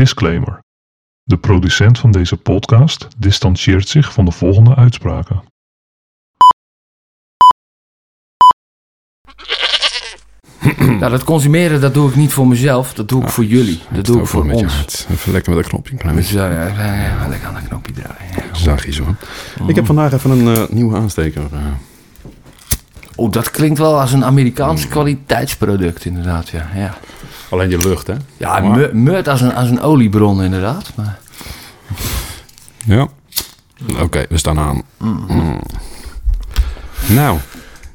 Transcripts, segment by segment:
Disclaimer. De producent van deze podcast distancieert zich van de volgende uitspraken. Nou, dat consumeren, dat doe ik niet voor mezelf. Dat doe ik voor jullie. Dat doe ik voor met je ons. hart. Even lekker met een knopje. Een klein Dus beetje. ja, ja, lekker aan de knopje draaien. ja. Zachtjes hoor. Ik heb vandaag even een eh, nieuwe aansteker. eh, Oh, dat klinkt wel als een Amerikaans kwaliteitsproduct, inderdaad. Ja, ja. Alleen je lucht, hè? ja Maar- meurt als een, als een oliebron, inderdaad. Maar, Ja. Oké, we staan aan. Mm. Nou,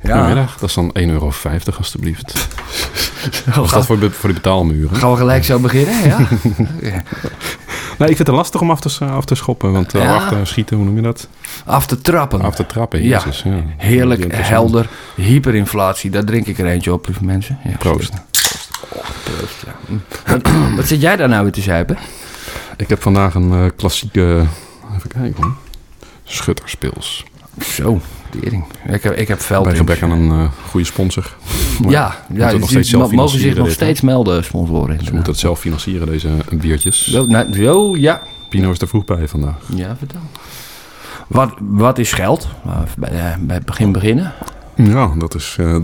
ja. goedemiddag. Dat is dan 1,50 euro alstublieft. Of is dat voor, voor de betaalmuren? Gaan we gelijk zo beginnen? Ja. Nee, ik vind het lastig om af te, af te schoppen. Want eh, Ja. af te schieten, hoe noem je dat? Af te trappen. Af te trappen, Ja. jezus. Ja. Heerlijk, helder, hyperinflatie. Daar drink ik er eentje op, lieve mensen. Ja, Proost. Proost, ja. Wat, wat zit jij daar nou weer te zuipen? Ik heb vandaag een eh, klassieke... Even kijken hoor. Schutterspils. Zo, tering. Ik heb, ik heb Bij gebrek aan een eh, goede sponsor. Maar Ja, ja nog die steeds zelf mogen zich nog dit, steeds melden, sponsoren. Ze moeten het zelf financieren, deze eh, biertjes. Zo, nou, zo, ja. Pino is er vroeg bij vandaag. Ja, vertel. Wat, wat is geld? Bij, bij het begin beginnen. Ja, dat is... eh,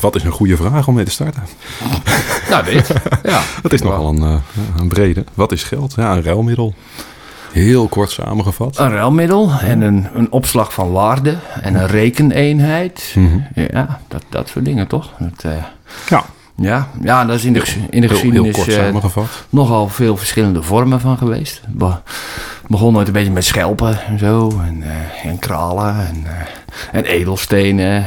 wat is een goede vraag om mee te starten? Nou, dit. Ja. Dat is nogal een, eh, een brede. Wat is geld? Ja, een ruilmiddel. Heel kort samengevat. Een ruilmiddel en een, een opslag van waarde en een rekeneenheid. Mhm. Ja, dat, dat soort dingen toch? Dat, eh, Ja, ja, ja, daar is in de, in de heel, heel geschiedenis kort samengevat. nogal veel verschillende vormen van geweest. Be- begon ooit een beetje met schelpen en zo. En, eh, en kralen en, en edelstenen.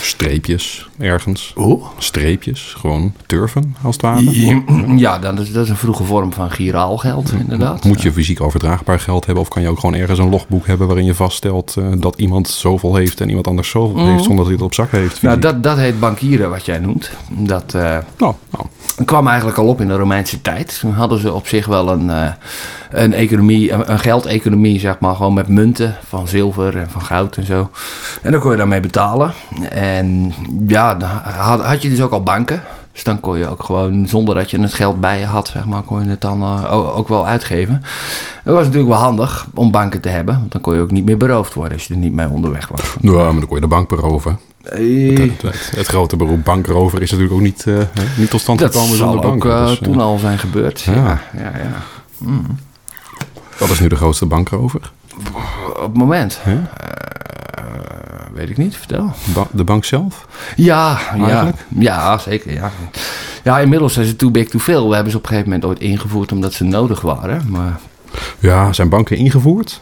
Streepjes ergens. Hoe? Streepjes, gewoon turven als het ware. Ja, dat is, dat is een vroege vorm van giraalgeld, inderdaad. Moet je fysiek overdraagbaar geld hebben of kan je ook gewoon ergens een logboek hebben waarin je vaststelt eh, dat iemand zoveel heeft en iemand anders zoveel heeft zonder dat hij het op zak heeft? Nou, dat, dat heet bankieren, wat jij noemt. Dat eh, nou, nou, kwam eigenlijk al op in de Romeinse tijd. Toen hadden ze op zich wel een, eh, een economie, een, een geldeconomie, zeg maar, gewoon met munten van zilver en van goud en zo. En dan kon je daarmee betalen. En ja, dan had, had je dus ook al banken. Dus dan kon je ook gewoon, zonder dat je het geld bij je had, zeg maar, kon je het dan eh, ook wel uitgeven. Dat was natuurlijk wel handig om banken te hebben. Want dan kon je ook niet meer beroofd worden als je er niet mee onderweg was. ja, maar dan kon je de bank beroven. Eh, Het, het, het grote beroep bankrover is natuurlijk ook niet, hè, niet tot stand Dat gekomen zal zonder ook banken. eh, Dus, toen al zijn gebeurd. Ja, Ja. ja, ja. Wat is nu de grootste bankrover? Op het moment. Weet ik niet, vertel. Ba- de bank zelf? Ja, ja, Eigenlijk? ja, zeker. Ja. ja, inmiddels zijn ze too big to fail. We hebben ze op een gegeven moment ooit ingevoerd omdat ze nodig waren. Maar, Ja, zijn banken ingevoerd?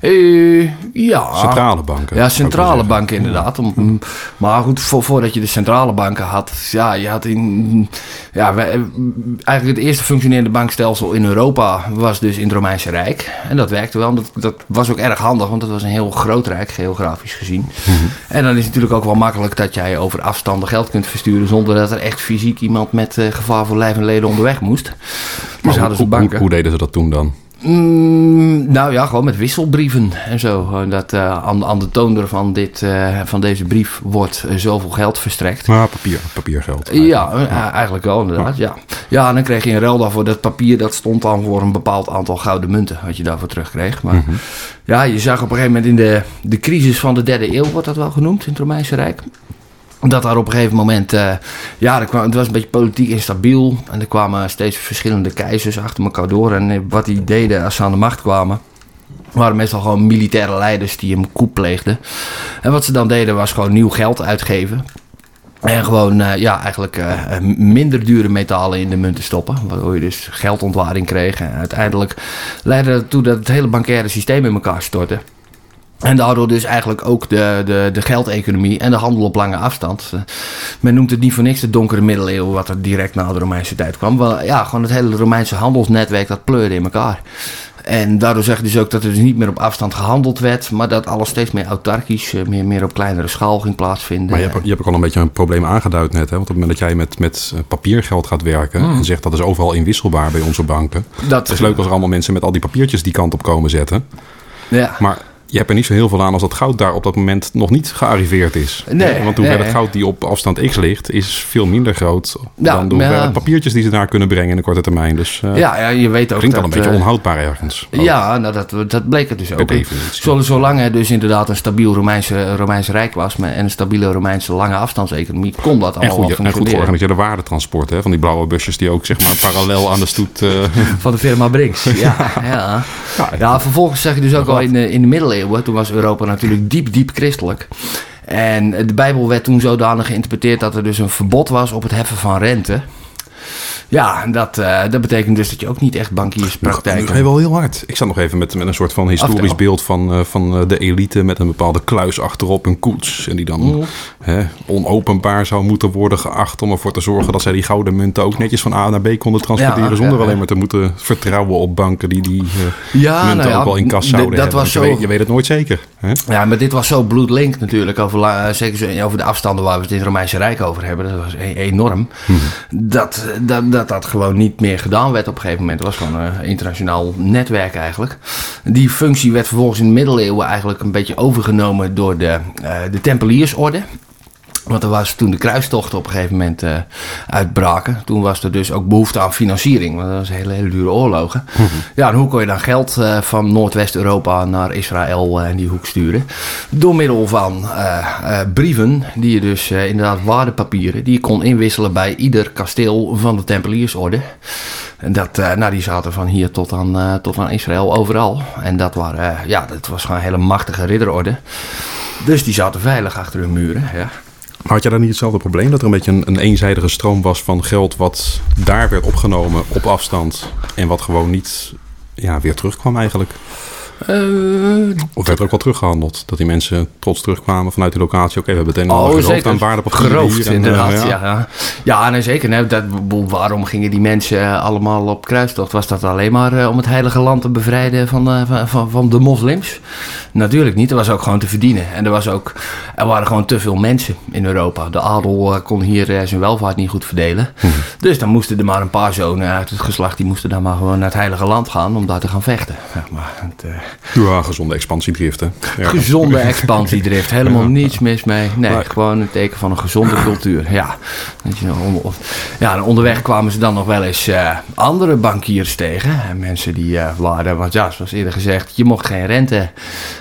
eh, ja. Centrale banken. Ja, centrale banken inderdaad. Om, maar goed, vo- voordat je de centrale banken had, ja, je had in, ja, wij- eigenlijk het eerste functionerende bankstelsel in Europa was dus in het Romeinse Rijk. En dat werkte wel, dat, dat was ook erg handig, want het was een heel groot rijk, geografisch gezien. En dan is het natuurlijk ook wel makkelijk dat jij over afstanden geld kunt versturen zonder dat er echt fysiek iemand met eh, gevaar voor lijf en leden onderweg moest. Maar Dus hoe, hadden ze hoe- banken. hoe deden ze dat toen dan? Mm, nou ja, gewoon met wisselbrieven en zo. Dat eh, aan, aan de toonder van, dit, eh, van deze brief wordt eh, zoveel geld verstrekt. Ah, papier, papiergeld. Ja, eigenlijk wel inderdaad. Ja. ja, en dan kreeg je in ruil daarvoor dat papier. Dat stond dan voor een bepaald aantal gouden munten. Wat je daarvoor terugkreeg. Maar ja, je zag op een gegeven moment in de, de crisis van de derde eeuw, wordt dat wel genoemd in het Romeinse Rijk. Dat daar op een gegeven moment, eh, ja, er kwam, het was een beetje politiek instabiel. En er kwamen steeds verschillende keizers achter elkaar door. En eh, wat die deden als ze aan de macht kwamen, waren meestal gewoon militaire leiders die een coup pleegden. En wat ze dan deden was gewoon nieuw geld uitgeven. En gewoon eh, ja, eigenlijk minder dure metalen in de munten stoppen. Waardoor je dus geldontwaarding kreeg. En uiteindelijk leidde dat toe dat het hele bankaire systeem in elkaar stortte. En daardoor dus eigenlijk ook de, de, de geldeconomie en de handel op lange afstand. Eh, Men noemt het niet voor niks de donkere middeleeuwen, wat er direct na de Romeinse tijd kwam. Wel, ja, gewoon het hele Romeinse handelsnetwerk, dat pleurde in elkaar. En daardoor zeg je dus ook dat er dus niet meer op afstand gehandeld werd, maar dat alles steeds meer autarkisch, eh, meer, meer op kleinere schaal ging plaatsvinden. Maar je hebt, je hebt ook al een beetje een probleem aangeduid net. Hè? Want op het moment dat jij met, met eh, papiergeld gaat werken... Hmm. en zegt dat is overal inwisselbaar bij onze banken... dat Het is leuk als er allemaal mensen met al die papiertjes die kant op komen zetten. Ja. Maar je hebt er niet zo heel veel aan als dat goud daar op dat moment nog niet gearriveerd is. Nee, Want de hoeveelheid nee. goud die op afstand X ligt, is veel minder groot Ja, dan de hoeveelheid papiertjes die ze daar kunnen brengen in de korte termijn. Dus eh Ja, ja, je weet ook klinkt dat... al een beetje eh, onhoudbaar ergens. Ook Ja, nou, dat, dat bleek het dus ook. Zol- Zolang er dus inderdaad een stabiel Romeinse, Romeins Rijk was... met- en een stabiele Romeinse lange afstandseconomie... kon dat En allemaal goed, wel en goed georganiseerde waardetransport. Hè? Van die blauwe busjes die ook zeg maar parallel aan de stoet... eh, Van de firma Brinks. Ja, ja. ja, vervolgens zag je dus ook al in in de middeleeuwen. Toen was Europa natuurlijk diep, diep christelijk. En de Bijbel werd toen zodanig geïnterpreteerd dat er dus een verbod was op het heffen van rente. Ja, en dat, eh, dat betekent dus dat je ook niet echt bankierspraktijken... je wel heel hard. Ik sta nog even met, met een soort van historisch Aftel. beeld van, eh, van eh, de elite met een bepaalde kluis achterop een koets. En die dan Mhm. hè, onopenbaar zou moeten worden geacht om ervoor te zorgen dat zij die gouden munten ook netjes van A naar B konden transporteren. Ja, zonder ja, alleen maar te moeten vertrouwen op banken die die Ja, munten nou ook wel in kas zouden dat hebben. was je, zo- weet, je weet het nooit zeker. Hè? Ja, maar dit was zo bloedlink natuurlijk. Over, zeker over de afstanden waar we het in het Romeinse Rijk over hebben. Dat was e- enorm. Dat, dat, dat dat gewoon niet meer gedaan werd op een gegeven moment. Het was gewoon een internationaal netwerk eigenlijk. Die functie werd vervolgens in de middeleeuwen eigenlijk een beetje overgenomen door de, eh, de Tempeliersorde. Want er was toen de kruistochten op een gegeven moment eh, uitbraken. Toen was er dus ook behoefte aan financiering. Want dat was hele, hele dure oorlogen. Ja, en hoe kon je dan geld eh, van Noordwest-Europa naar Israël eh, en die hoek sturen? Door middel van eh, eh, brieven, die je dus eh, inderdaad waardepapieren, die je kon inwisselen bij ieder kasteel van de Tempeliersorde. En dat, eh, nou, die zaten van hier tot aan, eh, tot aan Israël overal. En dat, waren, eh, ja, dat was gewoon een hele machtige ridderorde. Dus die zaten veilig achter hun muren. Ja. Had jij dan niet hetzelfde probleem? Dat er een beetje een, een eenzijdige stroom was van geld wat daar werd opgenomen op afstand. En wat gewoon niet ja, weer terugkwam eigenlijk? Of werd er ook wel teruggehandeld? Dat die mensen trots terugkwamen vanuit die locatie. Oké, we hebben het een en ander aan waardepapieren Geroofd. En, inderdaad. eh, ja. Ja, ja. nee, zeker. Nee, dat, waarom gingen die mensen eh, allemaal op kruistocht? Was dat alleen maar eh, om het heilige land te bevrijden van, eh, van, van, van de moslims? Natuurlijk niet. Er was ook gewoon te verdienen. En er, was ook, er waren gewoon te veel mensen in Europa. De adel eh, kon hier eh, zijn welvaart niet goed verdelen. Dus dan moesten er maar een paar zonen uit het geslacht... die moesten dan maar gewoon naar het heilige land gaan om daar te gaan vechten. Ja, maar het, eh, Ja, gezonde expansiedrift, hè? Ja. Gezonde expansiedrift, helemaal niets mis mee. Nee, gewoon een teken van een gezonde cultuur. Ja, ja onderweg kwamen ze dan nog wel eens eh, andere bankiers tegen. En mensen die eh, waren, want ja, zoals eerder gezegd, je mocht geen rente,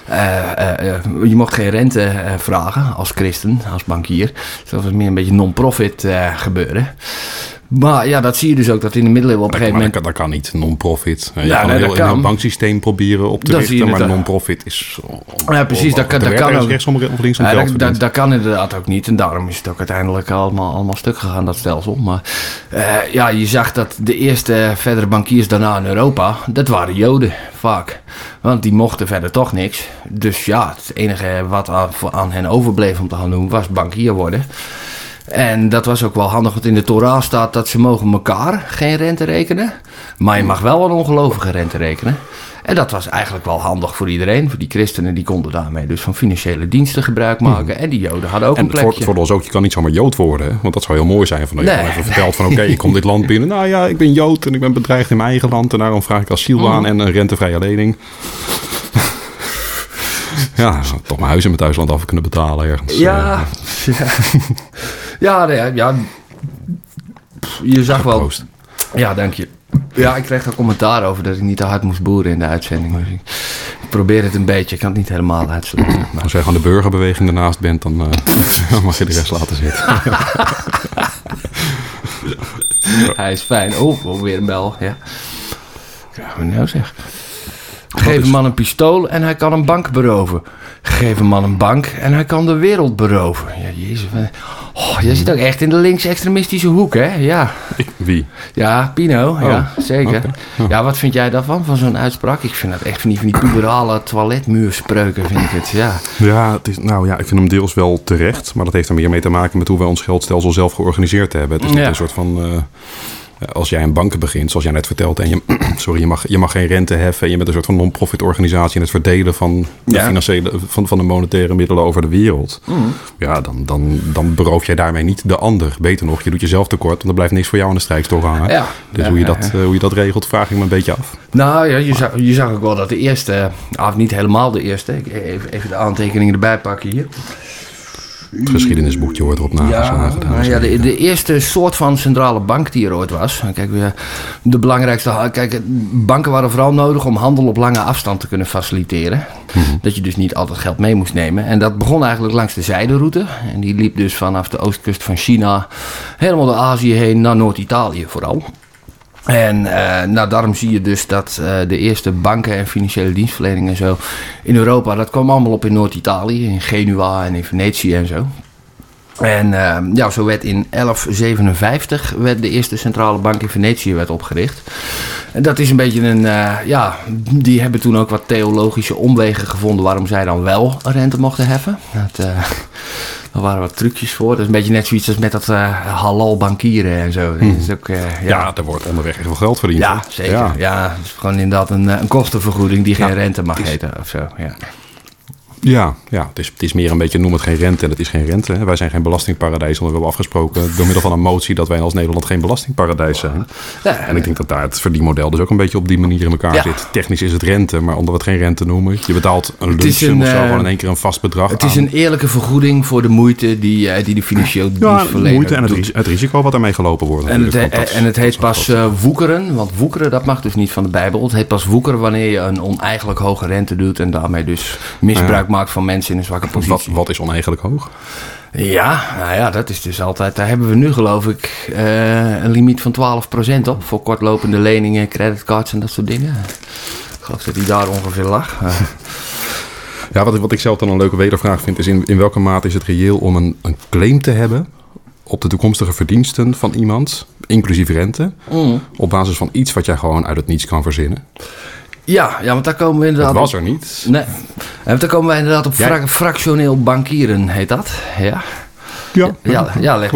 eh, eh, eh, je mocht geen rente eh, vragen als christen, als bankier. Dus dat was meer een beetje non-profit eh, gebeuren. Maar ja, dat zie je dus ook dat in de middeleeuwen op een gegeven dat, moment... kan, dat kan niet, non-profit. Je Ja, kan nee, een dat kan. banksysteem proberen op te Dat je richten, maar non-profit is... Ja, precies, dat kan- dat kan ook. rechtsom of linksom Ja, dat, dat, dat kan inderdaad ook niet. En daarom is het ook uiteindelijk allemaal, allemaal stuk gegaan, dat stelsel. Maar eh, ja, je zag dat de eerste verdere bankiers daarna in Europa, dat waren Joden vaak. Want die mochten verder toch niks. Dus ja, het enige wat aan, aan hen overbleef om te gaan doen, was bankier worden. En dat was ook wel handig, want in de Torah staat dat ze mogen elkaar geen rente rekenen. Maar je mag wel een ongelovige rente rekenen. En dat was eigenlijk wel handig voor iedereen. Voor die christenen, die konden daarmee dus van financiële diensten gebruik maken. En die joden hadden ook En een plekje. het voordeel is ook, je kan niet zomaar Jood worden. hè? Want dat zou heel mooi zijn. Van, dat je gewoon even vertelt van, oké, ik kom dit land binnen. Nou ja, ik ben Jood en ik ben bedreigd in mijn eigen land. En daarom vraag ik asiel Mhm. aan en een rentevrije lening. ja, toch mijn huis in mijn thuisland af kunnen betalen ergens. Ja, Eh, ja. Ja, nee, ja. Pff, Je zag wel. proost. Ja, dank je. Ja, ik kreeg er commentaar over dat ik niet te hard moest boeren in de uitzending. Dus ik probeer het een beetje. Ik kan het niet helemaal uitsluiten. Maar Als jij gewoon de burgerbeweging ernaast bent, dan eh, mag je de rest laten zitten. hij is fijn. Oh, oh, weer een bel. Ja. Ja, wat nou zeg. Geef een man een pistool en hij kan een bank beroven. Geef een man een bank en hij kan de wereld beroven. Ja, jezus. Oh, jij zit ook echt in de links-extremistische hoek, hè? Ja. Wie? Ja, Pino, ja, zeker. oké. Ja. Ja, wat vind jij daarvan, van zo'n uitspraak? Ik vind dat echt van die, van die puberale toiletmuurspreuken, vind ik het, ja. Ja, het is, nou ja, ik vind hem deels wel terecht. Maar dat heeft er meer mee te maken met hoe wij ons geldstelsel zelf georganiseerd hebben. Het is niet Ja. een soort van... eh, als jij een banken begint, zoals jij net vertelde, en je, sorry, je, mag, je mag geen rente heffen en je bent een soort van non-profit organisatie in het verdelen van de Ja. financiële van, van de monetaire middelen over de wereld. Mm. Ja, dan, dan, dan beroof jij daarmee niet de ander. Beter nog, je doet jezelf tekort, want er blijft niks voor jou aan de strijkstok hangen. Ja. Dus Ja, hoe, je dat, eh, hoe je dat regelt, vraag ik me een beetje af. Nou ja, je zag, je zag ook wel dat de eerste, of niet helemaal de eerste, even, even de aantekeningen erbij pakken hier. Het geschiedenisboekje wordt erop nageslagen. en ja, de, de eerste soort van centrale bank die er ooit was. Kijk, de belangrijkste. Kijk, banken waren vooral nodig om handel op lange afstand te kunnen faciliteren. Mhm. Dat je dus niet altijd geld mee moest nemen. En dat begon eigenlijk langs de zijderoute. En die liep dus vanaf de oostkust van China helemaal door Azië heen naar Noord-Italië vooral. En eh, nou, daarom zie je dus dat eh, de eerste banken en financiële dienstverlening en zo in Europa, dat kwam allemaal op in Noord-Italië, in Genua en in Venetië en zo. En eh, ja, zo werd in 1157 werd de eerste centrale bank in Venetië werd opgericht. En dat is een beetje een, eh, ja, die hebben toen ook wat theologische omwegen gevonden waarom zij dan wel rente mochten heffen. Dat, eh, daar waren wat trucjes voor. Dat is een beetje net zoiets als met dat eh, halal bankieren en zo. Dat is ook, eh, ja, er wordt onderweg echt veel geld verdiend. ja, zeker. Ja. Ja. het is gewoon inderdaad een, een kostenvergoeding die geen Ja, rente mag is- heten of zo. Ja. Ja, ja het, is, het is meer een beetje noem het geen rente en het is geen rente. Hè. Wij zijn geen belastingparadijs, want we hebben afgesproken door middel van een motie dat wij als Nederland geen belastingparadijs zijn. Ja, En ik denk dat daar het verdienmodel dus ook een beetje op die manier in elkaar Ja. zit. Technisch is het rente, maar onder we het geen rente noemen. Je betaalt een lunch of zo, eh, gewoon in één keer een vast bedrag Het is een eerlijke vergoeding voor de moeite die, eh, die de financieel ja, dienstverlener moeite en het, doet. ris- het risico wat ermee gelopen wordt. En het, he- dat- en het heet pas eh, woekeren, want woekeren dat mag dus niet van de Bijbel. Het heet pas woekeren wanneer je een oneigenlijk hoge rente doet en daarmee dus misbruik maakt van mensen in een zwakke positie. wat is oneigenlijk hoog? Ja, nou ja, dat is dus altijd. Daar hebben we nu geloof ik eh, een limiet van 12% op voor kortlopende leningen, creditcards en dat soort dingen. Ik geloof dat die daar ongeveer lag. Ja, wat, ik- wat ik zelf dan een leuke wedervraag vind, is in, in welke mate is het reëel om een, een claim te hebben op de toekomstige verdiensten van iemand, inclusief rente, mm. op basis van iets wat jij gewoon uit het niets kan verzinnen. Ja, ja, want daar komen we Dat inderdaad. was op- er niet. Nee, en daar komen wij inderdaad op fra- fractioneel bankieren, heet dat. Ja, Ja, ja, ja leg,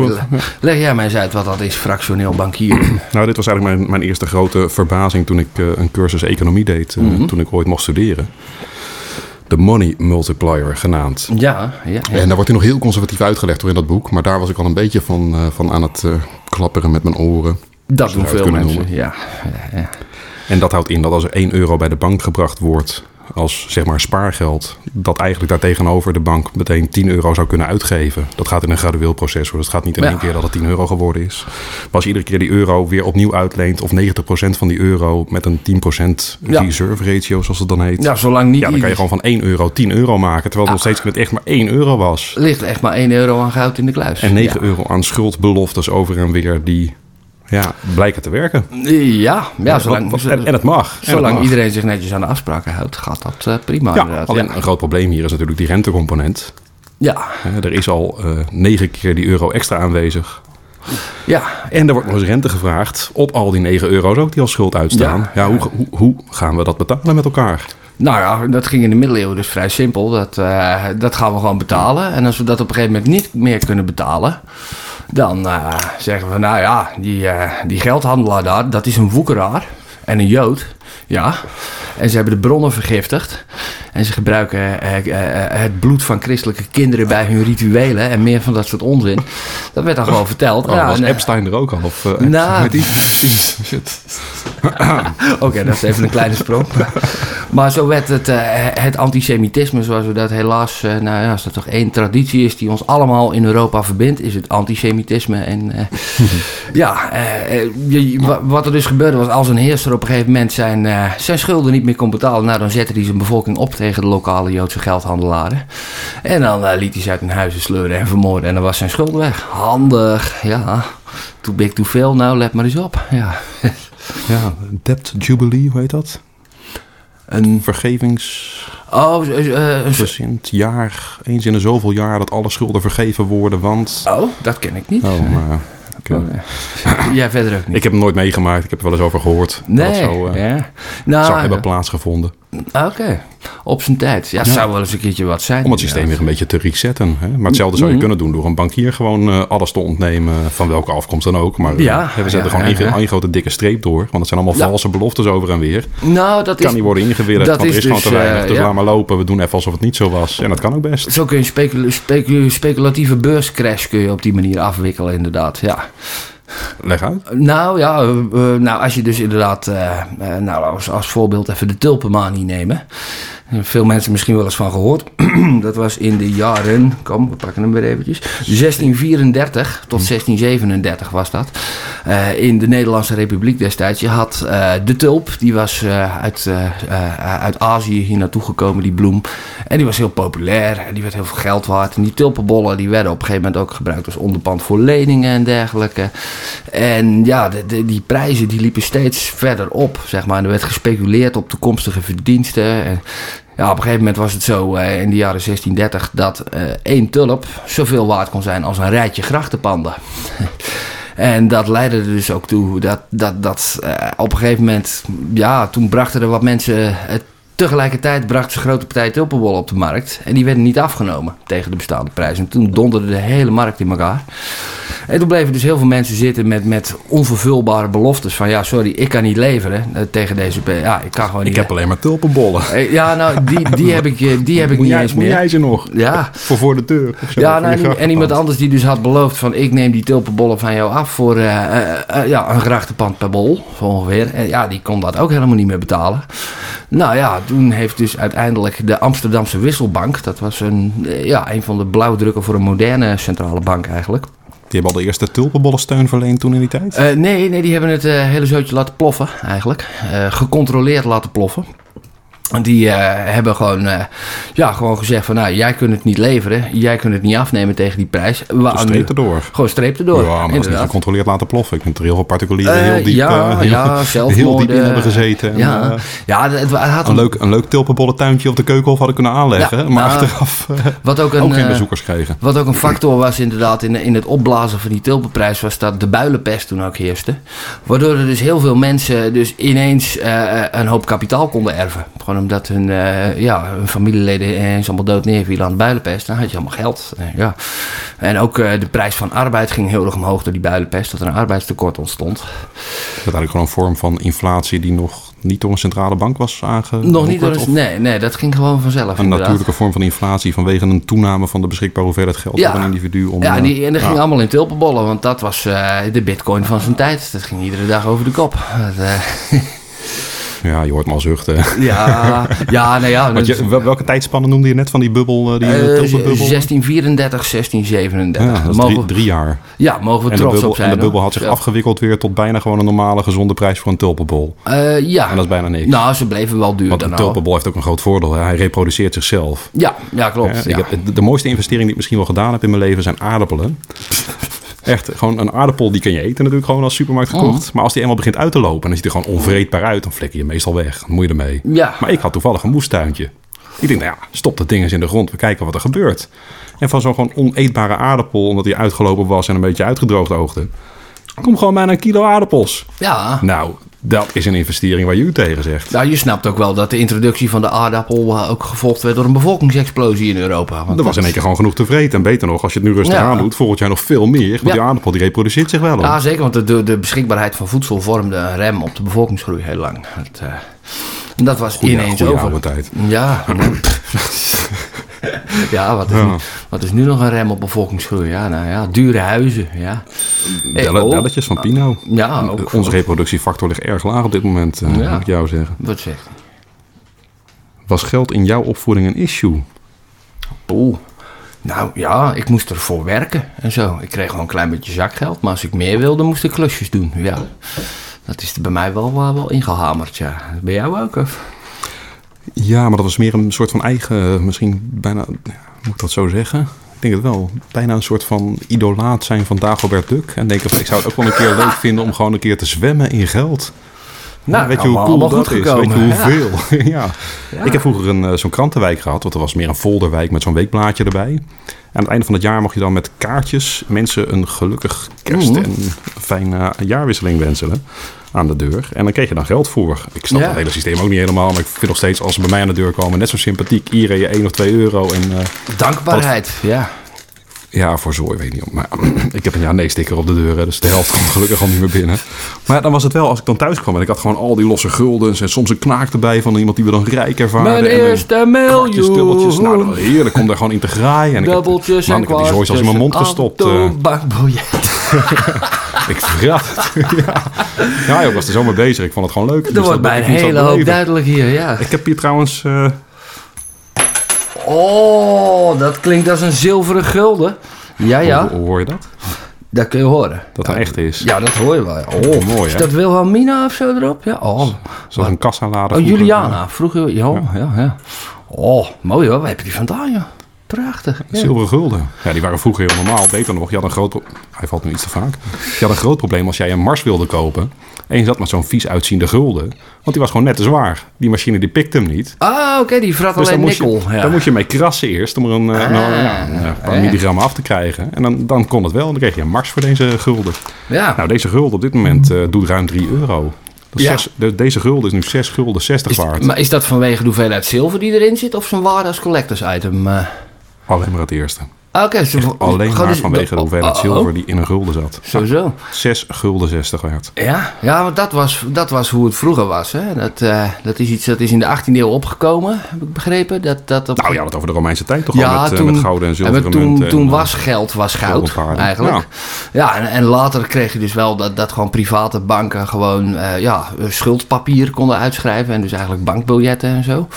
leg jij mij eens uit wat dat is, fractioneel bankieren. Nou, dit was eigenlijk mijn, mijn eerste grote verbazing toen ik eh, een cursus economie deed, eh, Mhm. toen ik ooit mocht studeren. De money multiplier genaamd. ja, ja, ja. En daar wordt hij nog heel conservatief uitgelegd door in dat boek. Maar daar was ik al een beetje van, eh, van aan het klapperen met mijn oren. dat doen veel mensen. noemen. Ja, ja, ja. En dat houdt in dat als er 1 euro bij de bank gebracht wordt als zeg maar spaargeld, dat eigenlijk daartegenover de bank meteen 10 euro zou kunnen uitgeven. Dat gaat in een gradueel proces hoor. Het gaat niet in Ja. één keer dat het 10 euro geworden is. Maar als je iedere keer die euro weer opnieuw uitleent of 90% van die euro met een 10% Ja. reserve ratio zoals het dan heet. ja, zolang niet. Ja, dan kan je gewoon van 1 euro 10 euro maken. Terwijl het nog steeds met echt maar 1 euro was. Er ligt echt maar 1 euro aan goud in de kluis. En 9 ja. euro aan schuldbeloftes over en weer die ja, blijken te werken. Ja, ja zolang, en, en het mag. En het zolang mag. iedereen zich netjes aan de afspraken houdt, gaat dat eh, prima. Ja, alleen ja. een groot probleem hier is natuurlijk die rentecomponent. Ja, Er is al eh, negen keer die euro extra aanwezig. ja, En er wordt nog eens rente gevraagd op al die 9 euro's ook die als schuld uitstaan. Ja. Ja, hoe, hoe, hoe gaan we dat betalen met elkaar? Nou ja, dat ging in de middeleeuwen dus vrij simpel. Dat, eh, dat gaan we gewoon betalen. En als we dat op een gegeven moment niet meer kunnen betalen... dan eh, zeggen we, nou ja, die, eh, die geldhandelaar daar... dat is een woekeraar en een jood. Ja. En ze hebben de bronnen vergiftigd. En ze gebruiken eh, eh, eh, het bloed van christelijke kinderen bij hun rituelen... en meer van dat soort onzin. Dat werd dan gewoon verteld. Oh, Ja, was en, Epstein er ook al? Of, eh, Nou. shit. Oké, dat is even een kleine sprong. Maar zo werd het, eh, het antisemitisme, zoals we dat helaas... nou ja, als er toch één traditie is die ons allemaal in Europa verbindt... is het antisemitisme. En ja, je- wat er dus gebeurde was... als een heerser op een gegeven moment zijn, eh, zijn schulden niet meer kon betalen... nou, dan zette hij zijn bevolking op tegen de lokale Joodse geldhandelaren. En dan eh, liet hij ze uit hun huizen sleuren en vermoorden... en dan was zijn schuld weg. Handig, ja. Too big, too veel. Nou, let maar eens op. Ja. Ja, debt jubilee, hoe heet dat? Een, Vergevings... oh, een Dus in het jaar, eens in de zoveel jaar, dat alle schulden vergeven worden, want... Oh, dat ken ik niet. Oh, maar... eh, Jij verder ook niet. ik heb hem nooit meegemaakt, ik heb er wel eens over gehoord. dat nee, het zo, eh, ja. zou Nou, hebben plaatsgevonden. Oké, op zijn tijd. Ja, het zou wel eens een keertje wat zijn. Om het systeem weer een beetje te resetten. Hè? Maar hetzelfde zou je Mhm. kunnen doen door een bankier gewoon eh, alles te ontnemen. Van welke afkomst dan ook. Maar eh, we zetten gewoon ja. één grote dikke streep door. Want het zijn allemaal valse beloftes over en weer. Nou, dat kan is... niet worden ingewilligd, dat want er is gewoon dus, te weinig. eh, dus laat maar lopen. We doen even alsof het niet zo was. En dat kan ook best. Zo kun je specul specul- speculatieve beurscrash kun je op die manier afwikkelen, inderdaad. Ja. Leg uit. Nou ja, eh, eh, nou, als je dus inderdaad, eh, nou, als, als voorbeeld even de tulpenmanie nemen. Veel mensen misschien wel eens van gehoord. dat was in de jaren, kom, we pakken hem weer eventjes. 1634 tot 1637 was dat. Eh, in de Nederlandse Republiek destijds. Je had eh, de tulp, die was eh, uit, uit Azië hier naartoe gekomen, die bloem. En die was heel populair en die werd heel veel geld waard. En die tulpenbollen die werden op een gegeven moment ook gebruikt als onderpand voor leningen en dergelijke. En ja, de, de- die prijzen die liepen steeds verder op, zeg maar. En er werd gespeculeerd op toekomstige verdiensten. En ja, op een gegeven moment was het zo eh, in de jaren 1630 dat eh, één tulp zoveel waard kon zijn als een rijtje grachtenpanden. En dat leidde er dus ook toe dat, dat, dat eh, op een gegeven moment, ja, toen brachten er wat mensen het. Tegelijkertijd bracht ze grote partij tulpenbollen op de markt. En die werden niet afgenomen tegen de bestaande prijs. En toen donderde de hele markt in elkaar. En toen bleven dus heel veel mensen zitten met, met onvervulbare beloftes. Van ja, sorry, ik kan niet leveren eh, tegen deze... Ja, ik kan gewoon niet... Ik heb alleen maar tulpenbollen. Eh, Ja, nou, die, die heb ik, eh, die heb ik Moet niet jij- eens moet meer. jij ze nog? Ja, Voor voor de deur. ja nou, en, en iemand anders die dus had beloofd van ik neem die tulpenbollen van jou af voor ja, een grachtenpand per bol, ongeveer. En ja, die kon dat ook helemaal niet meer betalen. Nou ja, toen heeft dus uiteindelijk de Amsterdamse Wisselbank, dat was een, eh, ja, een van de blauwdrukken voor een moderne centrale bank eigenlijk. Die hebben al de eerste tulpenbollensteun verleend toen in die tijd. Eh, nee, nee, die hebben het eh, hele zootje laten ploffen eigenlijk. Gecontroleerd laten ploffen. Die eh, hebben gewoon, eh, ja, gewoon gezegd van, nou, jij kunt het niet leveren. Jij kunt het niet afnemen tegen die prijs. We Dus streep erdoor. Gewoon streep erdoor. Ja, maar dat is niet inderdaad. gecontroleerd laten ploffen. Ik dat er heel veel particulieren Eh, heel diep, ja, heel, ja, heel diep in hebben gezeten. En, Ja, ja het, had een, een, leuk, een leuk tulpenbollentuintje op de keukenhof hadden kunnen aanleggen. Ja, maar nou, achteraf wat ook een, ook geen bezoekers kregen. Wat ook een factor was inderdaad in, in het opblazen van die tulpenprijs... was dat de builenpest toen ook heerste. Waardoor er dus heel veel mensen dus ineens een hoop kapitaal konden erven. Gewoon omdat hun, eh, ja, hun familieleden ineens allemaal dood neervielen aan de builenpest. Dan had je allemaal geld. Eh, ja. En ook eh, de prijs van arbeid ging heel erg omhoog door die builenpest. Dat er een arbeidstekort ontstond. Dat eigenlijk gewoon een vorm van inflatie die nog niet door een centrale bank was aange. Nog niet door of nee, nee, dat ging gewoon vanzelf Een inderdaad. natuurlijke vorm van inflatie vanwege een toename van de beschikbare hoeveelheid geld Ja. van een individu. Om, Ja, en, die, en dat ging allemaal in tulpenbollen, want dat was de bitcoin van zijn tijd. Dat ging iedere dag over de kop. Dat, ja, je hoort me al zuchten. ja, ja, nou ja. Je, wel- welke tijdspannen noemde je net van die bubbel, eh, die eh, uh, tulpenbubbel? 1634, 1637. Ja, dat is mogen, drie, jaar. ja, mogen we En de, trots bubbel, op zijn. en de bubbel hoor. had zich Ja. afgewikkeld weer tot bijna gewoon een normale gezonde prijs voor een tulpenbol. Eh, ja. En dat is bijna niks. Nou, ze bleven wel duur Want een daarna. tulpenbol heeft ook een groot voordeel. hè. Hij reproduceert zichzelf. Ja, ja, klopt. Ja. Ik heb, de mooiste investering die ik misschien wel gedaan heb in mijn leven zijn aardappelen. Echt, gewoon een aardappel die kan je eten natuurlijk gewoon als supermarkt gekocht. Mhm. Maar als die eenmaal begint uit te lopen en dan ziet hij gewoon onvreedbaar uit, dan flikker je meestal weg. Dan moet je ermee. Ja. Maar ik had toevallig een moestuintje. Ik denk, nou ja, stop dat ding eens in de grond. We kijken wat er gebeurt. En van zo'n gewoon oneetbare aardappel, omdat hij uitgelopen was en een beetje uitgedroogd oogde. Kom gewoon bijna een kilo aardappels. ja. Nou, dat is een investering waar je u tegen zegt. Nou, je snapt ook wel dat de introductie van de aardappel eh, ook gevolgd werd door een bevolkingsexplosie in Europa. Want Er was in één keer gewoon genoeg te vreten. En beter nog, als je het nu rustig Ja. aan doet, volgend jaar nog veel meer. Want Ja. die aardappel die reproduceert zich wel. hoor. Ja, zeker, want de, de, beschikbaarheid van voedsel vormde een rem op de bevolkingsgroei heel lang. Dat, eh, en dat was Goeie- ineens goeie over. tijd. Ja. ja, wat is, Ja. Nu, wat is nu nog een rem op bevolkingsgroei? Ja, nou ja, dure huizen, ja. Bellen- oh. belletjes van Pino. Ja, ook. Onze reproductiefactor ligt erg laag op dit moment, eh, Ja. moet ik jou zeggen. Wat zegt? Was geld in jouw opvoeding een issue? Oeh. Nou ja, ik moest ervoor werken en zo. Ik kreeg gewoon een klein beetje zakgeld, maar als ik meer wilde, moest ik klusjes doen. Ja. Dat is bij mij wel, wel, wel ingehamerd, ja. Bij jou ook? Of? Ja, maar dat was meer een soort van eigen, misschien bijna, moet ik dat zo zeggen? Ik denk het wel. Bijna een soort van idolaat zijn van Dagobert Duck. En denken van, ik zou het ook wel een keer leuk vinden om gewoon een keer te zwemmen in geld. Nou, weet je hoe cool dat goed is? gekomen. Weet je Ja. hoeveel? ja. Ik heb vroeger een, eh, zo'n krantenwijk gehad, want er was meer een folderwijk met zo'n weekblaadje erbij. En aan het einde van het jaar mocht je dan met kaartjes mensen een gelukkig kerst en een fijne jaarwisseling wenselen aan de deur. En dan kreeg je dan geld voor. Ik snap Ja. het hele systeem ook niet helemaal, maar ik vind nog steeds als ze bij mij aan de deur komen net zo sympathiek. Je 1 of 2 euro en eh, Dankbaarheid, ja. Ja, voor zooi weet ik niet. Maar ik heb een ja nee sticker op de deur, dus de helft komt gelukkig al niet meer binnen. Maar dan was het wel als ik dan thuis kwam en ik had gewoon al die losse guldens en soms een knaak erbij van iemand die we dan rijk ervaren. Mijn eerste kwartjes, dubbeltjes. Nou, dat miljoen. was heerlijk om daar gewoon in te graaien. En ik heb, Dubbeltjes man, en ik heb die zooi zelfs in mijn mond gestopt. eh. ik vergat het. ja. ja, ik was er zo mee bezig. Ik vond het gewoon leuk. Er Dus wordt bij een hele hoop duidelijk hier, ja. Ik heb hier trouwens... eh, Oh, dat klinkt als een zilveren gulden. Ja, ja, hoe, hoor je dat? dat kun je horen. Dat een echt is. Ja, dat hoor je wel. Oh, mooi, Is hè? dat Wilhelmina of zo erop? Ja, oh. Zoals een kassalader. Oh. Juliana. Vroeger, ja, ja, ja. Oh, mooi hoor. Waar heb je die vandaan, joh? Prachtig. Ja. Zilveren gulden. Ja, die waren vroeger heel normaal. Beter nog, je had een groot... Hij valt nu iets te vaak. Je had een groot probleem als jij een Mars wilde kopen. En je zat met zo'n vies uitziende gulden. Want die was gewoon net te zwaar. Die machine die pikte hem niet. Ah, oké, die vrat Dus alleen nikkel. Ja. daar moest je mee krassen eerst. Om er een, eh, Ah, nou, ja, een paar ja. milligram af te krijgen. En dan, dan kon het wel. En dan kreeg je een Mars voor deze gulden. ja. Nou, deze gulden op dit moment eh, doet ruim 3 euro. Is Ja. zes- de- deze gulden is nu 6 gulden 60 Is, waard. maar is dat vanwege de hoeveelheid zilver die erin zit? Of zijn waarde als collectors item? eh? Alleen maar het eerste. Ah, oké. Alleen maar dus- vanwege de hoeveelheid oh, zilver oh, die in een gulden zat. Sowieso. 6 gulden 60 waard. Ja, ja want dat was, dat was hoe het vroeger was. Hè? Dat, eh, dat is iets dat is in de 18e eeuw opgekomen, heb ik begrepen. Dat, dat op... Nou ja, dat over de Romeinse tijd toch al met, eh, toen, met gouden en zilveren toen, toen en, was geld was goud, eigenlijk. Ja, en, en later kreeg je dus wel dat, dat gewoon private banken gewoon eh, ja, schuldpapier konden uitschrijven. En dus eigenlijk bankbiljetten en zo.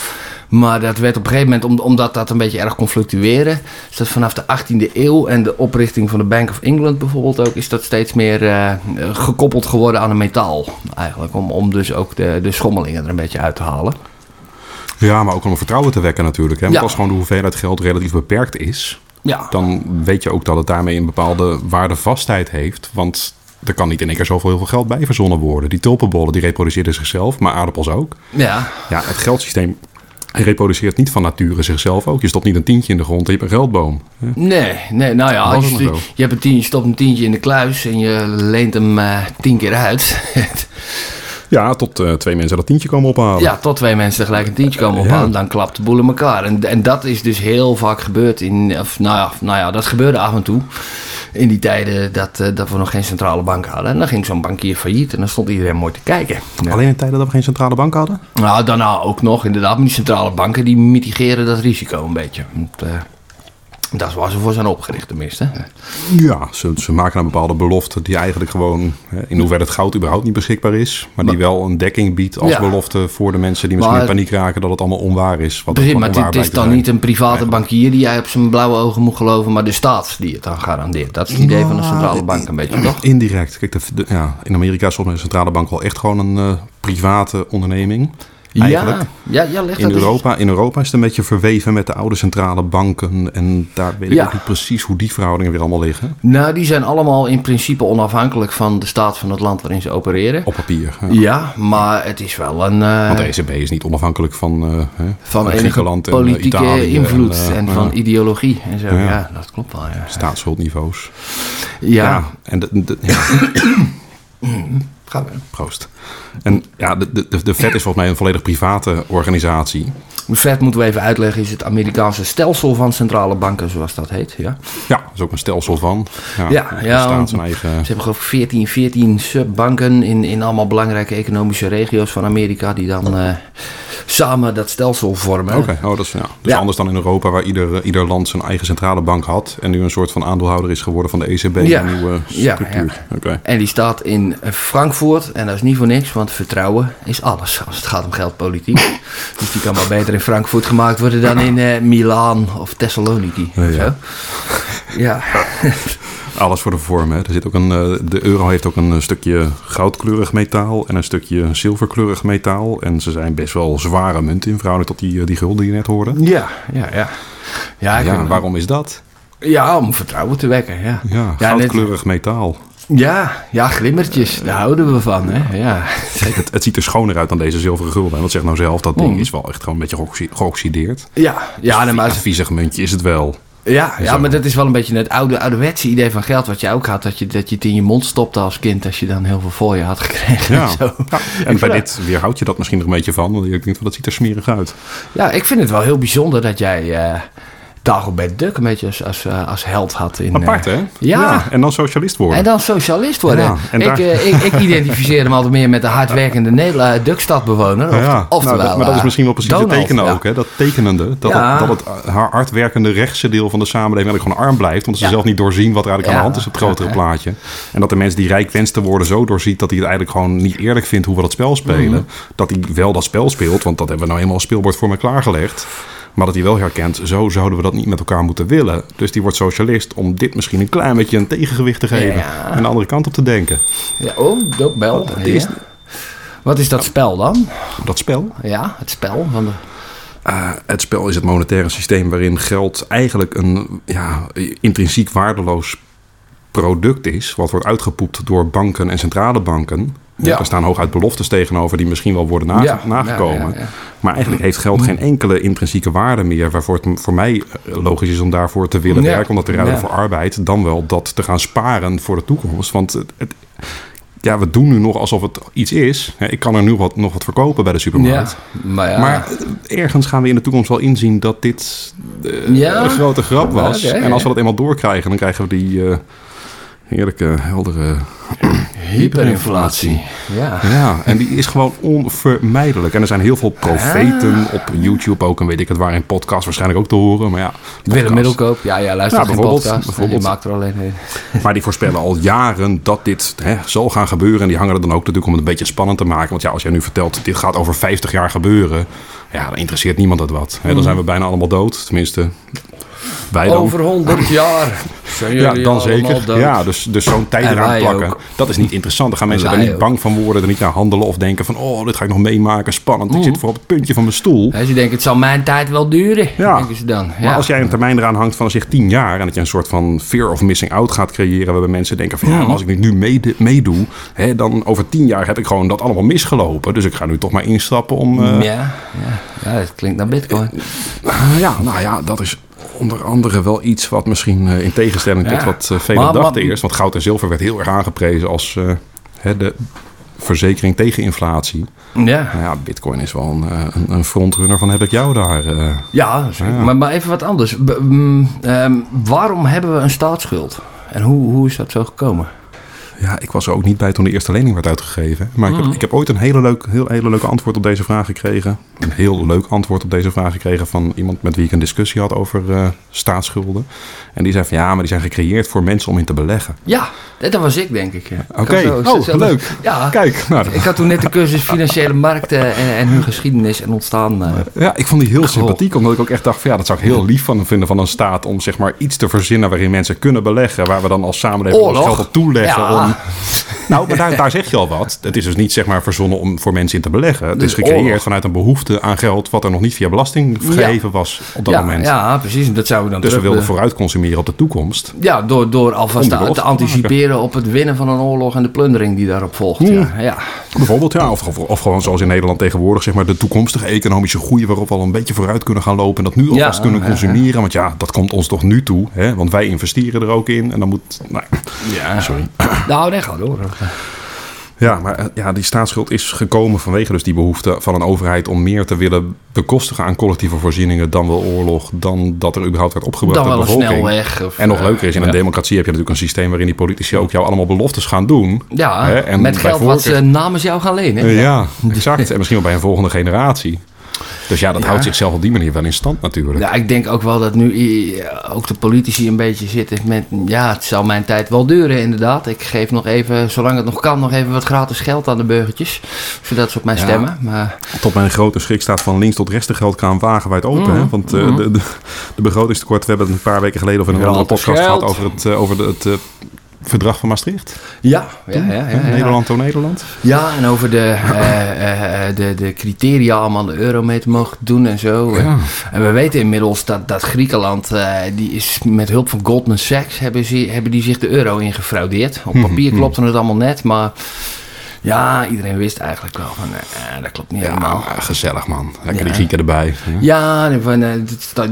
Maar dat werd op een gegeven moment, om- omdat dat een beetje erg kon fluctueren, is dat vanaf de 18e eeuw en de oprichting van de Bank of England bijvoorbeeld ook, is dat steeds meer eh, gekoppeld geworden aan een metaal. Eigenlijk, om, om dus ook de, de schommelingen er een beetje uit te halen. Ja, maar ook om vertrouwen te wekken natuurlijk. Hè? Want Ja. als gewoon de hoeveelheid geld relatief beperkt is... Ja, dan weet je ook dat het daarmee een bepaalde waardevastheid heeft. Want er kan niet in één keer zoveel heel veel geld bij verzonnen worden. Die tulpenbollen die reproduceerden zichzelf, maar aardappels ook. ja. Ja, het geldsysteem reproduceert niet van nature zichzelf ook. Je stopt niet een tientje in de grond en je hebt een geldboom. hè? Nee, nee, nou ja, als je, hebt een tientje, je stopt een tientje in de kluis en je leent hem eh, tien keer uit. Ja, tot eh, twee mensen dat tientje komen ophalen. ja, tot twee mensen tegelijk een tientje komen Ja. ophalen, dan klapt de boel in elkaar. En, en dat is dus heel vaak gebeurd in, of nou ja, nou ja, dat gebeurde af en toe. In die tijden dat, eh, dat we nog geen centrale bank hadden. En dan ging zo'n bankier failliet en dan stond iedereen mooi te kijken. Ja. Alleen in tijden dat we geen centrale bank hadden? Nou, daarna ook nog, inderdaad. Maar die centrale banken die mitigeren dat risico een beetje. Want, eh, dat is waar ze voor zijn opgericht tenminste. Ja, ze, ze maken een bepaalde belofte die eigenlijk gewoon... In hoeverre het goud überhaupt niet beschikbaar is... maar die wel een dekking biedt als Ja. belofte voor de mensen die misschien Maar- in paniek raken... dat het allemaal onwaar is. Wat Precies, wat maar het, is dan zijn. niet een private bankier die jij op zijn blauwe ogen moet geloven, maar de staat die het dan garandeert. Dat is het idee van de centrale bank een beetje, toch? Indirect. Kijk, de, de- ja, in Amerika is mij de centrale bank wel echt gewoon een eh, private onderneming. Eigenlijk. Ja, ja, ja leg In eens- Europa, in Europa is het een beetje verweven met de oude centrale banken. En daar weet ik Ja. ook niet precies hoe die verhoudingen weer allemaal liggen. Nou, die zijn allemaal in principe onafhankelijk van de staat van het land waarin ze opereren. Op papier. Ja, maar het is wel een... eh, Want de ECB is niet onafhankelijk van, eh, van Griekenland en eh, politieke Italië invloed en, en, van ideologie en zo. Ja. Dat klopt wel, staatsschuldniveaus. Ja, en de, de- gaan we. proost. En ja, de, de, de Fed is volgens mij een volledig private organisatie. De Fed moeten we even uitleggen, is het Amerikaanse stelsel van centrale banken, zoals dat heet. Ja. Ja, dat is ook een stelsel van. Ja, Ja, ja, eigen... Ze hebben geloof ik 14, 14 subbanken in, in allemaal belangrijke economische regio's van Amerika die dan eh, samen dat stelsel vormen. Oké, oh, dat is ja. Dus Ja. anders dan in Europa, waar ieder, ieder land zijn eigen centrale bank had. En nu een soort van aandeelhouder is geworden van de ECB. Ja. Een nieuwe Ja, structuur. Oké. En die staat in Frankfurt en dat is niet voor niks, want vertrouwen is alles als het gaat om geldpolitiek. dus die kan maar beter in Frankfurt gemaakt worden dan in eh Milaan of Thessaloniki. Ja, of ja. zo. ja. Alles voor de vorm. Hè. Er zit ook een, eh, de euro heeft ook een eh, stukje goudkleurig metaal en een stukje zilverkleurig metaal. En ze zijn best wel zware munten in verhouding tot die, die gulden die je net hoorde. Ja, ja, ja. Ja, waarom is dat? ja, om vertrouwen te wekken. Ja, Ja, net- goudkleurig metaal. Ja, ja, glimmertjes. Daar houden we van, hè. Ja. Kijk, het, het ziet er schoner uit dan deze zilveren gulden. En dat zegt nou zelf, dat ding Mm. is wel echt gewoon een beetje geoxi- geoxideerd. Ja, ja, nee, maar een viezig muntje is het wel. Ja, ja, Zo. maar dat is wel een beetje het oude, ouderwetse idee van geld wat je ook had. Dat je, dat je het in je mond stopte als kind als je dan heel veel voor je had gekregen. Ja. En zo. Ja, en bij dit weerhoud je dat misschien nog een beetje van. Want ik denk van, dat ziet er smerig uit. Ja, ik vind het wel heel bijzonder dat jij eh Dagobert Duck een beetje als, als, eh, als held had. In, Apart, eh, hè? Ja. En dan socialist worden. En dan socialist worden. Ja, en ik, daar- eh, ik, ik identificeer hem altijd meer met de hardwerkende Nederla- eh, Dukstadbewoner. Of, Ja, Oftewel, nou, dat, maar dat is misschien wel precies Donald, het tekenen ook. Hè? Dat tekenende. Dat, het, dat het haar hardwerkende rechtse deel van de samenleving eigenlijk gewoon arm blijft. Want ze zelf niet doorzien wat er eigenlijk aan de hand is op het grotere plaatje. En dat de mensen die rijk wenst te worden zo doorziet dat hij het eigenlijk gewoon niet eerlijk vindt hoe we dat spel spelen. Mhm. Dat hij wel dat spel speelt, want dat hebben we nou eenmaal als speelbord voor me klaargelegd. Maar dat hij wel herkent, zo zouden we dat niet met elkaar moeten willen. Dus die wordt socialist om dit misschien een klein beetje een tegengewicht te geven. Ja. En de andere kant op te denken. Ja, oh, dat bel. Is-. Wat is dat spel dan? Dat spel, Ja, het spel van de... Uh, het spel is het monetaire systeem waarin geld eigenlijk een ja, intrinsiek waardeloos product is. Wat wordt uitgepoept door banken en centrale banken. Ja. Er staan hooguit beloftes tegenover die misschien wel worden nage- Ja, nagekomen. ja. Maar eigenlijk heeft geld geen enkele intrinsieke waarde meer. Waarvoor het voor mij eh, logisch is om daarvoor te willen werken. Om dat te ruilen voor arbeid. Dan wel dat te gaan sparen voor de toekomst. Want het, het- ja, we doen nu nog alsof het iets is. Ik kan er nu wat, nog wat verkopen bij de supermarkt. maar ja. Maar eh, ergens gaan we in de toekomst wel inzien dat dit eh, Ja? een grote grap was. En als we dat eenmaal doorkrijgen, dan krijgen we die eh, heerlijke, heldere... hyperinflatie. Ja. Ja, en die is gewoon onvermijdelijk. En er zijn heel veel profeten op YouTube ook. En weet ik het waar, in podcast waarschijnlijk ook te horen. Maar ja, Willem podcast. Middelkoop. Ja, ja, luister Ja, geen bijvoorbeeld, podcast. bijvoorbeeld. Je maakt er alleen een. Maar die voorspellen al jaren dat dit hè, zal gaan gebeuren. En die hangen er dan ook natuurlijk om het een beetje spannend te maken. Want ja, als jij nu vertelt, dit gaat over 50 jaar gebeuren. Ja, dan interesseert niemand dat wat. Hè, dan zijn we bijna allemaal dood. Tenminste, wij dan. Over 100 jaar zijn Ja, dan zeker. Ja, dus, dus zo'n tijd eraan plakken, ook. dat is niet interessant. Dan gaan mensen En er niet ook. bang van worden, er niet aan handelen of denken van, oh, dit ga ik nog meemaken, spannend. Ik zit voor op het puntje van mijn stoel. Hè, Ze denken, het zal mijn tijd wel duren. Ja. Denken ze dan. Maar Ja. als jij een termijn eraan hangt van zeg 10 jaar en dat je een soort van fear of missing out gaat creëren, waarbij mensen denken van ja, maar als ik dit nu meedoe, dan over 10 jaar heb ik gewoon dat allemaal misgelopen. Dus ik ga nu toch maar instappen om. eh, ja, ja. ja, dat klinkt naar bitcoin. Ah, ja, nou ja, dat is onder andere wel iets wat misschien eh, in tegenstelling tot wat eh, velen dachten eerst. Want goud en zilver werd heel erg aangeprezen als eh, hè, de verzekering tegen inflatie. Ja, Nou ja, bitcoin is wel een, een, een frontrunner van heb ik jou daar. ja. Maar, maar even wat anders. B- ehm, waarom hebben we een staatsschuld? En hoe, hoe is dat zo gekomen? Ja, ik was er ook niet bij toen de eerste lening werd uitgegeven. Maar ik, heb, ik heb ooit een hele, leuk, heel, hele leuke antwoord op deze vraag gekregen. Een heel leuk antwoord op deze vraag gekregen van iemand met wie ik een discussie had over eh, staatsschulden. En die zei van ja, maar die zijn gecreëerd voor mensen om in te beleggen. Ja, dat was ik denk ik. ja. Oké, oh, leuk. Ja, Kijk, nou, ik had toen net de cursus financiële markten en, en hun geschiedenis en ontstaan. eh, Ja, ik vond die heel Goh. sympathiek, omdat ik ook echt dacht van ja, dat zou ik heel lief van vinden van een staat om zeg maar iets te verzinnen waarin mensen kunnen beleggen, waar we dan als samenleving ons geld op toeleggen. Ja. Om... Nou, maar daar, daar zeg je al wat. Het is dus niet zeg maar verzonnen om voor mensen in te beleggen. Het Dus is gecreëerd oorlog. vanuit een behoefte aan geld wat er nog niet via belasting gegeven was op dat ja, moment. ja, precies. Dat zouden we dan Dus we wilden vooruit consumeren op de toekomst. Ja, door, door alvast te, anticiperen op het winnen van een oorlog en de plundering die daarop volgt. Hmm. Ja, ja. Bijvoorbeeld, ja. Of, of, of gewoon zoals in Nederland tegenwoordig, zeg maar, de toekomstige economische groei waarop we al een beetje vooruit kunnen gaan lopen. En dat nu alvast kunnen ja, consumeren. Want ja, dat komt ons toch nu toe. Hè? Want wij investeren er ook in. En dan moet. Nou, ja. sorry. Nou, nee, ga door. Ja, maar eh, ja, die staatsschuld is gekomen vanwege dus die behoefte van een overheid om meer te willen bekostigen aan collectieve voorzieningen dan wel oorlog, dan dat er überhaupt werd opgebracht Dan wel een snelweg. Of, En nog eh, leuker is, in een democratie heb je natuurlijk een systeem waarin die politici ook jou allemaal beloftes gaan doen. Ja, Hè, en met geld wat ze namens jou gaan lenen. Ja, exact. En misschien wel bij een volgende generatie. Dus ja, dat Ja. houdt zichzelf op die manier wel in stand natuurlijk. Ja, ik denk ook wel dat nu ook de politici een beetje zitten met... Ja, het zal mijn tijd wel duren inderdaad. Ik geef nog even, zolang het nog kan, nog even wat gratis geld aan de burgertjes. Zodat ze op mij Ja. stemmen. Maar Tot mijn grote schrik staat van links tot rechts de geldkraan wagenwijd open. Hè? Want eh, Mhm. de, de, de begrotingstekort, we hebben het een paar weken geleden of in een andere podcast geld. gehad over het, eh, over de, het eh, verdrag van Maastricht? Ja, ja, ja, ja, ja. Nederland door Nederland? Ja, en over de, uh, uh, de, de criteria aan de euro mee te mogen doen en zo. Ja. En we weten inmiddels dat, dat Griekenland, die is met hulp van Goldman Sachs, hebben, ze, hebben die zich de euro ingefraudeerd. Op papier klopte het allemaal net, maar ja, iedereen wist eigenlijk wel van, eh, dat klopt niet ja, helemaal. gezellig man. Lekker die Grieken erbij. Ja, ja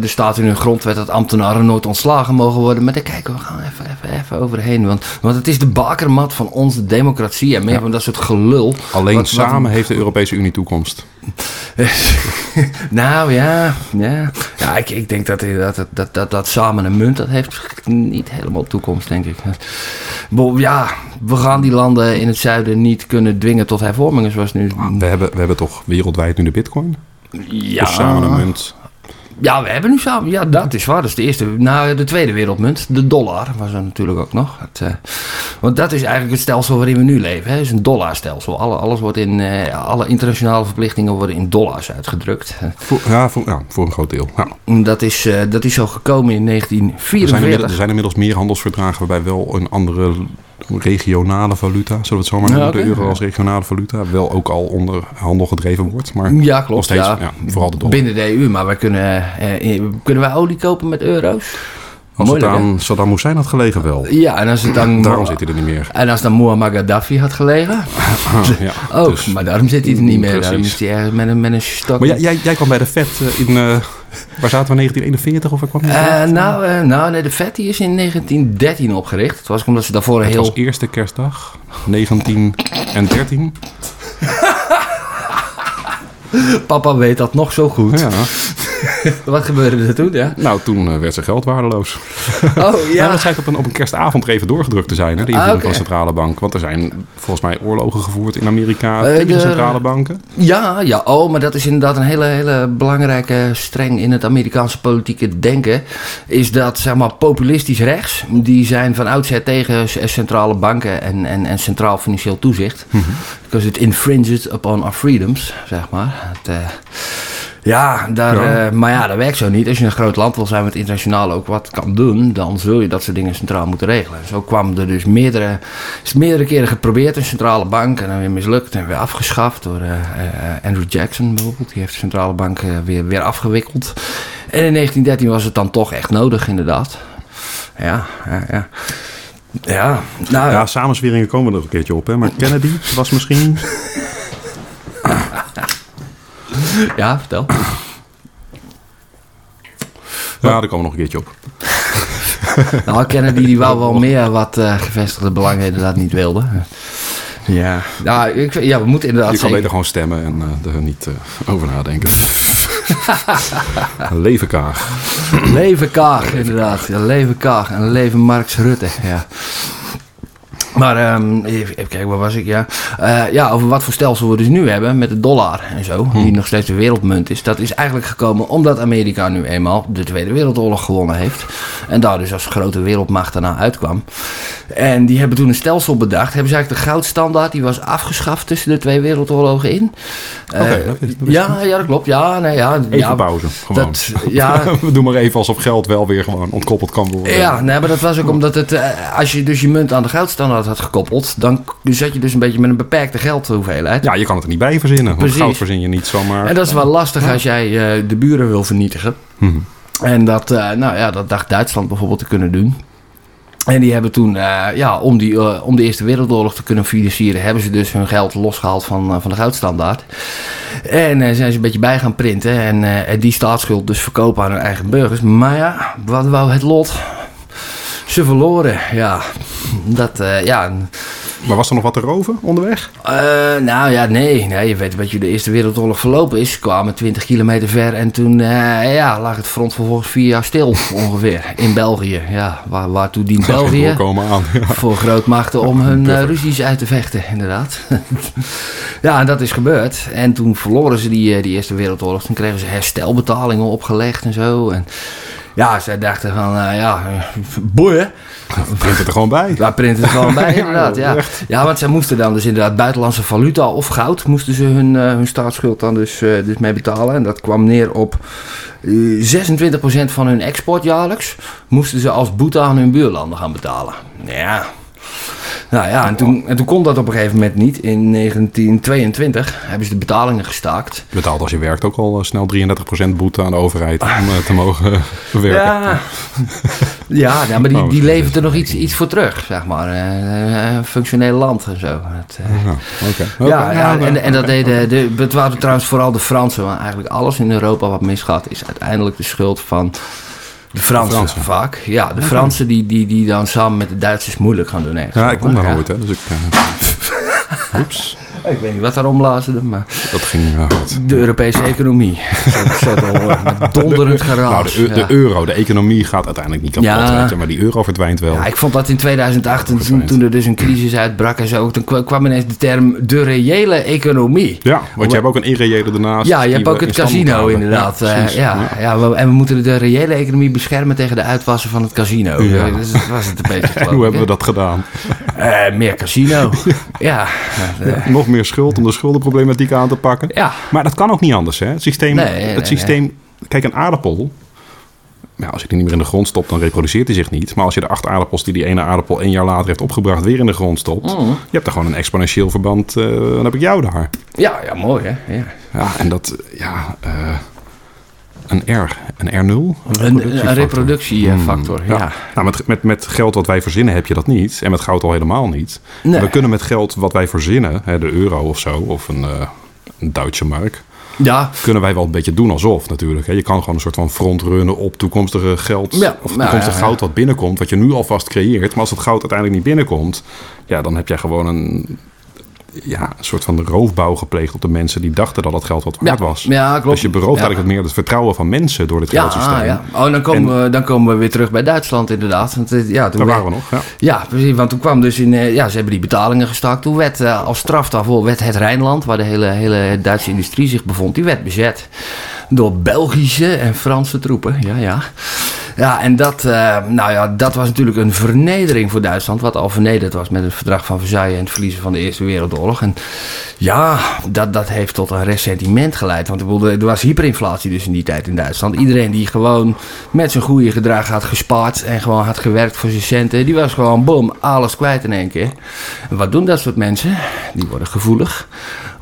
er staat in hun grondwet dat ambtenaren nooit ontslagen mogen worden. Maar daar kijken we gewoon even, even, even overheen. Want, want het is de bakermat van onze democratie en meer van dat soort gelul. Alleen samen heeft de Europese Unie toekomst. nou ja, ja. ja ik, ik denk dat, dat, dat, dat, dat samen een munt, dat heeft niet helemaal toekomst, denk ik. Ja, we gaan die landen in het zuiden niet kunnen dwingen tot hervormingen zoals nu. We hebben, we hebben toch wereldwijd nu de bitcoin? Ja. Dus samen een munt. Ja, we hebben nu samen. Ja, dat is waar. Dat is de eerste. Nou, de tweede wereldmunt, de dollar, was er natuurlijk ook nog. Het, uh, want dat is eigenlijk het stelsel waarin we nu leven. Het is een dollarstelsel. Alle, alles wordt in, uh, alle internationale verplichtingen worden in dollars uitgedrukt. Voor, ja, voor, ja, voor een groot deel. Ja. Dat, is, uh, dat is zo gekomen in 1944. Er zijn, er zijn inmiddels meer handelsverdragen waarbij wel een andere regionale valuta, zullen we het zo maar noemen, de euro als regionale valuta, wel ook al onder handel gedreven wordt. Maar ja, klopt. Steeds, ja. ja. vooral de dollar. Binnen de EU, maar kunnen, eh, kunnen wij olie kopen met euro's? Als Moeilijk, het aan Saddam Hussein had gelegen wel. Ja, en als het dan... daarom zit hij er niet meer. En als dan Muammar Gaddafi had gelegen? ja, ook, dus, maar daarom zit hij er niet meer. Precies. Daarom is hij ergens met een, met een stok. Maar jij, jij kwam bij de vet in... Uh, Waar zaten we 1941 of waar kwam uh, nou, uh, nou, nee, de FET is in 1913 opgericht. Het was omdat ze daarvoor een het heel... was eerste kerstdag, 1913. Papa weet dat nog zo goed. Ja. Wat gebeurde er toen? Ja? Nou, toen uh, werd zijn geld waardeloos. Oh ja. nou, dat schijnt op een, op een kerstavond even doorgedrukt te zijn, hè, de invoering ah, okay. van de centrale bank. Want er zijn volgens mij oorlogen gevoerd in Amerika uh, tegen de centrale banken. Ja, ja, oh, maar dat is inderdaad een hele, hele belangrijke streng in het Amerikaanse politieke denken. Is dat, zeg maar, populistisch rechts, die zijn van oudsher tegen centrale banken en, en, en centraal financieel toezicht. -hmm. Because it infringes upon our freedoms, zeg maar. Het, uh, ja, daar, ja. Uh, maar ja, dat werkt zo niet. Als je een groot land wil zijn met internationaal ook wat kan doen, dan zul je dat soort dingen centraal moeten regelen. Zo kwam er dus meerdere, is meerdere keren geprobeerd, een centrale bank, en dan weer mislukt en weer afgeschaft door uh, uh, Andrew Jackson bijvoorbeeld. Die heeft de centrale bank weer, weer afgewikkeld. En in 1913 was het dan toch echt nodig, inderdaad. Ja, ja, ja. Ja, nou, ja, samensweringen komen er nog een keertje op, hè? maar Kennedy was misschien. Ja, vertel. Ja, daar komen we nog een keertje op. nou, Kennedy die wou wel meer wat uh, gevestigde belangen inderdaad niet wilde. Ja, nou, ik, ja we moeten inderdaad Je kan beter gewoon stemmen en uh, er niet uh, over nadenken. leven Kaag. Leven Kaag, inderdaad. Ja, leven Kaag en leven Marx Rutte, ja. Maar um, even, kijken, waar was ik? Ja. Uh, ja, over wat voor stelsel we dus nu hebben met de dollar en zo, hm. die nog steeds de wereldmunt is. Dat is eigenlijk gekomen omdat Amerika nu eenmaal de Tweede Wereldoorlog gewonnen heeft. En daar dus als grote wereldmacht daarna uitkwam. En die hebben toen een stelsel bedacht. Hebben ze eigenlijk de goudstandaard, die was afgeschaft tussen de twee wereldoorlogen in. Oké, okay, uh, dat ja, ja, dat klopt. Ja, nee, ja, even ja, pauze, gewoon. Dat, ja, we doen maar even alsof geld wel weer gewoon ontkoppeld kan worden. Ja, nee, maar dat was ook omdat het, uh, als je dus je munt aan de goudstandaard had gekoppeld, dan zat je dus een beetje met een beperkte geldhoeveelheid. Ja, je kan het er niet bij verzinnen. Want goud verzin je niet zomaar. En dat is wel lastig ja. als jij uh, de buren wil vernietigen. Hmm. En dat, uh, nou ja, dat dacht Duitsland bijvoorbeeld te kunnen doen. En die hebben toen, uh, ja, om, die, uh, om de Eerste Wereldoorlog te kunnen financieren, hebben ze dus hun geld losgehaald van, uh, van de goudstandaard. En zijn ze een beetje bij gaan printen en, en die staatsschuld dus verkopen aan hun eigen burgers. Maar ja, wat wou het lot? Ze verloren, ja. Dat, ja. Maar was er nog wat te roven onderweg? Uh, nou ja, nee. nee. Je weet wat je de Eerste Wereldoorlog verlopen is. kwamen 20 kilometer ver en toen uh, ja, lag het front vervolgens vier jaar stil ongeveer in België. Ja, waar, waartoe dient België? Aan, ja. Voor grootmachten om hun ruzies uit te vechten, inderdaad. ja, en dat is gebeurd. En toen verloren ze die, die Eerste Wereldoorlog. Toen kregen ze herstelbetalingen opgelegd en zo. En ja, zij dachten van, ja, boeien. Print het er gewoon bij. Ja, print het er gewoon bij, inderdaad. Ja. ja, want zij moesten dan dus inderdaad buitenlandse valuta of goud... moesten ze hun, uh, hun staatsschuld dan dus, uh, dus mee betalen. En dat kwam neer op 26% van hun export jaarlijks... moesten ze als boete aan hun buurlanden gaan betalen. Ja, Nou ja, en toen, en toen kon dat op een gegeven moment niet. In 1922 hebben ze de betalingen gestaakt. Je betaalt als je werkt ook al eh, snel 33% boete aan de overheid om eh, te mogen eh, werken. Ja, ja, maar die, Oh, die levert er nog iets, iets voor terug, zeg maar. Eh, Een functioneel land en zo. Het, eh, Ja, ja, ja, nou, en, en dat deden de, het waren trouwens vooral de Fransen. Want eigenlijk alles in Europa wat misgaat is uiteindelijk de schuld van de Fransen, Fransen. vaak. Ja, de Fransen die, die, die dan samen met de Duitsers moeilijk gaan doen. ergens. Ja, ik kom daar nooit, hè. Dus ik... eh, Oeps, Ik weet niet wat daar omblazen, maar dat ging eh, hard. de Europese economie. Te horen. Met donderend geraas. Nou, de, euro, de economie gaat uiteindelijk niet kapot, Ja. je, maar die euro verdwijnt wel. Ja, ik vond dat in 2008, en toen, er dus een crisis uitbrak en zo, toen kwa- kwam ineens de term de reële economie. Ja, want je hebt ook een irreële daarnaast. Ja, je hebt ook het in casino inderdaad. Ja, Ja, ja, ja. en we moeten de reële economie beschermen tegen de uitwassen van het casino. Ja. Dus dat was het een beetje geloof Hoe hebben we dat gedaan? Eh, meer casino. ja. eh, Nog meer schuld om de schuldenproblematiek aan te pakken. ja. Maar dat kan ook niet anders, hè? Het systeem... Nee, nee, het systeem Kijk, een aardappel... Ja, als je die niet meer in de grond stopt, dan reproduceert hij zich niet. Maar als je de acht aardappels die die ene aardappel één jaar later heeft opgebracht... weer in de grond stopt... Mm. je hebt er gewoon een exponentieel verband... eh, dan heb ik jou daar. Ja, ja, mooi hè. Ja. Ja, en dat... Ja, een R. Een R0? Een, een reproductiefactor, Hmm, ja. Nou, met, met, met geld wat wij verzinnen heb je dat niet. En met goud al helemaal niet. Nee. We kunnen met geld wat wij verzinnen, hè, de euro of zo, of een, eh, een Duitse mark, Ja, kunnen wij wel een beetje doen alsof natuurlijk. Hè. Je kan gewoon een soort van frontrunnen op toekomstige geld Ja, of nou, toekomstig ja. goud wat binnenkomt, wat je nu alvast creëert. Maar als het goud uiteindelijk niet binnenkomt, ja, dan heb jij gewoon een, ja, een soort van roofbouw gepleegd op de mensen die dachten dat het geld wat waard ja, was. ja klopt. Dus je berooft eigenlijk het meer het vertrouwen van mensen door dit geldsysteem. ah, ja. Oh, dan komen, we, dan komen we weer terug bij Duitsland inderdaad. Want, eh, ja, toen Daar waren we nog, ja. Ja, precies. Want toen kwam dus in... eh, ja, ze hebben die betalingen gestaakt. Toen werd eh, als straf daarvoor werd het Rijnland, waar de hele, hele Duitse industrie zich bevond, die werd bezet door Belgische en Franse troepen. Ja, ja. Ja, en dat, eh, nou ja, dat was natuurlijk een vernedering voor Duitsland, wat al vernederd was met het verdrag van Versailles en het verliezen van de Eerste Wereldoorlog. En ja, dat, dat heeft tot een ressentiment geleid. Want er was hyperinflatie dus in die tijd in Duitsland. Iedereen die gewoon met zijn goede gedrag had gespaard en gewoon had gewerkt voor zijn centen, die was gewoon boom, alles kwijt in één keer. En wat doen dat soort mensen? Die worden gevoelig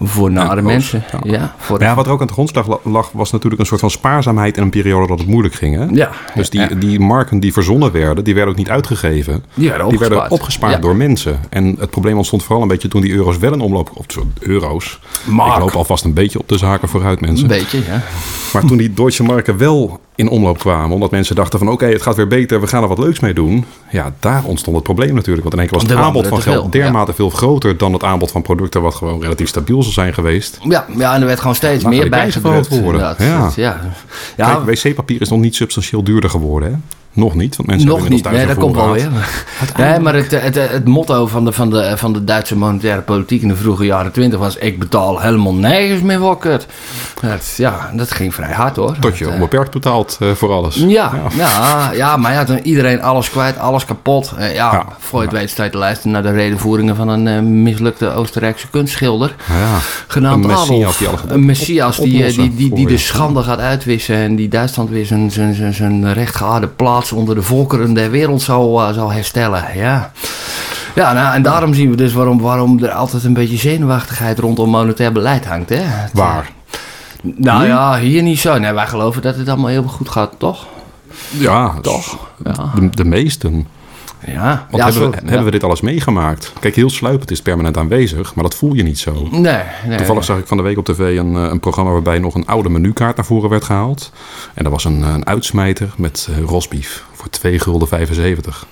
voor nare mensen. ja. Ja, voor Maar ja, wat er ook aan de grondslag la- lag, was natuurlijk een soort van spaarzaamheid in een periode dat het moeilijk ging. Hè? Ja, Dus die, ja. die marken die verzonnen werden, die werden ook niet uitgegeven. Die werden Die werden opgespaard. opgespaard Ja. door mensen. En het probleem ontstond vooral een beetje toen die euro's wel in omloop... Of euro's. Mark. Ik loop alvast een beetje op de zaken vooruit, mensen. Een beetje, ja. Maar toen die Duitse marken wel in omloop kwamen... omdat mensen dachten van oké, het gaat weer beter, we gaan er wat leuks mee doen. Ja, daar ontstond het probleem natuurlijk. Want in één keer was het aanbod van geld veel, dermate veel groter... dan het aanbod van producten wat gewoon relatief stabiel zou zijn geweest. Ja, ja, en er werd gewoon steeds meer bijgedrukt. worden. Ja. ja. ja. Kijk, wc-papier is nog niet substantieel duurder geworden, hè? Nog niet, want mensen Nog hebben niet, nee, dat komt wel weer. Nee, maar het, het, het motto van de, van, de, van de Duitse monetaire politiek in de vroege jaren twintig was... ik betaal helemaal nergens meer. Dat, ja, dat ging vrij hard hoor. Tot je Dat, eh, onbeperkt betaalt eh, voor alles. ja, ja. Ja, maar ja, toen iedereen alles kwijt, alles kapot. Eh, ja, Ja. voor het weet sta je te luisteren naar de redenvoeringen van een mislukte Oostenrijkse kunstschilder. Ja. Genaamd Een Adolf. die een Messias op- die, die, die, die de schande gaat uitwissen. En die Duitsland weer zijn, zijn, zijn, zijn rechtgeaarde plaats onder de volkeren der wereld zal, eh, zal herstellen. Ja. Ja, nou, en daarom zien we dus waarom, waarom er altijd een beetje zenuwachtigheid rondom monetair beleid hangt. Hè? Het, Waar? Nou ja, hier niet zo. Nee, wij geloven dat het allemaal heel goed gaat, toch? Ja, Toch? Ja. De, de meesten. Ja. Want ja, hebben, we, ja. hebben we dit alles meegemaakt? Kijk, heel sluipend is het permanent aanwezig, maar dat voel je niet zo. Nee, nee. Toevallig zag ik van de week op tv een, eh, een programma waarbij nog een oude menukaart naar voren werd gehaald. En dat was een, eh, een uitsmijter met eh, rosbief voor 2 gulden 75.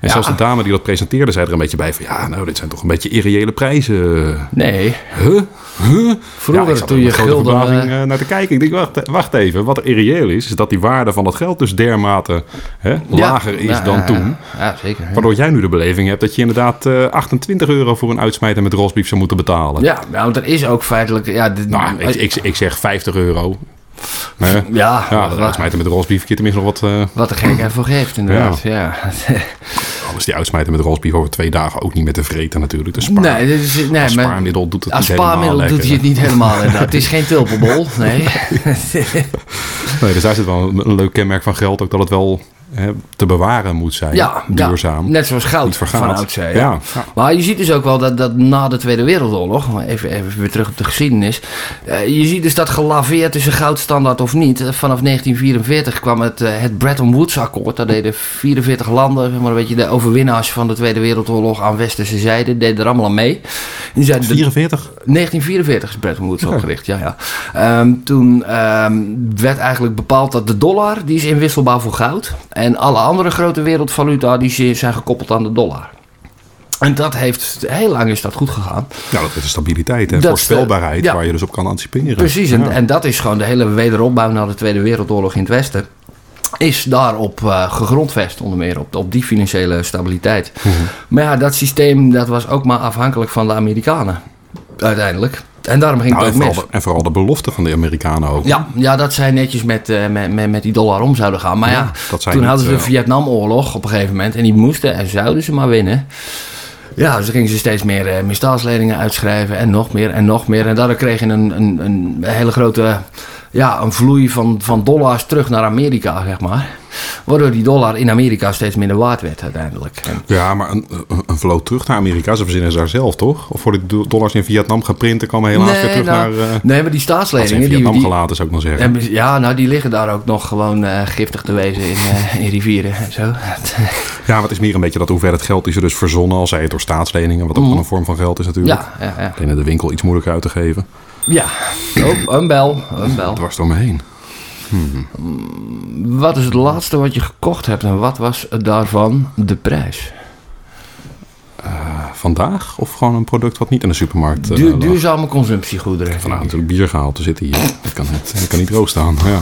En Ja. zelfs de dame die dat presenteerde zei er een beetje bij van... ja, nou, dit zijn toch een beetje irreële prijzen. Nee. Huh? Huh? Vroeger ja, toen je gulden... eh, eh, naar te kijken. Ik denk, wacht, wacht even. Wat er irreëel is, is dat die waarde van dat geld dus dermate hè, ja, lager is dan toen. Ja, zeker. Waardoor jij nu de beleving hebt dat je inderdaad eh, 28 euro voor een uitsmijter met rosbief zou moeten betalen. Ja, nou, want er is ook feitelijk... Ja, Nou, ik, ik, ik zeg 50 euro. Hè? ja, Ja, dat uitsmijter met kun je tenminste nog wat... eh wat de gek ervoor geeft, inderdaad. Ja. Anders die uitsmijter met rosbief over twee dagen ook niet meer te vreten natuurlijk. Dus spaar, nee, nee als spaarmiddel doet het als niet helemaal doet hij het niet helemaal inderdaad. Het is geen tulpenbol, nee. Nee, dus daar zit wel een, een leuk kenmerk van geld. Ook dat het wel hè, te bewaren moet zijn. Ja, duurzaam. Ja, net zoals goud van oudsher. Ja. Maar je ziet dus ook wel dat, dat na de Tweede Wereldoorlog, maar even, even weer terug op de geschiedenis. eh, je ziet dus dat gelaveerd tussen goudstandaard of niet. Eh, Vanaf 1944 kwam het, eh, het Bretton Woods akkoord. Daar deden 44 landen, maar een beetje de overwinnaars van de Tweede Wereldoorlog aan westerse zijde, deden er allemaal aan mee. Die zeiden, de- 44? 1944 is Bretton Woods opgericht, ja. ja. Ehm, toen ehm, werd eigenlijk bepaald dat de dollar, die is inwisselbaar voor goud. En alle andere grote wereldvaluta, die zi- zijn gekoppeld aan de dollar. En dat heeft, heel lang is dat goed gegaan. Ja, dat is de stabiliteit en Dat- voorspelbaarheid ja. waar je dus op kan anticiperen. Precies, en, Ja. en dat is gewoon de hele wederopbouw na de Tweede Wereldoorlog in het Westen. Is daarop eh gegrondvest, onder meer op, op die financiële stabiliteit. Mhm. Maar ja, dat systeem dat was ook maar afhankelijk van de Amerikanen. Uiteindelijk. En daarom ging Nou, het ook vooral mis. de, en vooral de belofte van de Amerikanen ook. Ja, ja, dat zij netjes met, eh, met, met, met die dollar om zouden gaan. Maar ja, toen niet, hadden ze de eh, Vietnamoorlog op een gegeven moment. En die moesten en zouden ze maar winnen. Ja, dus gingen ze steeds meer misstaatsleningen uitschrijven. En nog meer en nog meer. En daardoor kreeg je een, een, een hele grote ja, een vloei van, van dollars terug naar Amerika, zeg maar. Waardoor die dollar in Amerika steeds minder waard werd uiteindelijk. Ja, maar een, een, vloot terug naar Amerika, ze verzinnen ze daar zelf, toch? Of worden die do- dollars in Vietnam geprint en komen helaas weer terug nou, naar... eh nee, maar die in staatsleningen... Die, Vietnam die, gelaten, zou ik maar zeggen. en- ja, nou, die liggen daar ook nog gewoon eh, giftig te wezen in, eh, in rivieren en zo. Ja, maar het is meer een beetje dat hoeveelheid geld is er dus verzonnen, al zij het door staatsleningen, wat ook gewoon een vorm van geld is natuurlijk. Ja, ja, ja. In de winkel iets moeilijker uit te geven. Ja, oh, een bel, een bel. Dwars door me heen. Wat is het laatste wat je gekocht hebt en wat was daarvan de prijs? Eh, vandaag? Of gewoon een product wat niet in de supermarkt uh, Duur, duurzame consumptiegoederen. Vandaag natuurlijk bier gehaald te zitten hier. Dat kan niet, dat kan niet. Ja.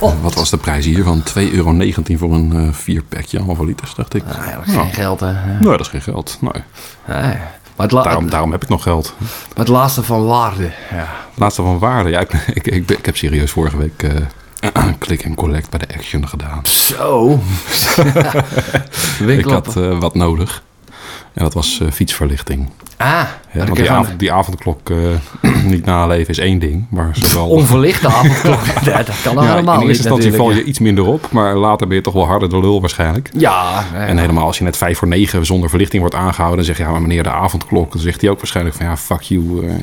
Oh. Wat was de prijs hier? Van 2,19 euro voor een eh vierpakje, allemaal van liters, dacht ik. Nou, eigenlijk Ja. geen geld, hè. Nee, dat is geen geld. Nee. Nee. Maar, het Daarom, daarom heb ik nog geld. maar het laatste van waarde. Ja. Laatste van waarde. Ja, ik, ik, ik, ik heb serieus vorige week eh click en collect bij de Action gedaan. Zo. Ik had eh, wat nodig. En dat was eh, fietsverlichting. Ah, Ja, want die, die avondklok eh, niet naleven is één ding. Maar zowel... onverlichte avondklok. ja, dat kan Ja, allemaal in niet eerste instantie val je iets minder op. Maar later ben je toch wel harder de lul waarschijnlijk. Ja. En helemaal als je net vijf voor negen zonder verlichting wordt aangehouden... dan zeg je, ja, maar meneer, de avondklok. Dan zegt hij ook waarschijnlijk van, ja, fuck you. eh,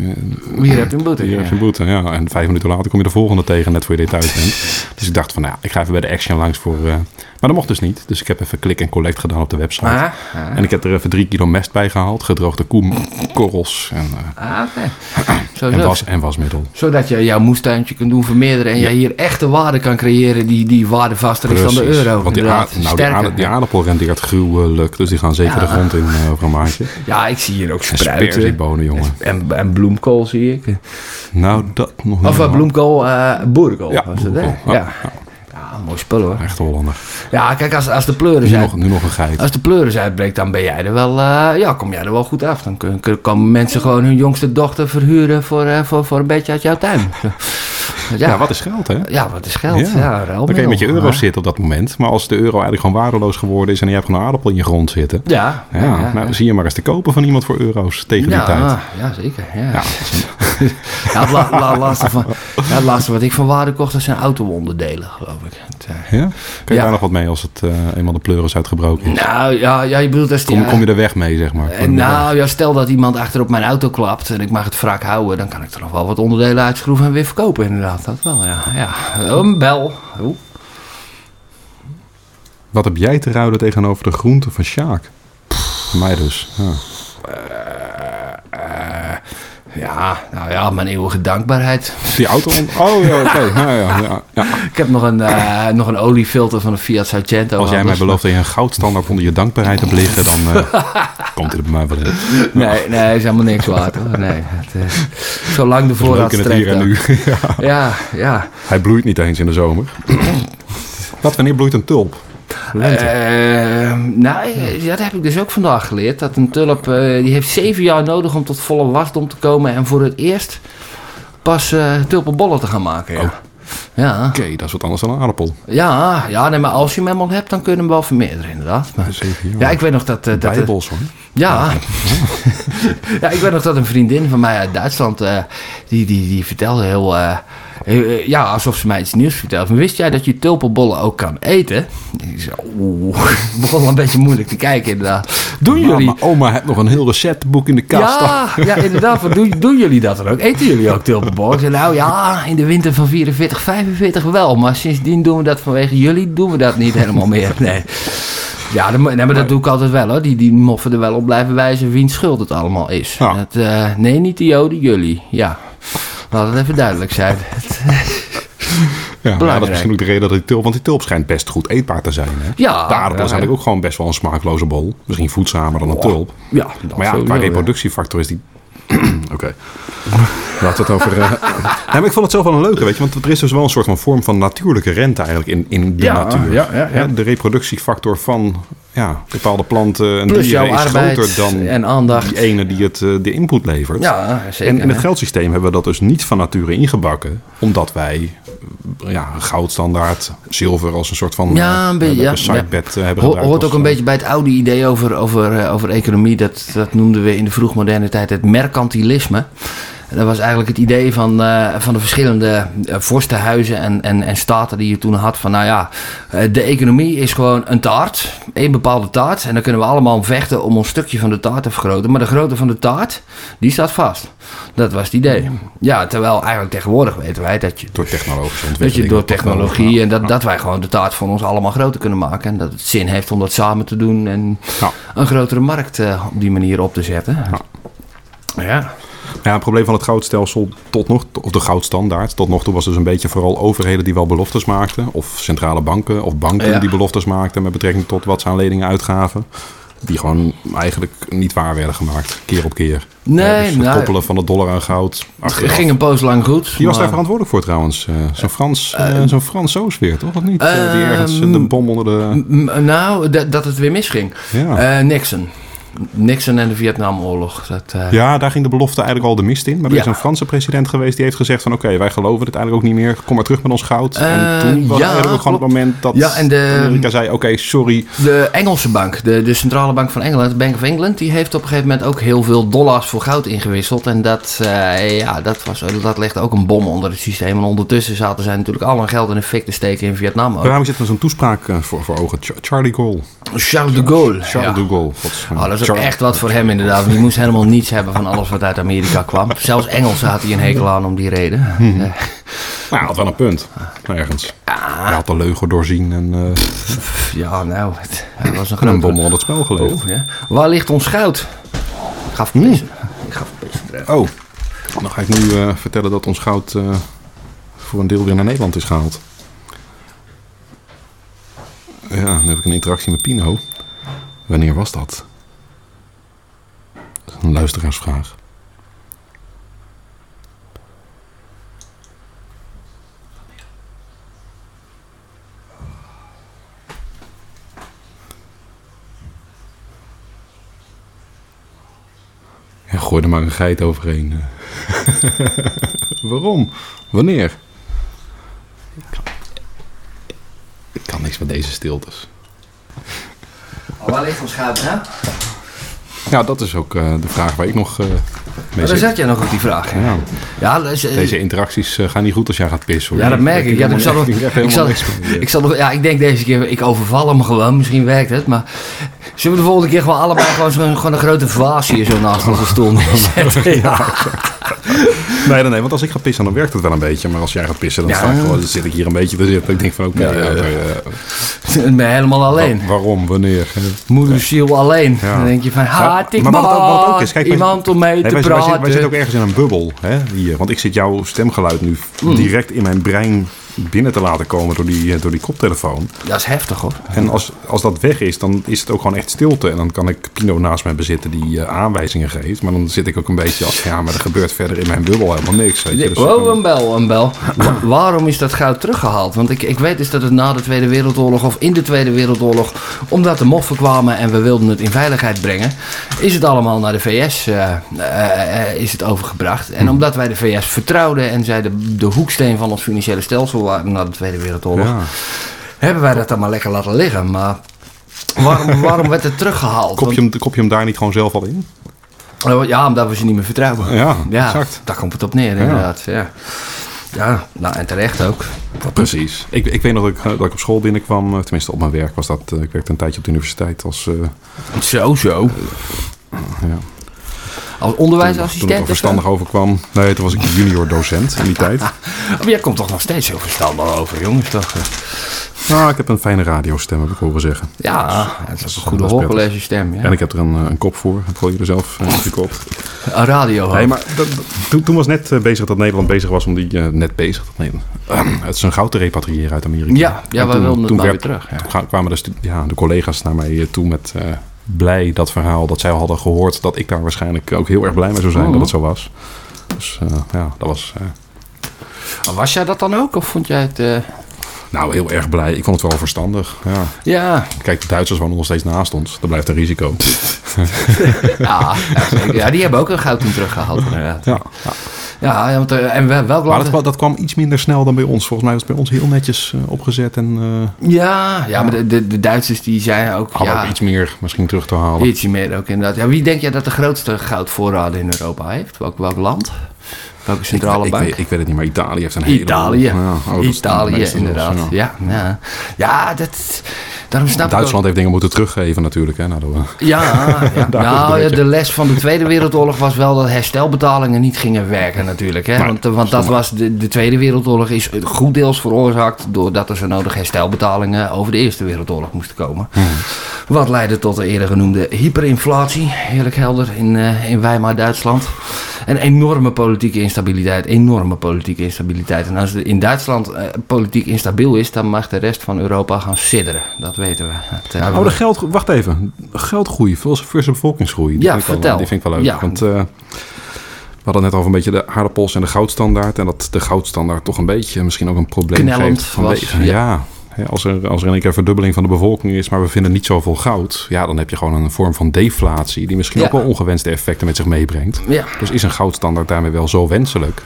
Hier heb je een boete. hier heb je een boete. Ja. En vijf minuten later kom je de volgende tegen, net voor je dit uit bent. Dus ik dacht van, nou, ja, ik ga even bij de Action langs voor... eh, maar dat mocht dus niet. Dus ik heb even click en collect gedaan op de website. Ah, ah. En ik heb er even drie kilo mest bij gehaald. Gedroogde koekorrels en, eh, Ah, oké. Zo, en, was, en wasmiddel. Zodat je jouw moestuintje kunt doen vermeerderen en jij hier echte waarde kan creëren die, die waardevaster is dan de euro. Want die, aard- nou, die, aarde- die aardappel rendeert gruwelijk. Dus die gaan zeker Ja. de grond in eh, over een maandje. Ja, ik zie hier ook En spruiten. sperziebonen, jongen. En, en bloemkool zie ik. Nou, dat nog Of niet. uh, bloemkool, eh boerenkool Ja, was het, hè? Ja. Ja, ja. Mooi spul hoor. Echt Hollander. Ja, kijk, als, als de pleuris Nu uit, nog, nu nog een geit. als de pleuris uitbreekt, dan ben jij er wel, eh, ja, kom jij er wel goed af. Dan kun- kun- komen mensen gewoon hun jongste dochter verhuren voor, eh, voor, voor een beetje uit jouw tuin. Ja, Ja, wat is geld, hè? Ja, wat is geld? Ja, Dan kan je met je euro's zitten op dat moment. Maar als de euro eigenlijk gewoon waardeloos geworden is... en je hebt gewoon een aardappel in je grond zitten... Ja, Ja, nou, zie je maar eens te kopen van iemand voor euro's tegen die ja, tijd. ja, zeker. Ja. Ja, Ja, het, la- la- laatste van, ja, het laatste wat ik van waarde kocht, dat zijn auto-onderdelen, geloof ik. Het, eh, ja? Kan je Ja. daar nog wat mee als het eh, eenmaal de pleuris uitgebroken is? nou, ja, ja, je bedoelt... Als die, Kom, kom je er weg mee, zeg maar? Eh, nou ja, stel dat iemand achter op mijn auto klapt en ik mag het wrak houden, dan kan ik er nog wel wat onderdelen uitschroeven en weer verkopen, inderdaad. Dat wel, ja. ja. Een bel. Oeh. Wat heb jij te ruilen tegenover de groente van Sjaak? Mij dus. Ja. Ja, nou ja, mijn eeuwige dankbaarheid. Die auto... Oh ja, oké. Ja, ja, ja. Ik heb nog een, eh, nog een oliefilter van een Fiat Sargento. Als jij mij belooft dat je een goudstandaard onder je dankbaarheid hebt liggen... dan eh, komt het er bij mij wel in. Nee, nee, is helemaal niks waard hoor. Nee, het, eh, zolang de voorraad hier strekt. en nu. ook. Ja, ja. Hij bloeit niet eens in de zomer. Wat, wanneer bloeit een tulp? Lente. Eh, nou, eh, dat heb ik dus ook vandaag geleerd. Dat een tulp, eh, die heeft zeven jaar nodig om tot volle wasdom te komen. En voor het eerst pas eh tulpenbollen te gaan maken. Ja. Oh. Ja, Oké, dat is wat anders dan een aardappel. ja, ja nee, maar als je hem helemaal hebt, dan kun je hem wel vermeerderen inderdaad. Maar, Zeven jaar. ja, ik weet nog dat... eh, dat Bijbels hoor. ja. ja, ik weet nog dat een vriendin van mij uit Duitsland, die, die, die vertelde heel, Eh, ja, alsof ze mij iets nieuws vertelt. Maar wist jij dat je tulpenbollen ook kan eten? Ik zei, oeh, het begon wel een beetje moeilijk te kijken inderdaad. Doen jullie... Maar oma heeft nog een heel receptboek in de kast. Ja, ja, inderdaad. Doen, doen jullie dat dan ook? Eten jullie ook tulpenbollen? Ik zei, nou ja, in de winter van 44, 45 wel. Maar sindsdien doen we dat vanwege jullie, doen we dat niet helemaal meer. Nee. Ja, dat, nee, maar dat doe ik altijd wel hoor. Die, die moffen er wel op blijven wijzen wiens schuld het allemaal is. Ja. Dat, eh, nee, niet de Joden, jullie. Ja, laat het even duidelijk zijn. Ja, maar dat is misschien ook de reden dat die tulp... Want die tulp schijnt best goed eetbaar te zijn. Hè? Ja, de aardappel is ja, eigenlijk ook gewoon best wel een smaakloze bol. Misschien voedzamer dan een tulp. Ja, Maar ja, qua ja. reproductiefactor is die... Oké. Laten we het over... eh, maar ik vond het zelf wel een leuke, weet je. Want er is dus wel een soort van vorm van natuurlijke rente eigenlijk in, in de Ja, natuur. ja, ja, ja. De reproductiefactor van ja, bepaalde planten en Plus dieren is groter dan en aandacht. die ene die het, eh, de input levert. Ja, zeker. En in het geldsysteem hebben we dat dus niet van nature ingebakken. Omdat wij ja, goudstandaard, zilver als een soort van Ja, eh, een beetje, ja, sidebed eh, hebben gebruikt. hoort ook een beetje bij het oude idee over, over, over economie. Dat, dat noemden we in de vroegmoderne tijd het mercantilisme. Dat was eigenlijk het idee van, van de verschillende vorstenhuizen en, en, en staten die je toen had. Van nou ja, de economie is gewoon een taart. Een bepaalde taart. En dan kunnen we allemaal om vechten om ons stukje van de taart te vergroten. Maar de grootte van de taart, die staat vast. Dat was het idee. Ja, terwijl eigenlijk tegenwoordig weten wij dat je Door technologische ontwikkeling. je, door technologie en dat, dat wij gewoon de taart van ons allemaal groter kunnen maken. En dat het zin heeft om dat samen te doen en een grotere markt eh, op die manier op te zetten. Ja. Ja, het probleem van het goudstelsel tot nog, of de goudstandaard, tot nog toe was dus een beetje vooral overheden die wel beloftes maakten. Of centrale banken of banken Ja. die beloftes maakten met betrekking tot wat ze aan leningen uitgaven. Die gewoon eigenlijk niet waar werden gemaakt, keer op keer. Nee, Ja, dus het nou- koppelen van het dollar aan goud. Het ging een poos lang goed. Die was daar verantwoordelijk voor trouwens. eh, zo'n Frans, eh, zo'n weer, toch? Of niet? Eh, die ergens Ehm, de bom onder de... Nou, dat, het weer misging. Ja. Eh, Nixon. Nixon en de Vietnamoorlog. Dat, eh, Ja, daar ging de belofte eigenlijk al de mist in. Maar er Ja. is een Franse president geweest die heeft gezegd van... oké, wij geloven het eigenlijk ook niet meer. Kom maar terug met ons goud. en Eh, toen was ja, eigenlijk gewoon het moment dat Ja, en de- Amerika zei... oké, sorry. De Engelse bank, de, de centrale bank van Engeland, de Bank of England, die heeft op een gegeven moment ook heel veel dollars voor goud ingewisseld. En dat, eh, ja, dat, was, dat legde ook een bom onder het systeem. En ondertussen zaten zij natuurlijk al hun geld in een fik te steken in Vietnam. Ook. Waarom zit er zo'n toespraak voor, voor ogen? Ch- Charlie Gaulle. Charles de Gaulle. Charles de Gaulle. Gods- Oh, dat echt wat voor hem inderdaad. want Die moest helemaal niets hebben van alles wat uit Amerika kwam. Zelfs Engelsen had hij een hekel aan om die reden. Eh, Nou, hij had wel een punt. Ergens. Hij had de leugen doorzien en, eh, ja, nou, het, hij was een en een grote... bom onder het spel gelegd. Oh, ja. Waar ligt ons goud? Ik ga verpissen. Ik ga verpissen. Oh, dan ga ik nu eh, vertellen dat ons goud voor een deel weer naar Nederland is gehaald. Ja, dan heb ik een interactie met Pino. Wanneer was dat? Een luisteraarsvraag. Ja, gooi er maar een geit overheen. Waarom? Wanneer? Ik kan, ik kan niks met deze stiltes. Waar ligt ons goud, hè? Ja, dat is ook eh, de vraag waar ik nog eh mee Maar daar zit. zat jij nog op die vraag. Ja, Ja, eh, deze interacties gaan niet goed als jij gaat pissen. Hoor. ja dat merk ik. Ja, ik, zal nog, Ik zal, ik, ja, ik denk deze keer, ik overval hem gewoon. Misschien werkt het, maar... Zullen we de volgende keer gewoon allebei gewoon, gewoon een grote vaas hier zo naast onze stoel neerzetten? Ja. Nee, nee, nee, want als ik ga pissen, dan werkt het wel een beetje. Maar als jij gaat pissen, dan, Ja. sta ik gewoon, dan zit ik hier een beetje te zitten. Ik denk van, oké, Ja, ja, ja, ja. oké, eh, ben helemaal alleen. wa- waarom, wanneer? Moederziel alleen. Dan denk je van, haat ik maar wat, wat, wat ook is, kijk, wij- iemand om mee te wij, wij, praten. zitten, wij zitten ook ergens in een bubbel hè, hier. Want ik zit jouw stemgeluid nu Mm. direct in mijn brein binnen te laten komen door die, eh, door die koptelefoon. Dat is heftig hoor. En als, als dat weg is, dan is het ook gewoon echt stilte. En dan kan ik Pino naast mij bezitten die eh, aanwijzingen geeft. Maar dan zit ik ook een beetje als, ja, maar er gebeurt verder in mijn bubbel helemaal niks. Weet je? Dus oh, een bel, een bel. Wa- waarom is dat goud teruggehaald? Want ik, ik weet dus dat het na de Tweede Wereldoorlog of in de Tweede Wereldoorlog, omdat de moffen kwamen en we wilden het in veiligheid brengen, is het allemaal naar de VS eh, is het overgebracht. En omdat wij de VS vertrouwden en zij de, de hoeksteen van ons financiële stelsel na de Tweede Wereldoorlog, ja. hebben wij dat dan maar lekker laten liggen. Maar waarom, waarom werd het teruggehaald? Kop, je hem, kop je hem daar niet gewoon zelf al in? Want- ja, omdat we ze niet meer vertrouwen. Ja, Ja, exact. daar komt het op neer, inderdaad. Ja. Ja, nou en terecht ook. Precies. Ik, ik weet nog dat ik, dat ik op school binnenkwam, eh, tenminste op mijn werk was dat. eh, Ik werkte een tijdje op de universiteit als... eh, Zo, zo. ja, Als toen, toen onderwijsassistent ik er verstandig overkwam. Nee, toen was ik junior docent in die tijd. Maar jij komt toch nog steeds zo verstandig over, jongens, toch? Nou, ik heb een fijne radiostem, heb ik horen zeggen. Ja, het is een goede dat hoorcollege stem, ja. En ik heb er een, eh, een kop voor. Heb ik er zelf uh, gekopt. Een radio. Nee, maar dat, dat- toen, toen was net eh, bezig dat Nederland bezig was om die... eh, net bezig, dat Nederland... het is een goud te repatriëren uit Amerika. Ja, ja En wij toen- wilden het toen werd- weer terug. Ja. Toen kwamen de, ja, de collega's naar mij eh, toe met eh, blij dat verhaal. Dat zij hadden gehoord dat ik daar waarschijnlijk ook heel erg blij mee zou zijn dat het zo was. Dus eh, ja, dat was eh, Was jij dat dan ook, of vond jij het... nou heel erg blij. Ik vond het wel verstandig. Ja. Ja, Kijk, de Duitsers wonen nog steeds naast ons. Dat blijft een risico. ja, ja, die hebben ook een goud toen teruggehaald, inderdaad. Ja. Ja, ja, want, eh, en wel- Maar dat, kwam- dat kwam iets minder snel dan bij ons. Volgens mij was het bij ons heel netjes eh, opgezet en eh Ja, ja, maar de, de, de Duitsers die zijn ook... hadden ja, ook iets meer misschien terug te halen. Ietsje meer ook inderdaad. Ja, wie denk jij dat de grootste goudvoorraden in Europa heeft? Welk, welk land? Welke centrale ik, bank? weet, ik weet het niet, maar Italië heeft een hele... Italië. Italië, inderdaad. ja. Ja, dat, daarom snap Duitsland ook- heeft dingen moeten teruggeven natuurlijk. Hè, nou, door- Ja, ja. Nou, ja, de les van de Tweede Wereldoorlog was wel dat herstelbetalingen niet gingen werken natuurlijk. Hè? Want eh, want dat was de, de Tweede Wereldoorlog is goed deels veroorzaakt doordat er zo nodig herstelbetalingen over de Eerste Wereldoorlog moesten komen. Hmm. Wat leidde tot de eerder genoemde hyperinflatie, heerlijk helder, in, eh, in Weimar, Duitsland. En enorme politieke instabiliteit, enorme politieke instabiliteit. En als er in Duitsland eh, politiek instabiel is, dan mag de rest van Europa gaan sidderen. Dat weten we. Eh, Oh, de geld... Wacht even. Geldgroei versus bevolkingsgroei. Die Ja, vind ik wel- vertel. die vind ik wel leuk. Ja. Want eh, we hadden net over een beetje de aardappels en de goudstandaard. En dat de goudstandaard toch een beetje misschien ook een probleem Knellend geeft. Vanwege, was, ja. ja. Als er, als er in één keer verdubbeling van de bevolking is, maar we vinden niet zoveel goud. Ja, dan heb je gewoon een vorm van deflatie. Die misschien Ja. ook wel ongewenste effecten met zich meebrengt. Ja, Dus is een goudstandaard daarmee wel zo wenselijk?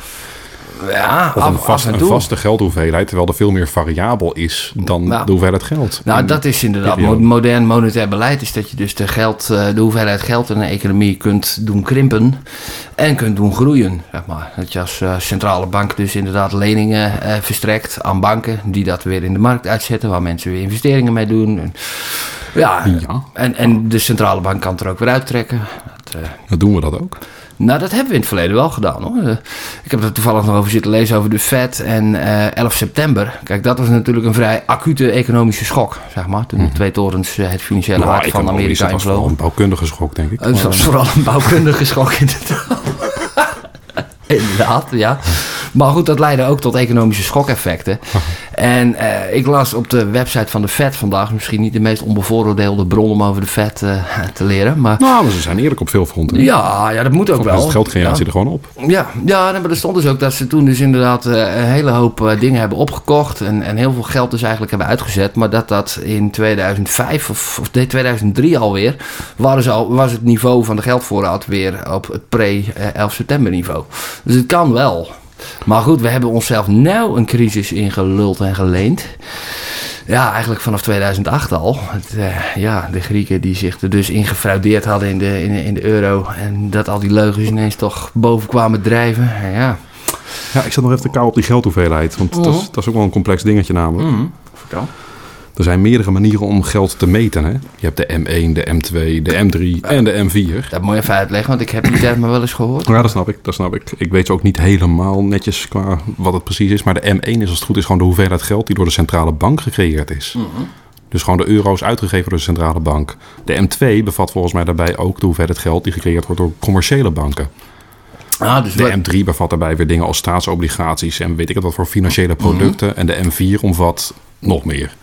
Ja Of een, vast, vaste geldhoeveelheid, terwijl er veel meer variabel is dan Nou. de hoeveelheid geld. Nou, En- dat is inderdaad modern monetair beleid. Is dat je dus de, geld, eh, de hoeveelheid geld in een economie kunt doen krimpen. En kunt doen groeien. Zeg maar. Dat je als eh, centrale bank dus inderdaad leningen eh, verstrekt aan banken. Die dat weer in de markt uitzetten. Waar mensen weer investeringen mee doen. En, ja, Ja. En, en de centrale bank kan het er ook weer uittrekken. Dat, eh, doen we dat ook. nou, dat hebben we in het verleden wel gedaan hoor. Eh, Ik heb er toevallig nog over zitten lezen over de Fed en eh 11 september. Kijk, dat was natuurlijk een vrij acute economische schok, zeg maar. Toen de twee torens het financiële Nou, hart van Amerika dat was vooral een bouwkundige schok, denk ik. Het was vooral een bouwkundige schok, inderdaad. inderdaad, ja. Maar goed, dat leidde ook tot economische schokeffecten. En eh, ik las op de website van de Fed vandaag, misschien niet de meest onbevooroordeelde bron om over de Fed eh, te leren. Maar nou, maar ze zijn eerlijk op veel fronten. ja, ja, dat moet ook wel. het geldgeneratie Ja. er gewoon op. Ja, ja maar er stond dus ook dat ze toen dus inderdaad eh, een hele hoop dingen hebben opgekocht. En, en heel veel geld dus eigenlijk hebben uitgezet. Maar dat dat in 2005 of, of nee, 2003 alweer, waren ze al, was het niveau van de geldvoorraad weer op het pre-11 september niveau. Dus het kan wel. Maar goed, we hebben onszelf nou een crisis ingeluld en geleend. Ja, eigenlijk vanaf 2008 al. Het, eh, ja, de Grieken die zich er dus in gefraudeerd hadden in de, in, de- in de euro. En dat al die leugens ineens toch boven kwamen drijven. En ja, Ja, ik zat nog even te kou op die geldhoeveelheid. Want dat, is, Mhm. dat is ook wel een complex dingetje namelijk. vertel. Er zijn meerdere manieren om geld te meten. Hè? Je hebt de M1, de M2, de M3 en de M4. Dat moet je even uitleggen, want ik heb die termen wel eens gehoord. Ja, dat snap ik. Dat snap ik. Ik weet ook niet helemaal netjes qua wat het precies is. Maar de M1 is als het goed is gewoon de hoeveelheid geld die door de centrale bank gecreëerd is. Dus gewoon de euro's uitgegeven door de centrale bank. De M2 bevat volgens mij daarbij ook de hoeveelheid geld die gecreëerd wordt door commerciële banken. Ah, dus De wat- M3 bevat daarbij weer dingen als staatsobligaties en weet ik het wat voor financiële producten. En de M4 omvat nog meer.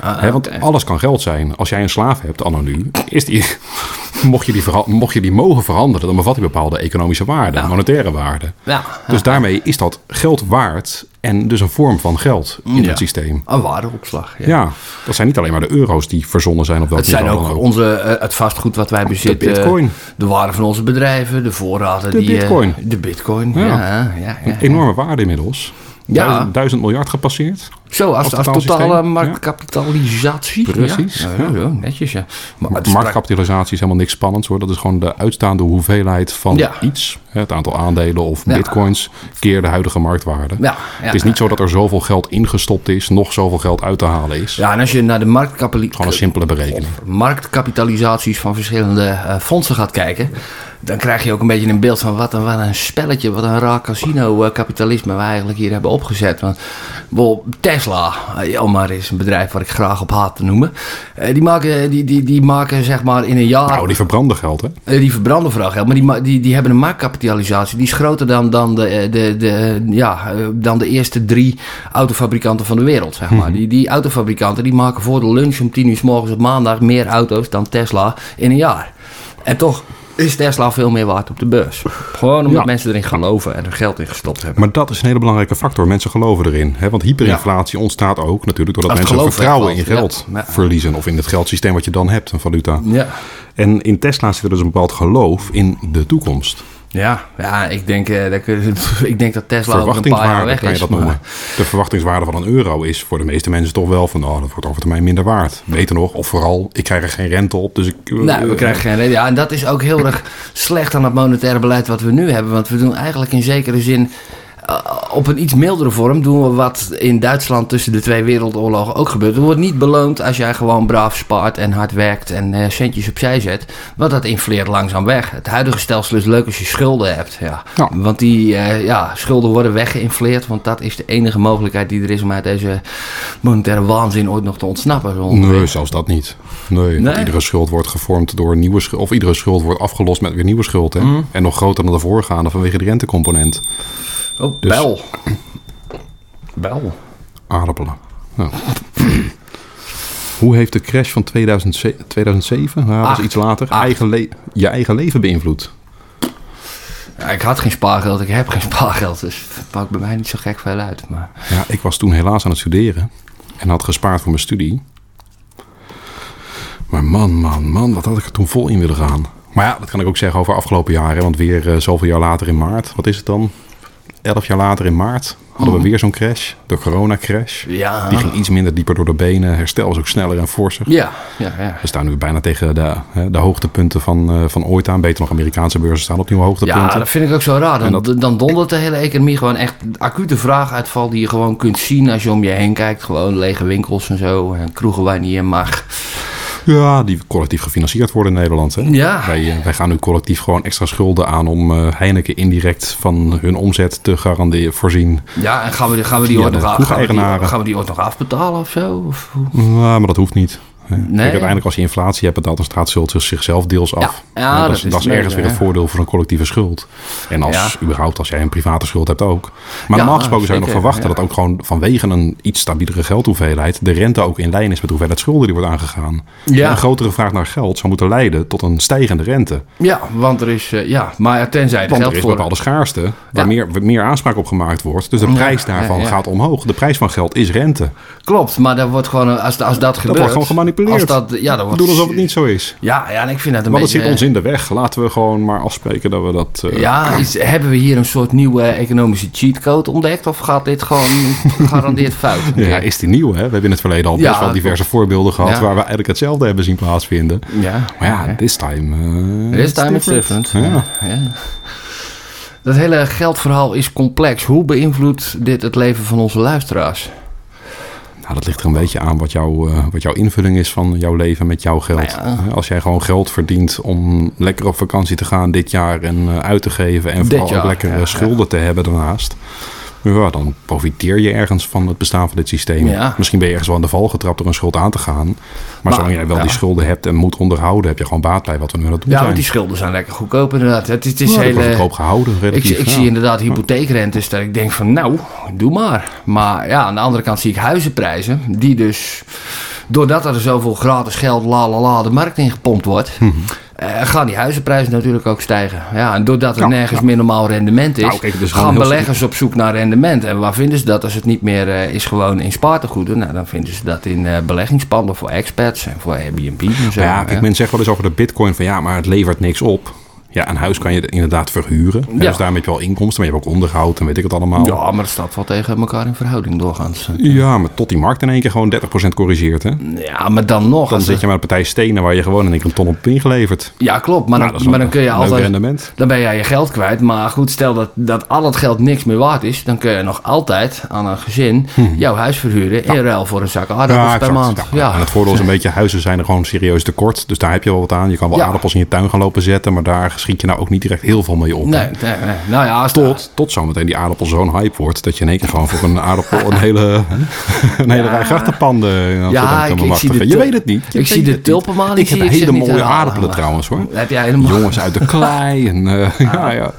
Ah, want alles kan geld zijn. Als jij een slaaf hebt, anno nu, is die, mocht, je die mocht je die mogen veranderen, dan bevat die bepaalde economische waarde, Ja. monetaire waarde. Ja, Dus daarmee is dat geld waard en dus een vorm van geld in het systeem. een waardeopslag. Ja. Ja, dat zijn niet alleen maar de euro's die verzonnen zijn op welk Het zijn niveau dan ook onze, eh, het vastgoed wat wij bezitten. bitcoin. De waarde van onze bedrijven, de voorraden. De die, eh, bitcoin. de bitcoin, ja, ja, Een enorme waarde inmiddels. Ja. Duizend, duizend miljard gepasseerd. Zo, als, Als totale ja. marktkapitalisatie. Precies, Ja, ja. netjes, ja. Maar Marktkapitalisatie is helemaal niks spannends hoor. Dat is gewoon de uitstaande hoeveelheid van iets. Het aantal aandelen of bitcoins keer de huidige marktwaarde. Het is niet zo dat er zoveel geld ingestopt is, nog zoveel geld uit te halen is. Ja, en als je naar de marktkapitalisatie... Gewoon een simpele berekening. marktkapitalisaties van verschillende eh, fondsen gaat kijken, dan krijg je ook een beetje een beeld van wat een, wat een spelletje, wat een raar casino-kapitalisme we eigenlijk hier hebben opgezet. Want bijvoorbeeld Tesla, eh, om maar eens een bedrijf waar ik graag op haat te noemen, eh, die, maken, die, die, die maken zeg maar in een jaar. Nou, die verbranden geld hè. Eh, die verbranden vooral geld, maar die, die, die hebben een marktkapitalisatie. Die is groter dan, dan, de, eh, de, de, ja, eh, dan de eerste drie autofabrikanten van de wereld. Zeg maar. die, die autofabrikanten die maken voor de lunch om tien uur s morgens op maandag meer auto's dan Tesla in een jaar. En toch is Tesla veel meer waard op de beurs. Gewoon omdat Ja. mensen erin geloven en er geld in gestopt hebben. Maar dat is een hele belangrijke factor. Mensen geloven erin. Hè? Want hyperinflatie ontstaat ook natuurlijk doordat mensen vertrouwen in geld ja. Verliezen. Of in het geldsysteem wat je dan hebt, een valuta. Ja. En in Tesla zit er dus een bepaald geloof in de toekomst. Ja, ja ik, denk, eh, dat, ik denk dat Tesla over een paar jaar weg is. dat maar- noemen. De verwachtingswaarde van een euro is voor de meeste mensen toch wel van... oh, dat wordt over termijn minder waard. Weten nog, of vooral, ik krijg er geen rente op. Dus ik, Nee, we krijgen geen reden. Ja, en dat is ook heel erg slecht aan het monetaire beleid wat we nu hebben. Want we doen eigenlijk in zekere zin. Eh, op een iets mildere vorm doen we wat in Duitsland tussen de twee wereldoorlogen ook gebeurt. Er wordt niet beloond als jij gewoon braaf spaart en hard werkt en eh, centjes opzij zet. Want dat infleert langzaam weg. Het huidige stelsel is leuk als je schulden hebt. Ja. Ja. Want die eh, ja, schulden worden weggeïnfleerd. Want dat is de enige mogelijkheid die er is om uit deze monetaire waanzin ooit nog te ontsnappen. zo. Nee, zelfs dat niet. Nee, iedere schuld wordt gevormd door nieuwe schuld. Of iedere schuld wordt afgelost met weer nieuwe schuld. Hè? Mhm. En nog groter dan de voorgaande vanwege de rentecomponent. Oh, Dus- bel. Bel. Aardappelen. Hoe heeft de crash van 2007, 2007 nou, dat is Acht. iets later, eigen je eigen leven beïnvloed? Ja, ik had geen spaargeld, ik heb geen spaargeld, dus het maakt bij mij niet zo gek veel uit. Maar Ja, ik was toen helaas aan het studeren en had gespaard voor mijn studie. Maar man, man, man, wat had ik er toen vol in willen gaan. Maar ja, dat kan ik ook zeggen over afgelopen jaren. Want weer eh, zoveel jaar later in maart, wat is het dan? Elf jaar later in maart hadden we weer zo'n crash. De corona-crash. ja, Die ging iets minder dieper door de benen. Herstel was ook sneller en forser. ja, ja, ja. We staan nu bijna tegen de, hè, de hoogtepunten van, eh, van ooit aan. Beter nog, Amerikaanse beurzen staan op nieuwe hoogtepunten. Ja, dat vind ik ook zo raar. Dan, dat- dan dondert de hele economie gewoon echt acute vraaguitval die je gewoon kunt zien als je om je heen kijkt. Gewoon lege winkels en zo, en kroegen waar je niet in mag. Ja, die collectief gefinancierd worden in Nederland. Hè? Ja. Wij, eh, wij gaan nu collectief gewoon extra schulden aan om eh, Heineken indirect van hun omzet te garanderen, voorzien. Ja, en gaan we, gaan we die ooit nog af, gaan we die, gaan we die ooit nog afbetalen of zo? Of? Ja, maar dat hoeft niet. Kijk, uiteindelijk als je inflatie hebt, betaalt een staatsschuld zich- zichzelf deels af. Ja, dat dat, is, dat ergens weer het voordeel voor een collectieve schuld. En als überhaupt als jij een private schuld hebt ook. Maar normaal gesproken zou je nog verwachten dat ook gewoon vanwege een iets stabielere geldhoeveelheid de rente ook in lijn is met de hoeveelheid schulden die wordt aangegaan. Ja. Een grotere vraag naar geld zou moeten leiden tot een stijgende rente. Ja, want er is, eh, ja, maar tenzij er Want geld er is voor... bepaalde schaarste waar meer, meer aanspraak op gemaakt wordt. Dus de prijs daarvan gaat omhoog. De prijs van geld is rente. Klopt, maar dat wordt gewoon, als, als dat gebeurt... wordt gewoon gemanipuleerd. Als dat, ja, dat wordt, doen alsof het niet zo is. Ja, ja, en ik vind dat een het beetje... zit ons in de weg. Laten we gewoon maar afspreken dat we dat... eh, Ja, is, hebben we hier een soort nieuwe economische cheatcode ontdekt? Of gaat dit gewoon gegarandeerd fout? Ja, is die nieuw, hè? We hebben in het verleden al Ja, best wel diverse voorbeelden gehad... Ja. waar we eigenlijk hetzelfde hebben zien plaatsvinden. Ja, Maar ja, this time... eh, This time it's different. Ja. Ja. Dat hele geldverhaal is complex. Hoe beïnvloedt dit het leven van onze luisteraars? Nou, dat ligt er een beetje aan wat, jouw eh, wat jouw invulling is van jouw leven met jouw geld. Nou ja. Als jij gewoon geld verdient om lekker op vakantie te gaan dit jaar en eh, uit te geven en Dit vooral ook jaar, lekker ja, eh, schulden te hebben daarnaast. Ja, dan profiteer je ergens van het bestaan van dit systeem. Ja. Misschien ben je ergens wel aan de val getrapt door een schuld aan te gaan. Maar, Maar, zolang jij wel ja. die schulden hebt en moet onderhouden, heb je gewoon baat bij wat we nu aan het doen Ja, zijn. want die schulden zijn lekker goedkoop inderdaad. Het is, het is Ja, hele... goedkoop gehouden, Ik, relatief. ik ja. zie inderdaad hypotheekrentes dat ik denk van nou, doe maar. Maar ja, aan de andere kant zie ik huizenprijzen die dus... Doordat er zoveel gratis geld la la la de markt ingepompt wordt... Mhm. eh, gaan die huizenprijzen natuurlijk ook stijgen. Ja, en doordat er Ja, nergens ja. meer normaal rendement is... Nou, kijk, is gaan beleggers op zoek naar rendement. En waar vinden ze dat als het niet meer eh, is gewoon in spaartegoeden? Nou, dan vinden ze dat in eh, beleggingspanden voor expats en voor Airbnb en zo. Ja, hè. kijk, men zegt wel eens over de bitcoin van ja, maar het levert niks op. Ja, een huis kan je inderdaad verhuren. Ja. Dus daarmee heb je wel inkomsten, maar je hebt ook onderhoud en weet ik het allemaal. Ja, maar dat staat wel tegen elkaar in verhouding doorgaans. Ja, maar tot die markt in één keer gewoon 30% corrigeert, hè? Ja, maar dan nog. Dan zit je met een partij stenen waar je gewoon in één keer een ton op ingeleverd. Ja, klopt. Maar, Nou, dan, maar dan kun je altijd. rendement. Dan ben jij je geld kwijt. Maar goed, stel dat, dat al het geld niks meer waard is. Dan kun je nog altijd aan een gezin jouw huis verhuren. In ruil voor een zak aardappels per exact. maand. Ja. Ja. En het voordeel is een beetje, huizen zijn er gewoon serieus tekort. Dus daar heb je wel wat aan. Je kan wel Ja. aardappels in je tuin gaan lopen zetten, maar daar schiet je nou ook niet direct heel veel mee op. Nee, nee, nee. Nou ja, Tot, tot zometeen die aardappel zo'n hype wordt, dat je in één keer gewoon voor een aardappel een hele, een hele rij grachtenpanden Amsterdam Ja, ik, ik zie de Je weet het niet. Je Ik zie de niet. tulpenmaling. Ik heb hele mooie aardappelen trouwens hoor. Heb jij helemaal... Jongens uit de klei. En, eh, ja, ja.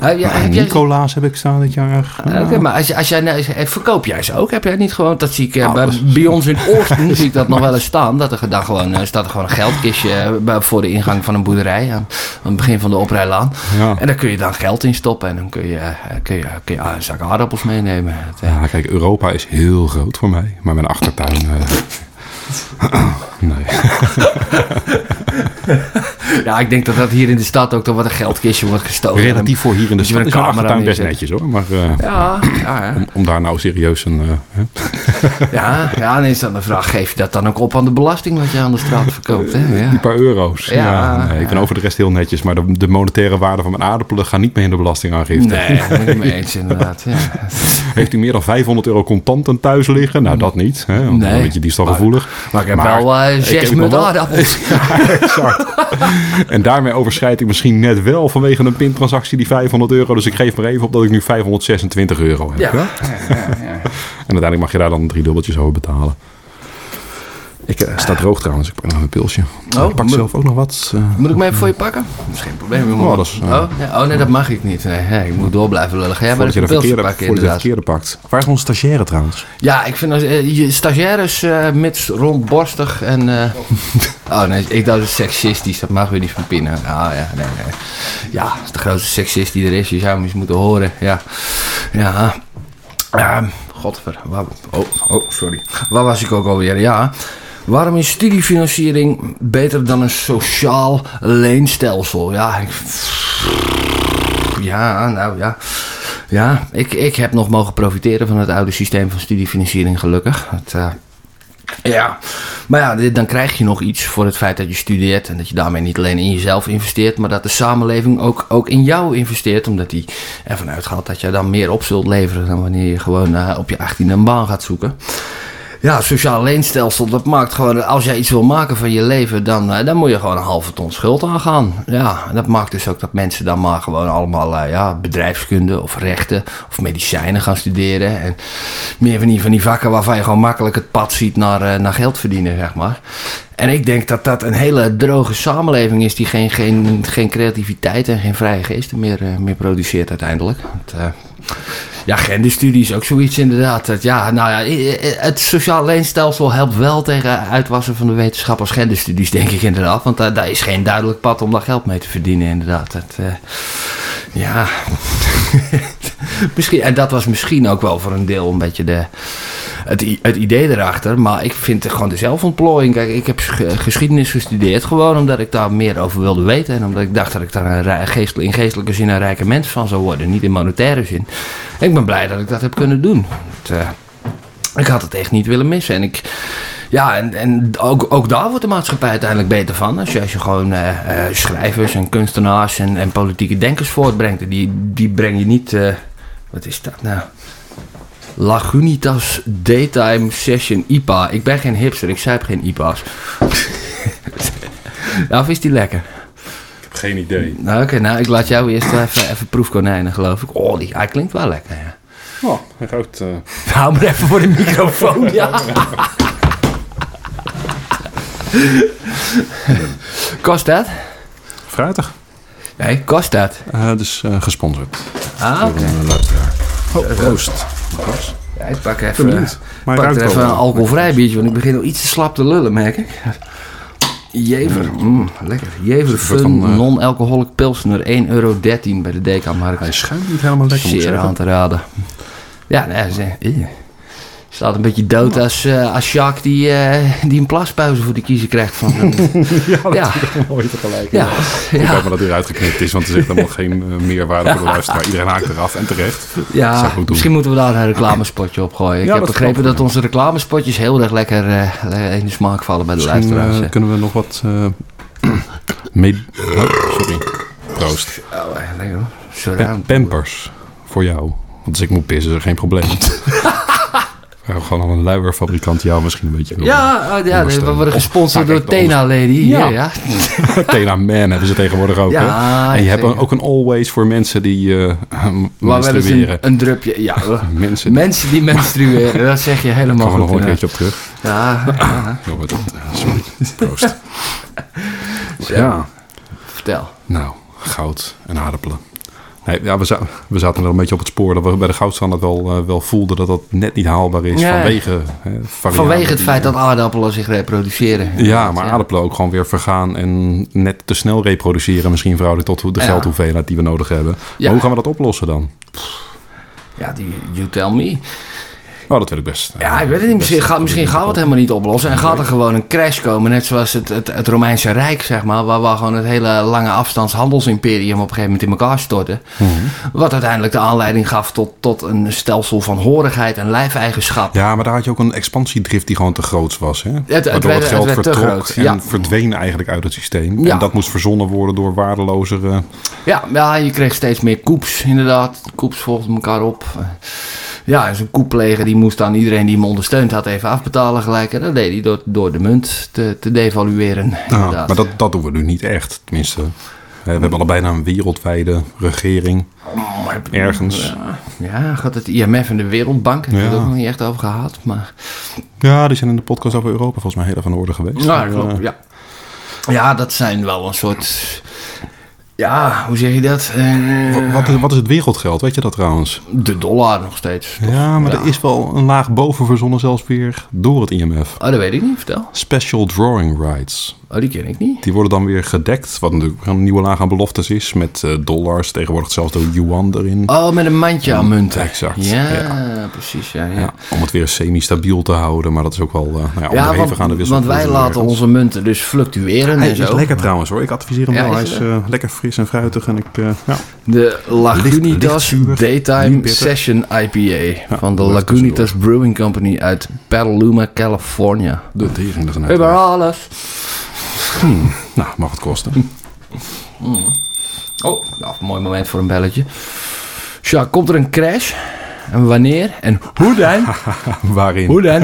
Jij- En heb jij- Nicolaas heb ik staan dit jaar. Ah, Oké, maar als, als jij, nou, eh, verkoop jij ze ook? Heb jij niet gewoon, dat zie ik eh, bij, Alles. bij ons in Oosten, zie ik dat nog wel eens staan. Dat er dan gewoon, eh, staat er gewoon een geldkistje voor de ingang van een boerderij aan, aan het begin van de oprijlaan. Ja. En daar kun je dan geld in stoppen en dan kun je, kun je, kun je een zak aardappels meenemen. Ja, kijk, Europa is heel groot voor mij. Maar mijn achtertuin... nee. Ja, ik denk dat dat hier in de stad ook toch wat een geldkistje wordt gestoken. Relatief voor hier in de Dat je stad is een mijn camera best netjes hoor. Maar eh, Ja, ja, ja. om, om daar nou serieus een... eh, ja, ja, dan is dan de vraag, geef je dat dan ook op aan de belasting wat je aan de straat verkoopt? Hè? Ja. die paar euro's. Ja, nee, ik ben over de rest heel netjes. Maar de, de monetaire waarde van mijn aardappelen gaan niet mee in de belastingaangifte. Nee, daar ben ik mee eens inderdaad. Heeft u meer dan 500 euro contanten thuis liggen? Nou, dat niet. Hè, want Nee. dan weet je, die is dan gevoelig. Maar ik heb Maar wel eh, ik zes heb met wel- aardappels. Exact. En daarmee overschrijd ik misschien net wel vanwege een pintransactie die 500 euro. Dus ik geef maar even op dat ik nu 526 euro heb. Ja. hè? En uiteindelijk mag je daar dan drie dubbeltjes over betalen. Ik eh, sta droog trouwens. Ik pak nog een pilsje. Oh, ik pak moet- zelf ook nog wat. eh, Moet ik me even voor je pakken? Dat is geen probleem. jongen. Oh, dat is, eh, oh, ja, oh nee, dat mag ik niet. Nee, nee, ik moet door blijven lullen. Ga jij maar een pilsje verkeerde, pakken je de verkeerde pakt. Waar is onze stagiaire trouwens? Ja, ik vind als, eh, je stagiaires eh mits rondborstig en... eh, oh nee, ik dacht dat is seksistisch. Dat mag weer niet van pinnen. Ah ja, nee, nee. Ja, dat is de grootste seksist die er is. Je zou hem eens moeten horen. Ja, ja. Ehm, godver. Waar, oh, oh, sorry. Waar was ik ook alweer? Ja. Waarom is studiefinanciering beter dan een sociaal leenstelsel? Ja, ik, ja, nou ja. Ja, ik, ik heb nog mogen profiteren van het oude systeem van studiefinanciering, gelukkig. Eh, ja, maar ja, dan krijg je nog iets voor het feit dat je studeert. En dat je daarmee niet alleen in jezelf investeert, maar dat de samenleving ook, ook in jou investeert. Omdat die ervan uitgaat dat je dan meer op zult leveren dan wanneer je gewoon eh, op je 18 een baan gaat zoeken. Ja, sociaal leenstelsel, dat maakt gewoon, als jij iets wil maken van je leven, dan, eh, dan moet je gewoon een halve ton schuld aangaan. Ja, en dat maakt dus ook dat mensen dan maar gewoon allemaal eh, ja, bedrijfskunde of rechten of medicijnen gaan studeren. En meer van die, van die vakken waarvan je gewoon makkelijk het pad ziet naar, eh, naar geld verdienen, zeg maar. En ik denk dat dat een hele droge samenleving is die geen, geen, geen creativiteit en geen vrije geesten meer, meer produceert uiteindelijk. Eh, ja, genderstudies ook zoiets inderdaad. Het, ja, nou ja, het sociaal leenstelsel helpt wel tegen uitwassen van de wetenschap als genderstudies, denk ik inderdaad. Want daar, is geen duidelijk pad om daar geld mee te verdienen, inderdaad. Eh, ja, misschien, en dat was misschien ook wel voor een deel een beetje de, het, het idee erachter. Maar ik vind het gewoon de zelfontplooiing. Kijk, ik heb ge- geschiedenis gestudeerd gewoon omdat ik daar meer over wilde weten. En omdat ik dacht dat ik daar een geestel- in geestelijke zin een rijke mens van zou worden. Niet in monetaire zin. Ik ben blij dat ik dat heb kunnen doen. Eh, ik had het echt niet willen missen. En ik... Ja, en, en ook, ook daar wordt de maatschappij uiteindelijk beter van. Als je, als je gewoon eh, eh, schrijvers en kunstenaars en, en politieke denkers voortbrengt. En Die, die breng je niet... eh, wat is dat nou? Lagunitas Daytime Session IPA. Ik ben geen hipster, ik zuip geen IPA's. nou, of is die lekker? Ik heb geen idee. Nou, oké, nou, ik laat jou eerst even, even proefkonijnen, geloof ik. Oh, die, hij klinkt wel lekker, ja. Oh, hij ruikt... eh, Hou maar even voor de microfoon, ja. Kost dat? fruitig. Nee, kost dat? Eh, dus eh, gesponsord. Ah, oké. Een luisteraar. Oh, proost. Ja, ik pak even. Maar pak er even een alcoholvrij biertje, want ik begin al iets te slap te lullen, merk ik. Jever, mm, lekker. Jever soort Fun van, eh, Non-Alcoholic Pilsner, 1,13 euro bij de DK-markt. Hij schuimt niet helemaal lekker, Zeer aan te raden. Ja, nee, ze, eh. Staat een beetje dood als, eh, als Jacques die, eh, die een plaspauze voor de kiezer krijgt. Van, ja, dat Ja. is mooi tegelijk. ja, Ik ja, hoop maar dat hij eruit geknipt is, want er zit helemaal geen eh, meerwaarde voor de luisteraar. Iedereen haakt eraf en terecht. ja misschien moeten we daar een reclamespotje op gooien. Ik heb dat begrepen dat onze reclamespotjes heel erg lekker eh, in de smaak vallen bij de Misschien luisteraars. kunnen we nog wat... eh mee... oh, sorry. Proost. Oh, lekker hoor. Pampers voor jou. Want als ik moet pissen, is er geen probleem. Gewoon aan een luierfabrikant jou misschien een beetje. Ja, oh, ja we worden gesponsord Nou, door Tena Lady. Ja. Ja, ja. Tena Man hebben ze tegenwoordig ook. Ja, hè? En je hebt ook een always voor mensen die eh eens menstrueren. een, een drupje. Ja, Mensen, daar mensen die menstrueren, dat zeg je helemaal gaan we nog goed. een keertje op terug. Ja, ja, wat- sorry. Proost. Ja. vertel. Nou, goud en aardappelen. Nee, ja, we, za- we zaten wel een beetje op het spoor dat we bij de goudstandaard wel, eh, wel voelden dat dat net niet haalbaar is Ja. vanwege hè, Vanwege het feit dat aardappelen zich reproduceren. Ja, maar aardappelen ook gewoon weer vergaan en net te snel reproduceren. Misschien verhouding tot de Ja. geldhoeveelheid die we nodig hebben. Maar hoe gaan we dat oplossen dan? Ja, die, you tell me. Oh, dat wil ik best. Ja, ik weet het niet. Misschien, gaat, misschien gaan we het helemaal niet oplossen. En gaat er gewoon een crash komen, net zoals het, het, het Romeinse Rijk, zeg maar. Waar, waar gewoon het hele lange afstands handelsimperium op een gegeven moment in elkaar stortte. Mhm. Wat uiteindelijk de aanleiding gaf tot, tot een stelsel van horigheid en lijfeigenschap. Ja, maar daar had je ook een expansiedrift die gewoon te groot was. Hè? het Waardoor het, werd- het geld vertrok groot, en ja. verdween eigenlijk uit het systeem. Ja. En dat moest verzonnen worden door waardelozere... Ja, ja, je kreeg steeds meer koeps, inderdaad. Koeps volgden elkaar op. Ja, zo'n koepleger die moest dan iedereen die hem ondersteund had even afbetalen gelijk. En dat deed hij door, door de munt te, te devalueren. Nou, inderdaad. maar dat, dat doen we nu niet echt, tenminste. Eh, We hebben al bijna een wereldwijde regering Maar- ergens. Ja, gaat het IMF en de Wereldbank. Daar hebben we Ja. het ook nog niet echt over gehad. Maar Ja, die zijn in de podcast over Europa volgens mij heel erg aan de orde geweest. ja, klopt, eh, ja. ja, dat zijn wel een soort... Ja, hoe zeg je dat? Eh, Wat, wat is, wat is het wereldgeld? Weet je dat trouwens? de dollar nog steeds. toch? Ja, maar Ja. er is wel een laag boven verzonnen zelfs weer door het IMF. Oh, dat weet ik niet. Vertel. Special drawing rights. Oh, die ken ik niet. Die worden dan weer gedekt, wat natuurlijk een nieuwe laag aan beloftes is, met eh, dollars, tegenwoordig zelfs de yuan erin. Oh, met een mandje aan munten. Exact, Ja, ja. precies. Ja, ja. Ja, om het weer semi-stabiel te houden, maar dat is ook wel uh, nou ja, want, aan de wissel. want wij laten onze munten dus fluctueren Hij en is zo. lekker trouwens hoor. Ik adviseer hem Ja, wel. Hij is is eh, lekker fris en fruitig. En ik, ja. De Lagunitas Daytime. Session IPA van de dat is Lagunitas Brewing Company uit Petaluma, California. De tering er Over alles. Nou, mag het kosten. Oh, nou, mooi moment voor een belletje. Sja, komt er een crash? En wanneer? En hoe dan? Waarin? Hoe dan?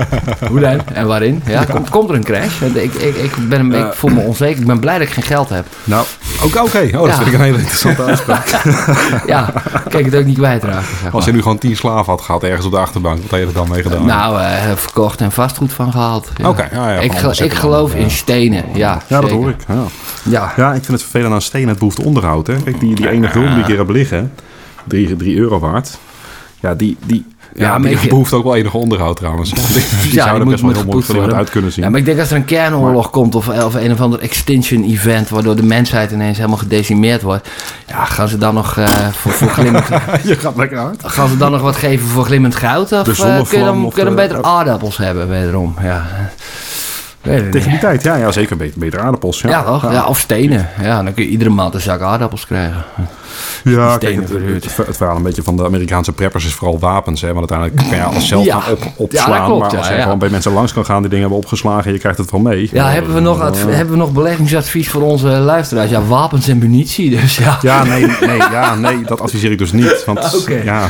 Hoe dan? En waarin? Ja, komt, komt er een crash? Ik, ik, ik, ben, een- ik voel me onzeker. Ik ben blij dat ik geen geld heb. Nou, oké, oké. Oh, dat Ja. vind ik een hele interessante uitspraak. Ja, kijk het ook niet kwijtraken. Zeg Als je maar. nu gewoon tien slaven had gehad ergens op de achterbank, wat had je er dan mee gedaan? Nou, eh, verkocht en vastgoed van gehaald. Ja. Oké, ja, ja, ik, ik geloof dan, in ja. stenen, ja. ja, dat hoor ik. Ja. Ja. ja, ik vind het vervelend aan stenen. Het behoeft onderhoud. Hè. Kijk, die, die ene gulden die ik hier heb liggen, drie, drie euro waard. Ja, die, die, ja, Ja, maar die ik- behoeft ook wel enige onderhoud trouwens. Die, die zouden moet- best wel heel mooi worden. uit kunnen zien. Ja, maar ik denk als er een kernoorlog komt of, of een of ander extinction event waardoor de mensheid ineens helemaal gedecimeerd wordt. Ja, gaan ze dan nog eh, voor, voor glimmend, je gaat lekker uit. gaan ze dan nog wat geven voor glimmend goud? Of eh, zonnevlam kun je dan, of kun je dan de- beter aardappels hebben wederom? Ja. Het Tegen die tijd, ja, ja zeker. Beter, beter aardappels. Ja, Ja, toch? Ja. of stenen. Ja, dan kun je iedere maand een zak aardappels krijgen. Ja, kijk, het, het, het verhaal een beetje van de Amerikaanse preppers is vooral wapens. Hè, want uiteindelijk kan je alles zelf Ja. op, opslaan. klopt, maar als je ja. gewoon bij mensen langs kan gaan die dingen hebben opgeslagen en je krijgt het wel mee. Ja, hebben we, nog adv- Eh, hebben we nog beleggingsadvies voor onze luisteraars? Ja, wapens en munitie, dus ja. Ja, nee, nee, ja, nee, dat adviseer ik dus niet. Want Oké. ja,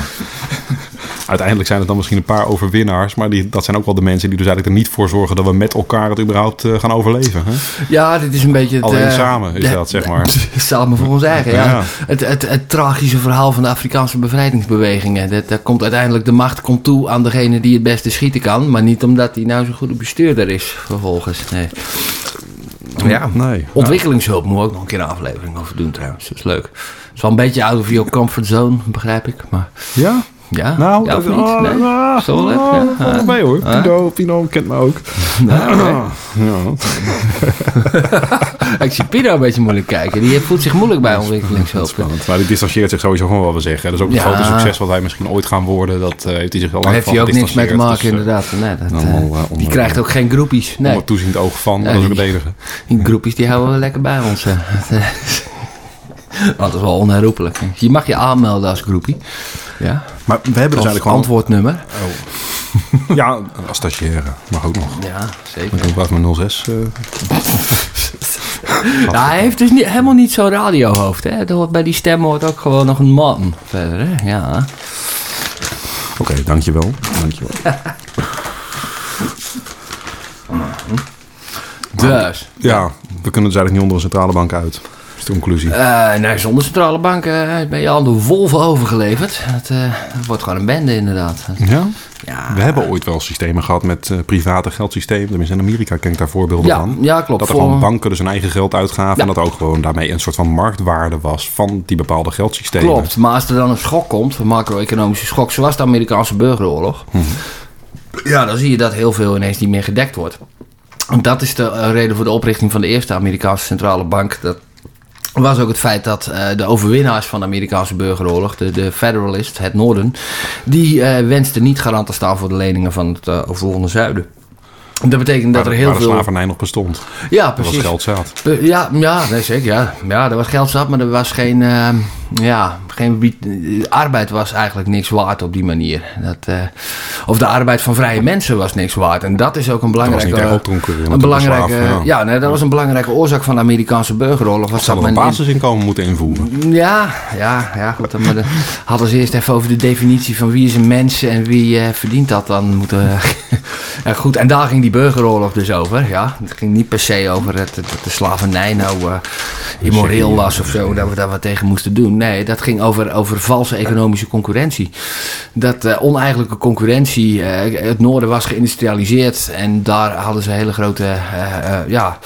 uiteindelijk zijn het dan misschien een paar overwinnaars. Maar die, dat zijn ook wel de mensen die dus eigenlijk er niet voor zorgen dat we met elkaar het überhaupt eh, gaan overleven. Hè? Ja, dit is een beetje het... Alleen eh, samen is dat, zeg maar. Samen voor ons eigen, ja. Ja. Het, het, het tragische verhaal van de Afrikaanse bevrijdingsbewegingen. Dat, komt uiteindelijk de macht komt toe aan degene die het beste schieten kan. Maar niet omdat hij nou zo'n goede bestuurder is, vervolgens. Nee. Ja, Nee. ontwikkelingshulp moet ook nog een keer een aflevering over doen trouwens. Dat is leuk. Het is wel een beetje out of your comfort zone, begrijp ik. Maar Ja? Ja? Nou, ja, of dat- niet? ah, Nee? ah, Zo ah, ja. mee hoor. Pino, Pino kent me ook. Nou. Ja. Ik zie Pino een beetje moeilijk kijken. Die voelt zich moeilijk bij ontwikkelingshulp. Spannend. Maar die distancieert zich sowieso gewoon wel we zeggen. Dat is ook het grote succes wat wij misschien ooit gaan worden. Dat eh, heeft hij zich al Daar lang heeft hij ook niks mee te maken, gedistanceerd. inderdaad. Nee, dat, Dus, eh, allemaal, eh, die krijgt ook geen groepies. Nee, onder toeziend oog van. Dat is ook het enige. die groepies die houden we lekker bij ons. Dat is wel onherroepelijk. Je mag je aanmelden als groepie. Ja. Maar we hebben dus eigenlijk gewoon... antwoordnummer. Ja, als stagiaire. Mag ook nog. Ja, zeker. Ik heb mijn 06. eh Ja, hij heeft dus niet, helemaal niet zo'n radiohoofd. Hè? Dat Bij die stem hoort ook gewoon nog een man verder. Hè? Ja. Oké, dankjewel. dankjewel. Dus. Ja, we kunnen dus eigenlijk niet onder een centrale bank uit. Is de conclusie. Nee, zonder centrale bank eh, ben je aan de Volvo overgeleverd. Eh, dat wordt gewoon een bende inderdaad. Ja? Ja, We hebben ooit wel systemen gehad met private geldsystemen. Tenminste, in Amerika ken ik daar voorbeelden ja, van. ja, klopt. Dat er Voor- gewoon banken dus hun eigen geld uitgaven. En dat ook gewoon daarmee een soort van marktwaarde was van die bepaalde geldsystemen. Klopt, maar als er dan een schok komt, een macro-economische schok, zoals de Amerikaanse burgeroorlog, Mhm. ja, dan zie je dat heel veel ineens niet meer gedekt wordt. En dat is de reden voor de oprichting van de eerste Amerikaanse centrale bank. Dat was ook het feit dat eh, de overwinnaars van de Amerikaanse burgeroorlog, de, de Federalist, het Noorden, die eh wensten niet garant te staan voor de leningen van het uh, overwonnen Zuiden. Dat betekent dat er heel waar de veel. slavernij nog bestond. Ja, Dat was precies. geld zat. Ja, ja, nee, zeker. Ja. ja, er was geld zat, maar er was geen. Eh, ja, geen eh, arbeid was eigenlijk niks waard op die manier. Dat, eh, of de arbeid van vrije mensen was niks waard. En dat is ook een Dat was belangrijke. niet een belangrijke ja. nee, dat was een belangrijke oorzaak van de Amerikaanse burgeroorlog. Was dat een men in- basisinkomen moeten invoeren. ja, ja, ja, goed. Dan maar de- hadden ze eerst even over de definitie van wie is een mens en wie eh, verdient dat dan. Moeten, ja, goed, en daar ging die burgeroorlog dus over. Ja. Het ging niet per se over dat de slavernij nou eh, immoreel was of zo, dat we daar wat tegen moesten doen. Nee, dat ging over, over valse economische concurrentie. Dat eh, oneigenlijke concurrentie, eh, het noorden was geïndustrialiseerd en daar hadden ze hele grote, eh, ja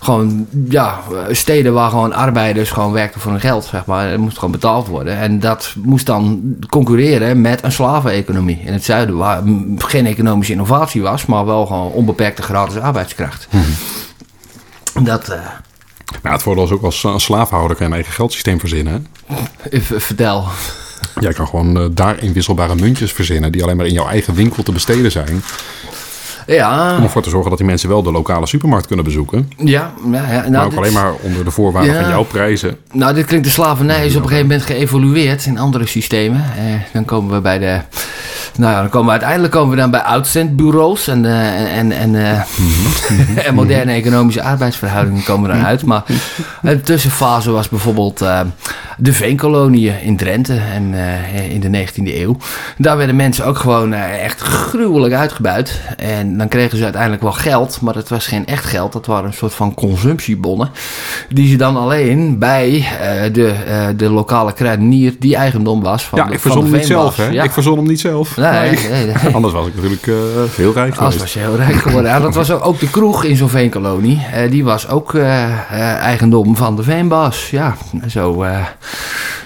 gewoon ja, steden waar gewoon arbeiders gewoon werkten voor hun geld, zeg maar. Het moest gewoon betaald worden. En dat moest dan concurreren met een slaveneconomie in het zuiden, waar geen economische innovatie was, maar wel gewoon onbeperkte gratis arbeidskracht. Dat, eh, Maar het voordeel is ook als, als slaafhouder kan je een eigen geldsysteem verzinnen. even vertel. Jij kan gewoon eh, daar inwisselbare muntjes verzinnen die alleen maar in jouw eigen winkel te besteden zijn. Ja, Om ervoor te zorgen dat die mensen wel de lokale supermarkt kunnen bezoeken. ja, ja, ja. Nou, maar ook dit- alleen maar onder de voorwaarden Ja. van jouw prijzen. Nou, dit klinkt de slavernij is op een gegeven moment geëvolueerd in andere systemen. Eh, dan komen we bij de. Nou ja, dan komen we uiteindelijk komen we dan bij uitzendbureaus en, eh, en, en, eh, en moderne economische arbeidsverhoudingen komen er dan uit. Maar een tussenfase was bijvoorbeeld eh, de veenkoloniën in Drenthe en, in de 19e eeuw. Daar werden mensen ook gewoon echt gruwelijk uitgebuit. En dan kregen ze uiteindelijk wel geld, maar dat was geen echt geld. Dat waren een soort van consumptiebonnen. Die ze dan alleen bij eh, de, eh, de lokale kruidenier die eigendom was van ja, de, ik verzon hem niet zelf. Hè? Ja. Ik verzon hem niet zelf. Nee, Nee. nee, nee. Anders was ik natuurlijk eh, heel rijk geweest. was je heel rijk geworden. Ja, dat was ook, de kroeg in zo'n veenkolonie. Die was ook eigendom van de veenbaas. Ja, zo...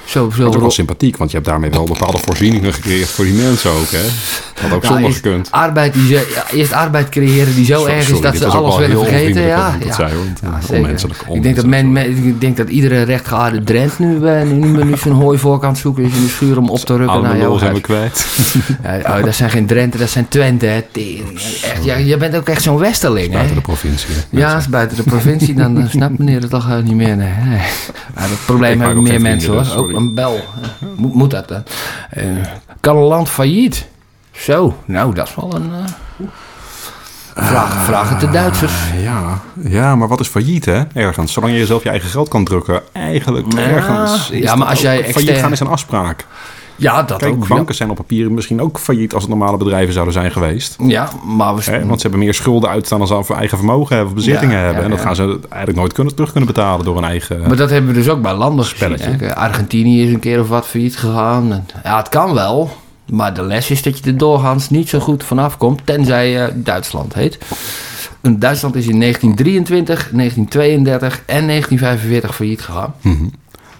zo, zo Dat is ook wel sympathiek, want je hebt daarmee wel bepaalde voorzieningen gecreëerd voor die mensen ook. Hè? Dat had ook Ja, zonder gekund. Arbeid die ze, ja, eerst arbeid creëren die zo Sorry, erg is sorry, dat ze alles willen vergeten. Ja, ja. zei, hoor. Ja, Onmenselijk. Ik denk dat, men, men- ik denk dat iedere rechtgeaarde Drent nu, eh, nu, nu, zijn hooi voor kan zoeken is in de schuur om op te rukken naar Oude jou. zijn we kwijt. Ja, oh, dat zijn geen Drenthe, dat zijn Twente. hè. Echt, ja, je bent ook echt zo'n westerling, hè? Buiten de provincie. hè. Ja, is buiten de provincie, dan eh, snapt meneer het toch eh, niet meer. Nee. dat probleem hebben meer mensen hoor. Een bel. Moet, moet dat dan? Eh, kan een land failliet? Zo, nou dat is wel een... eh, vraag, vraag het de Duitsers. Ah, ja. ja, maar wat is failliet hè? Ergens. Zolang je jezelf je eigen geld kan drukken. Eigenlijk Ja. ergens. Ja, maar als jij Failliet gaan is een afspraak. Ja, dat Kijk, ook. banken zijn op papier misschien ook failliet als het normale bedrijven zouden zijn geweest. Ja, maar we... Want ze hebben meer schulden uitstaan dan ze voor eigen vermogen hebben of bezittingen Ja, hebben. en dat gaan ze eigenlijk nooit kunnen, terug kunnen betalen door een eigen... Maar dat hebben we dus ook bij landen. Spelletje. Argentinië is een keer of wat failliet gegaan. Ja, het kan wel. Maar de les is dat je er doorgaans niet zo goed vanaf komt. Tenzij je Duitsland heet. En Duitsland is in 1923, 1932 en 1945 failliet gegaan. Mhm.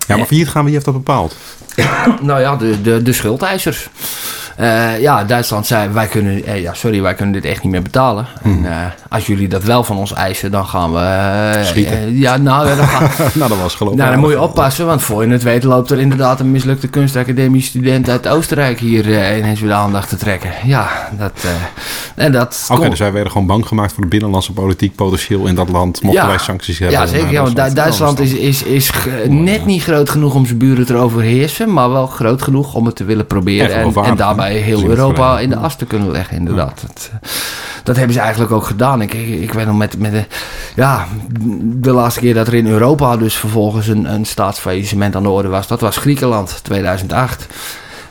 Ja, maar failliet gaan, wie heeft dat bepaald? nou ja, de, de, de schuldeisers. Uh, ja, Duitsland zei, wij kunnen, eh, ja, sorry, wij kunnen dit echt niet meer betalen. En, uh, als jullie dat wel van ons eisen, dan gaan we... Schieten. ja, nou, dan, gaan, nou, dat was geloof ik. nou, dan moet je oppassen, want voor je het weet loopt er inderdaad een mislukte kunstacademie-student uit Oostenrijk hier ineens weer de aandacht te trekken. Ja, dat... en dat Oké, okay, dus wij werden gewoon bang gemaakt voor de binnenlandse politiek potentieel in dat land, mochten ja, wij sancties hebben. Ja, zeker. Ja, want Du Duitsland is, is, is net niet groot genoeg om zijn buren te overheersen, maar wel groot genoeg om het te willen proberen en, en daarbij heel Europa in de as te kunnen leggen, inderdaad. Dat, dat, hebben ze eigenlijk ook gedaan. Ik, ik, ik weet nog met, met de, ja, de laatste keer dat er in Europa dus vervolgens een, een staatsfaillissement aan de orde was, dat was Griekenland 2008.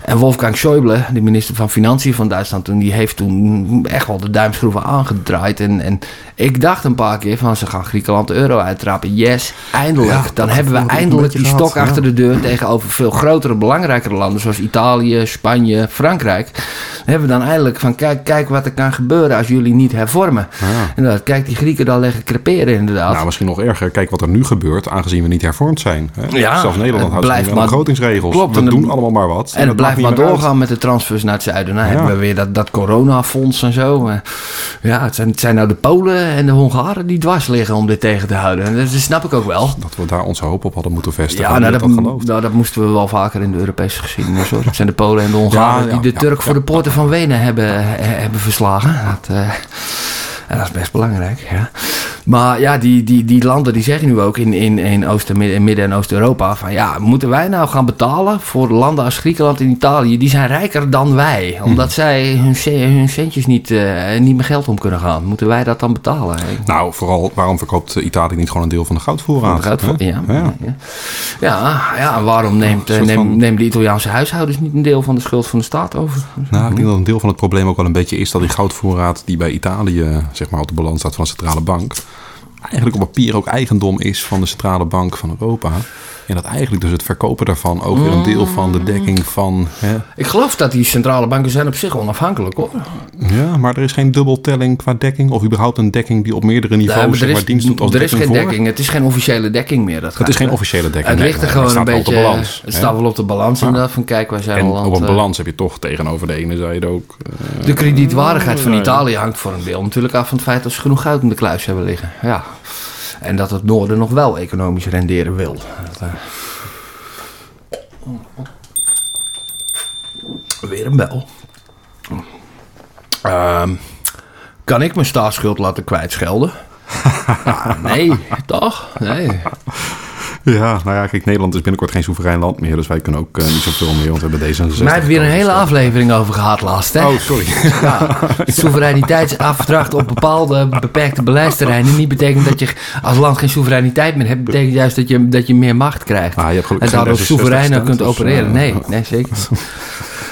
En Wolfgang Schäuble, de minister van Financiën van Duitsland, toen, die heeft toen echt wel de duimschroeven aangedraaid. En, en ik dacht een paar keer van ze gaan Griekenland de euro uittrappen. Yes, eindelijk. Dan hebben we eindelijk die stok gehad, achter ja. de deur tegenover veel grotere, belangrijkere landen zoals Italië, Spanje, Frankrijk. Dan hebben we dan eindelijk van kijk, kijk wat er kan gebeuren als jullie niet hervormen. Ja. En dat, kijk die Grieken dan leggen creperen inderdaad. Nou, misschien nog erger. Kijk wat er nu gebeurt, aangezien we niet hervormd zijn. Hè? Zelfs Nederland houdt zich aan begrotingsregels. Klopt, we doen allemaal maar wat. En, en het blijft maar doorgaan uit. met de transfers naar het zuiden. Nou ja. hebben we weer dat, dat coronafonds en zo. Ja, het zijn, het zijn nou de Polen en de Hongaren die dwars liggen om dit tegen te houden. En dat snap ik ook wel. Dat we daar onze hoop op hadden moeten vestigen. Ja, nou, dat, dat, nou, dat moesten we wel vaker in de Europese geschiedenis. Hoor. Het zijn de Polen en de Hongaren ja, die de Turk voor de poorten van Wenen hebben, hebben verslagen. Dat, en dat is best belangrijk. Ja. Maar ja, die, die, die landen die zeggen nu ook in, in, in Oost- en Midden- en Oost-Europa van ja, moeten wij nou gaan betalen voor landen als Griekenland en Italië? Die zijn rijker dan wij, omdat zij hun, hun centjes niet, uh, niet meer geld om kunnen gaan. Moeten wij dat dan betalen? Nou, vooral waarom verkoopt Italië niet gewoon een deel van de goudvoorraad? De ja, ja. Ja. ja. Ja, waarom neemt, neem, van... nemen de Italiaanse huishoudens niet een deel van de schuld van de staat over? Nou, ik denk dat een deel van het probleem ook wel een beetje is dat die goudvoorraad die bij Italië zeg maar, op de balans staat van de centrale bank eigenlijk op papier ook eigendom is van de centrale bank van Europa. En dat eigenlijk dus het verkopen daarvan ook weer een deel van de dekking van... Hè. Ik geloof dat die centrale banken zijn op zich onafhankelijk hoor. Ja, maar er is geen dubbeltelling qua dekking of überhaupt een dekking die op meerdere niveaus nee, maar dienst doet als Er is geen voor. dekking, het is geen officiële dekking meer. Dat het is geen officiële dekking. Het ligt er nee, gewoon een beetje... balans, het staat wel op de balans ja. inderdaad, van kijk wij zijn en land, op een balans heb je toch tegenover de ene zijde ook... Uh, de kredietwaardigheid van Italië hangt voor een deel natuurlijk af van het feit dat ze genoeg goud in de kluis hebben liggen. Ja. En dat het noorden nog wel economisch renderen wil. Dat, uh... Weer een bel. Uh, kan ik mijn staatsschuld laten kwijtschelden? ah, nee, toch? Nee. Ja, nou ja, kijk, Nederland is binnenkort geen soeverein land meer, dus wij kunnen ook uh, niet zoveel meer, want we hebben deze. Maar hebben weer een hele aflevering over gehad laatst, hè? Oh, sorry. Ja, soevereiniteitsafdracht op bepaalde beperkte beleidsterreinen niet betekent dat je als land geen soevereiniteit meer hebt, betekent juist dat je, dat je meer macht krijgt. Ah, je hebt en daardoor soevereiner kunt dus, opereren. Nee, nee, zeker.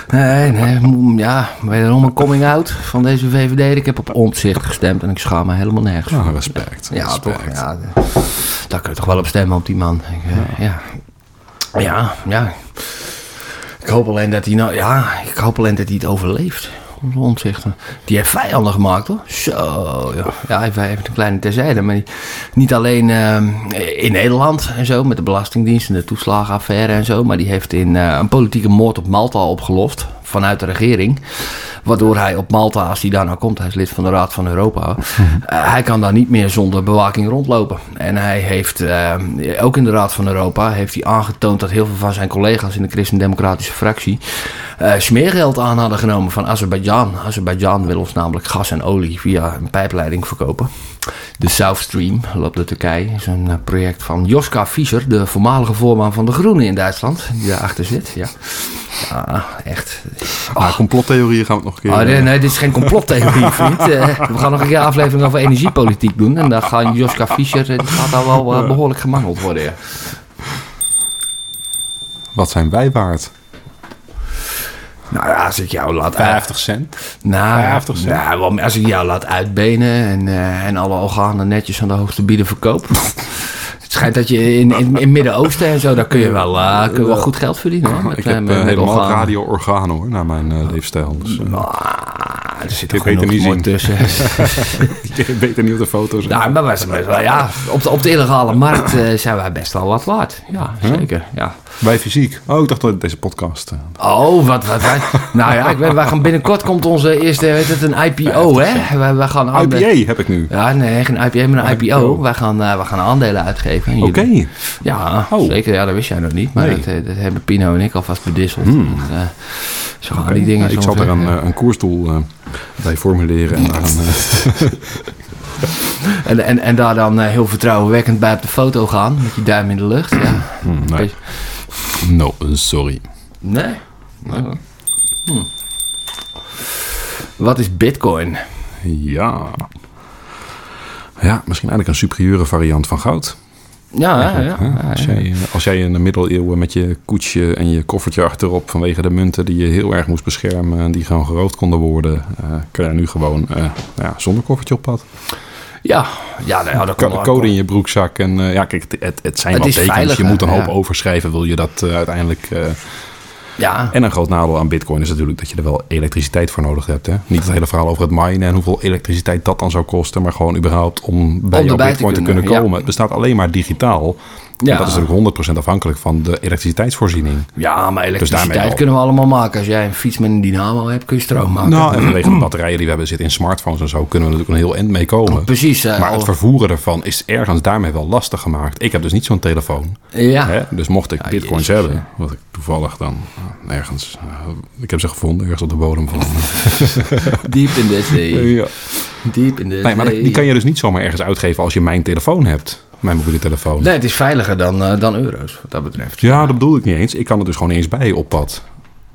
Nee, nee, ja, wederom een coming out van deze VVD. Ik heb op omzicht gestemd en ik schaam me helemaal nergens. Ah, respect. Ja, respect. toch. Ja, daar kun je toch wel op stemmen op die man. Ik, uh, ja. ja. ja, Ik hoop alleen dat hij nou, ja, ik hoop alleen dat hij het overleeft. Die heeft vijanden gemaakt hoor. Zo, ja. Ja, even, een kleine terzijde. Maar niet alleen uh, in Nederland en zo, met de Belastingdienst en de toeslagenaffaire en zo. Maar die heeft in uh, een politieke moord op Malta opgelost. Vanuit de regering. Waardoor hij op Malta, als hij daar nou komt, hij is lid van de Raad van Europa. Uh, hij kan daar niet meer zonder bewaking rondlopen. En hij heeft, uh, ook in de Raad van Europa, heeft hij aangetoond dat heel veel van zijn collega's in de Christen-Democratische fractie uh, smeergeld aan hadden genomen van Azerbeidzjan. Azerbeidzjan wil ons namelijk gas en olie via een pijpleiding verkopen. De South Stream loopt door Turkije. is een uh, project van Joska Fischer, de voormalige voorman van de Groenen in Duitsland, die daarachter zit. Ja, ja echt. Ah, complottheorieën gaan we het nog een keer... Oh, nee, nee, dit is geen complottheorie, vriend. Uh, we gaan nog een keer een aflevering over energiepolitiek doen. En dan gaat Joska Fischer, die gaat daar wel behoorlijk gemangeld worden. Wat zijn wij waard? Nou ja, als ik jou laat... 50 cent? Nou, 50 cent? Nou, als ik jou laat uitbenen en, uh, en alle organen netjes aan de hoogste bieden verkoop... Het schijnt dat je in, in, in Midden-Oosten en zo, daar kun je wel, uh, kun je wel goed geld verdienen. Hoor, met, ik heb uh, met helemaal radio-organen hoor, naar mijn uh, leefstijl. Dus, nou, er zit Ik weet er niet mooi tussen. Je weet er niet op de foto's. nou, maar best wel- ja, op, de, op de illegale markt eh, zijn wij best wel wat waard. Ja, zeker. Ja. Bij fysiek. Oh, ik dacht dat deze podcast... eh, Oh, wat, wat wij... nou ja, ik wij gaan binnenkort komt onze eerste, weet het, een IPO, hè? Wij, wij gaan IPA heb ik nu. Ja, nee, geen IPA, maar een IPO. Wij gaan, eh, wij gaan aandelen uitgeven. Oké. Ja, Oh. zeker. Ja, dat wist jij nog niet. Maar Nee. dat, eh, dat hebben Pino en ik alvast bedisseld. En, eh, zo gaan die dingen Nou, ik zal er een, een koersdoel bij formuleren. En En, en, en daar dan heel vertrouwenwekkend bij op de foto gaan. Met je duim in de lucht. Ja. hmm, nee. No, sorry. Nee? Oh. Hm. Wat is bitcoin? Ja. Ja, misschien eigenlijk een superieure variant van goud. Ja, ja, ja. Hè? ja, Als, jij, als jij in de middeleeuwen met je koetsje en je koffertje achterop... vanwege de munten die je heel erg moest beschermen... en die gewoon geroofd konden worden... eh, kan je nu gewoon eh, ja, zonder koffertje op pad. Ja, ja, nou ja dat kan wel. code in je broekzak. En eh, ja, kijk, het, het, zijn wel tekens. je moet een hoop ja. overschrijven, wil je dat eh, uiteindelijk... eh, Ja, En een groot nadeel aan bitcoin is natuurlijk dat je er wel elektriciteit voor nodig hebt. Hè? Niet het hele verhaal over het minen en hoeveel elektriciteit dat dan zou kosten. Maar gewoon überhaupt om bij jouw te bitcoin te kunnen, ja. komen. Het bestaat alleen maar digitaal. Ja. Dat is natuurlijk 100% afhankelijk van de elektriciteitsvoorziening. ja maar elektriciteit daarmee al. kunnen we allemaal maken. Als jij een fiets met een dynamo hebt, kun je stroom maken. Nou, en vanwege de batterijen die we hebben zitten in smartphones en zo... kunnen we natuurlijk een heel eind mee komen. Precies. eh, Maar het vervoeren ervan is ergens daarmee wel lastig gemaakt. Ik heb dus niet zo'n telefoon. ja. Hè? Dus mocht ik Ja, bitcoins jezus, hebben, wat ik toevallig dan eh, ergens... eh, ik heb ze gevonden, ergens op de bodem van... Diep in de zee. ja. Diep in de Nee, maar die kan je dus niet zomaar ergens uitgeven als je mijn telefoon hebt. Mijn mobiele telefoon. Nee, het is veiliger dan, eh, dan euro's, wat dat betreft. Ja, dat bedoel ik niet eens. Ik kan er dus gewoon eens bij op pad.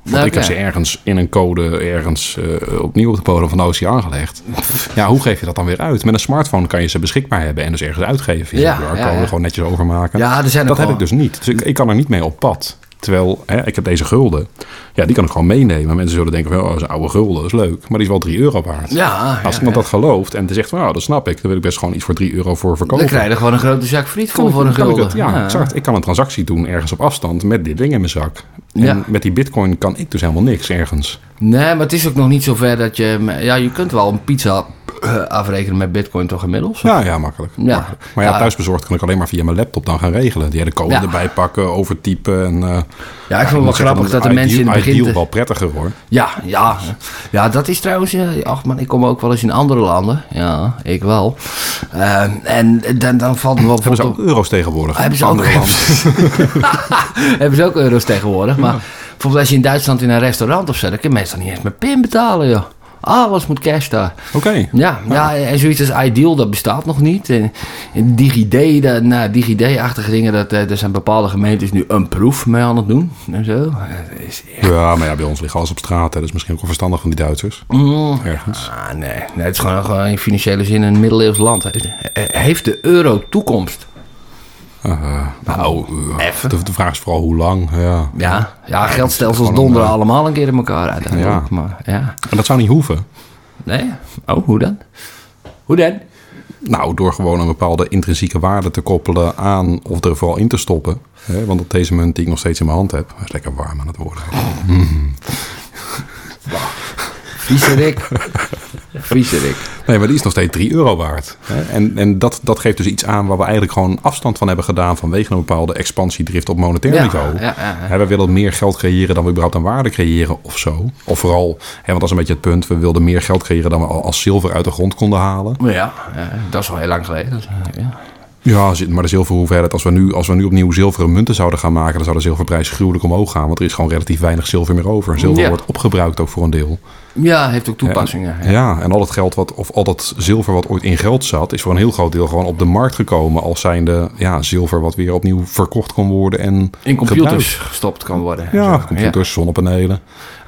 Want Nou, ik heb ze ergens in een code ergens eh, opnieuw op de bodem van de oceaan gelegd. Ja, hoe geef je dat dan weer uit? Met een smartphone kan je ze beschikbaar hebben en dus ergens uitgeven. Ja, QR-code, ja, ja. gewoon netjes overmaken. Ja, er zijn dat heb ik dus niet. Dus ik, ik kan er niet mee op pad. Terwijl, hè, ik heb deze gulden. Ja, die kan ik gewoon meenemen. Mensen zullen denken, van, oh, dat is oude gulden, dat is leuk. Maar die is wel 3 euro waard. Ja, Als iemand ja. dat gelooft en die zegt van, nou, dat snap ik. Dan wil ik best gewoon iets voor 3 euro voor verkopen. Dan krijg je gewoon een grote zak friet Kan voor een gulden. het- ja, exact. Ik kan een transactie doen ergens op afstand met dit ding in mijn zak. En Ja. met die bitcoin kan ik dus helemaal niks ergens. Nee, maar het is ook nog niet zo ver dat je... Ja, je kunt wel een pizza eh, afrekenen met bitcoin toch inmiddels? Ja, ja, makkelijk. Ja. makkelijk. Maar ja, thuisbezorgd kan ik alleen maar via mijn laptop dan gaan regelen. Die hele code Ja. erbij pakken, overtypen. En, eh, Ja, ik vind het wel grappig dat de mensen in het begin... Ideal te- wel prettiger hoor. Ja, ja. Ja, dat is trouwens... eh, Ach man, ik kom ook wel eens in andere landen. Ja, ik wel. Eh, en dan, dan valt me wel Hebben ze ook op- euro's tegenwoordig? Hebben ze ook, Andere landen. hebben ze ook euro's tegenwoordig. Maar bijvoorbeeld als je in Duitsland in een restaurant of zo... dan kun je meestal niet eens met pin betalen, joh. Alles moet cash daar. Oké. Ja, ja, en zoiets als Ideal, dat bestaat nog niet. En, en DigiD, dat, nou, DigiD-achtige dingen, dat, eh, er zijn bepaalde gemeentes nu een proef mee aan het doen. En zo. Eh, Dat is echt... Ja, maar ja, bij ons liggen alles op straat. Hè. Dat is misschien ook wel verstandig van die Duitsers. Mm. Ergens. Ah, nee. nee, het is gewoon, gewoon in financiële zin een middeleeuws land. Heeft de euro toekomst? Eh, nou, Even. de, de vraag is vooral hoe lang. Ja. Ja, ja geldstelsels donderen eh, allemaal een keer in elkaar uiteindelijk. Ja. Maar ja, En dat zou niet hoeven. nee. Oh, hoe dan? Hoe dan? Nou, door gewoon een bepaalde intrinsieke waarde te koppelen aan of er vooral in te stoppen. Hè? Want op deze munt die ik nog steeds in mijn hand heb, is lekker warm aan het worden. Viezerik. Viezerik. Nee, maar die is nog steeds 3 euro waard. En, en dat, dat geeft dus iets aan waar we eigenlijk gewoon afstand van hebben gedaan vanwege een bepaalde expansiedrift op monetair Ja, niveau. ja, we willen meer geld creëren dan we überhaupt aan waarde creëren of zo. Of vooral, hè, want dat is een beetje het punt, we wilden meer geld creëren dan we al als zilver uit de grond konden halen. Ja, dat is al heel lang geleden. Ja. Maar de zilverhoeveelheid, als we, nu, als we nu opnieuw zilveren munten zouden gaan maken, dan zou de zilverprijs gruwelijk omhoog gaan. Want er is gewoon relatief weinig zilver meer over. Zilver Ja. wordt opgebruikt ook voor een deel. Ja, heeft ook toepassingen. Ja. Ja. en al dat geld wat, of al dat zilver wat ooit in geld zat, is voor een heel groot deel gewoon op de markt gekomen. Als zijnde ja, zilver wat weer opnieuw verkocht kon worden en In computers gebruikt. gestopt kan worden. Ja, Zo, computers, zonnepanelen.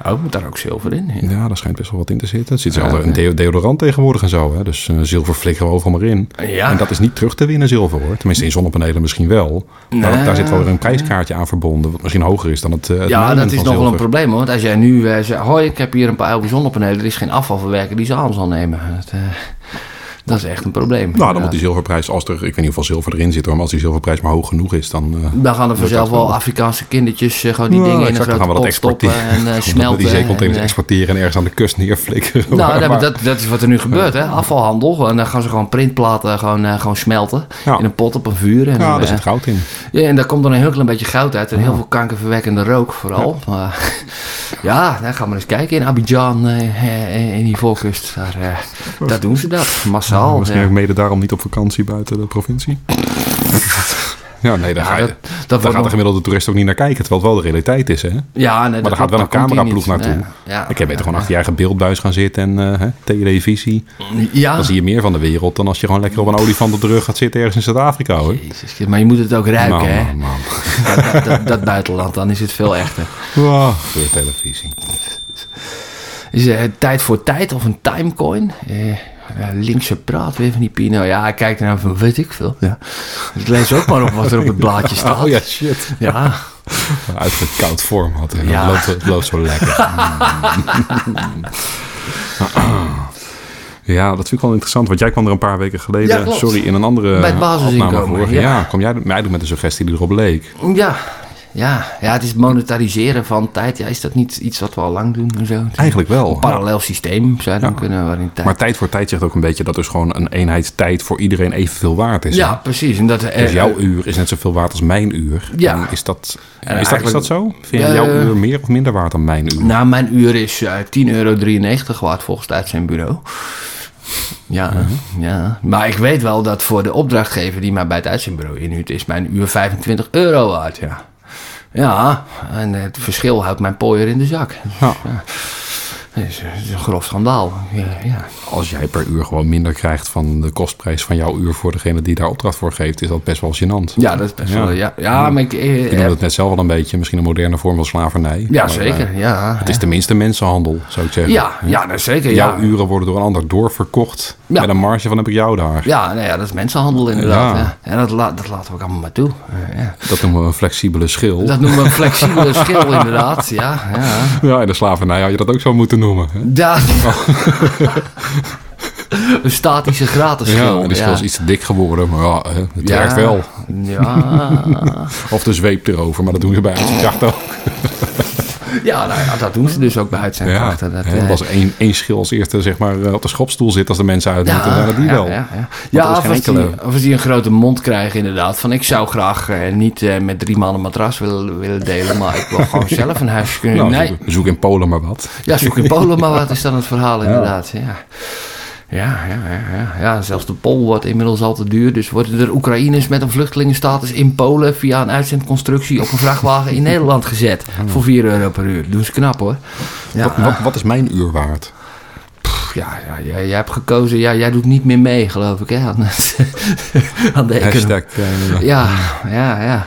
Ja. Oh, moet daar ook zilver in? Ja. Ja, daar schijnt best wel wat in te zitten. Het zit zelfs een deodorant tegenwoordig en zo. Hè? Dus eh, zilver flikkeren we overal maar in. Ja. En dat is niet terug te winnen zilver hoor. Tenminste in zonnepanelen misschien wel. Maar daar zit wel weer een prijskaartje aan verbonden. Wat misschien hoger is dan het, eh, het Ja, dat is nog wel een probleem hoor. Want als jij nu eh, zegt, hoi, ik heb hier een paar oude zonnepanelen, er is geen afvalverwerker die ze aan zal nemen. Dat, eh, Dat is echt een probleem. Nou, dan Ja. moet die zilverprijs, als er, ik weet niet hoeveel zilver erin zit hoor, maar als die zilverprijs maar hoog genoeg is, dan... eh, Dan gaan er vanzelf wel. Afrikaanse kindertjes eh, gewoon die Ja, dingen in een exact, grote gaan we pot stoppen en smelten. die zeecontainers en, exporteren en ergens aan de kust neerflikkeren. Nou, Maar- nee, maar dat, dat is wat er nu gebeurt, hè? Afvalhandel. En dan gaan ze gewoon printplaten gewoon, gewoon smelten. Ja. In een pot op een vuur. En, ja, daar zit goud in. ja, en daar komt dan een heel klein beetje goud uit. En heel veel kankerverwekkende rook vooral. Maar, ja, dan gaan we eens kijken. In Abidjan, in die voorkust. Daar, daar doen ze dat. Massaal. Misschien ja. ook mede daarom niet op vakantie buiten de provincie. ja, nee, daar, Ja, ga je, dat- dat daar gaat de gemiddelde toerist ook niet naar kijken. Terwijl het wel de realiteit is, hè? Ja, nee, Maar er gaat wel een cameraploeg naartoe. Ja, Ik heb beter gewoon achter je eigen beeldbuis gaan zitten en eh, hè, televisie. Ja. Dan zie je meer van de wereld dan als je gewoon lekker op een olifant op de rug gaat zitten ergens in Zuid-Afrika, hoor. Jezus, maar je moet het ook ruiken, Nou, hè? man, man. Dat, dat, dat, dat buitenland, dan is het veel echter. Wow, door televisie. Is het tijd voor tijd of een timecoin? Eh, linkse praat weer van die Pino. Ja, ik kijk er nou van, weet ik veel. Ja. Dus lees ook maar op wat er op het blaadje staat. Oh ja, shit. Ja, Uitgekoud format. hè. Ja. Loopt, het loopt zo lekker. Ja, dat vind ik wel interessant. Want jij kwam er een paar weken geleden, Ja, sorry, in een andere Bij het opname voor. ja. Ja. kwam jij mij met een suggestie die erop leek. ja. Ja, ja, het is monetariseren van tijd. Ja, is dat niet iets wat we al lang doen en zo? Eigenlijk wel. Een parallel systeem zou je dan kunnen waarin tijd... Maar tijd voor tijd zegt ook een beetje dat dus gewoon een eenheid tijd voor iedereen evenveel waard is. hè? ja, precies. En dat, Dus eh, jouw uur is net zoveel waard als mijn uur. Ja. En is dat, En is, dat, is eigenlijk- dat zo? Vind je Eh, jouw uur meer of minder waard dan mijn uur? Nou, mijn uur is eh 10,93 euro waard volgens het uitzendbureau. Ja, Mhm. ja. Maar ik weet wel dat voor de opdrachtgever die mij bij het uitzendbureau inhuurt, is mijn uur 25 euro waard, ja. Ja, en het verschil houdt mijn pooier in de zak. Ja. Dat is, is een grof schandaal. Ja, ja. Als jij per uur gewoon minder krijgt van de kostprijs van jouw uur voor degene die daar opdracht voor geeft, is dat best wel gênant. ja dat is best Ja. wel... Ja, ja maar ik... eh, Ik noem het net zelf wel een beetje, misschien een moderne vorm van slavernij. ja, Maar, zeker. eh, Ja, het is tenminste mensenhandel, zou ik zeggen. ja, ja, nou, zeker. Jouw Ja. uren worden door een ander doorverkocht Ja. met een marge van heb ik jou daar. Ja, nou ja, dat is mensenhandel inderdaad. En dat, la- dat laten we ook allemaal maar toe. Eh, ja. Dat noemen we een flexibele schil. Dat noemen we een flexibele schil inderdaad. Ja, ja. Ja, in de slavernij had je dat ook zo moeten noemen. Hè? Ja. een statische gratis. Ja, die is iets te dik geworden, maar ja, het Ja. werkt wel. Ja. Of de zweep erover, maar dat doen ze bij uitzendkracht ook. ja, nou ja, dat doen ze dus ook bij Ja, uitzendkrachten. dat, hè, eh, als er één, één schil als eerste zeg maar, eh, op de schopstoel zit als de mensen uit moeten, waren die ja, wel. Ja, ja. ja of, als die, of als die een grote mond krijgen inderdaad. Van ik zou graag eh, niet eh, met drie man een matras willen, willen delen, maar ik wil gewoon zelf een huisje kunnen. Nou, nee, zoek, zoek in Polen maar wat. Ja, zoek in Polen, maar wat is dan het verhaal inderdaad? Ja. Ja, ja, ja, ja, ja, zelfs de Pool wordt inmiddels al te duur. Dus worden er Oekraïners met een vluchtelingenstatus in Polen via een uitzendconstructie op een vrachtwagen in Nederland gezet. Voor 4 euro per uur. Doen ze knap hoor. Ja, Wat, wat, wat is mijn uur waard? pff, ja, ja, jij, jij hebt gekozen. Ja, jij doet niet meer mee, geloof ik, hè? Aan, de. Hashtag. eh, Ja, ja, ja.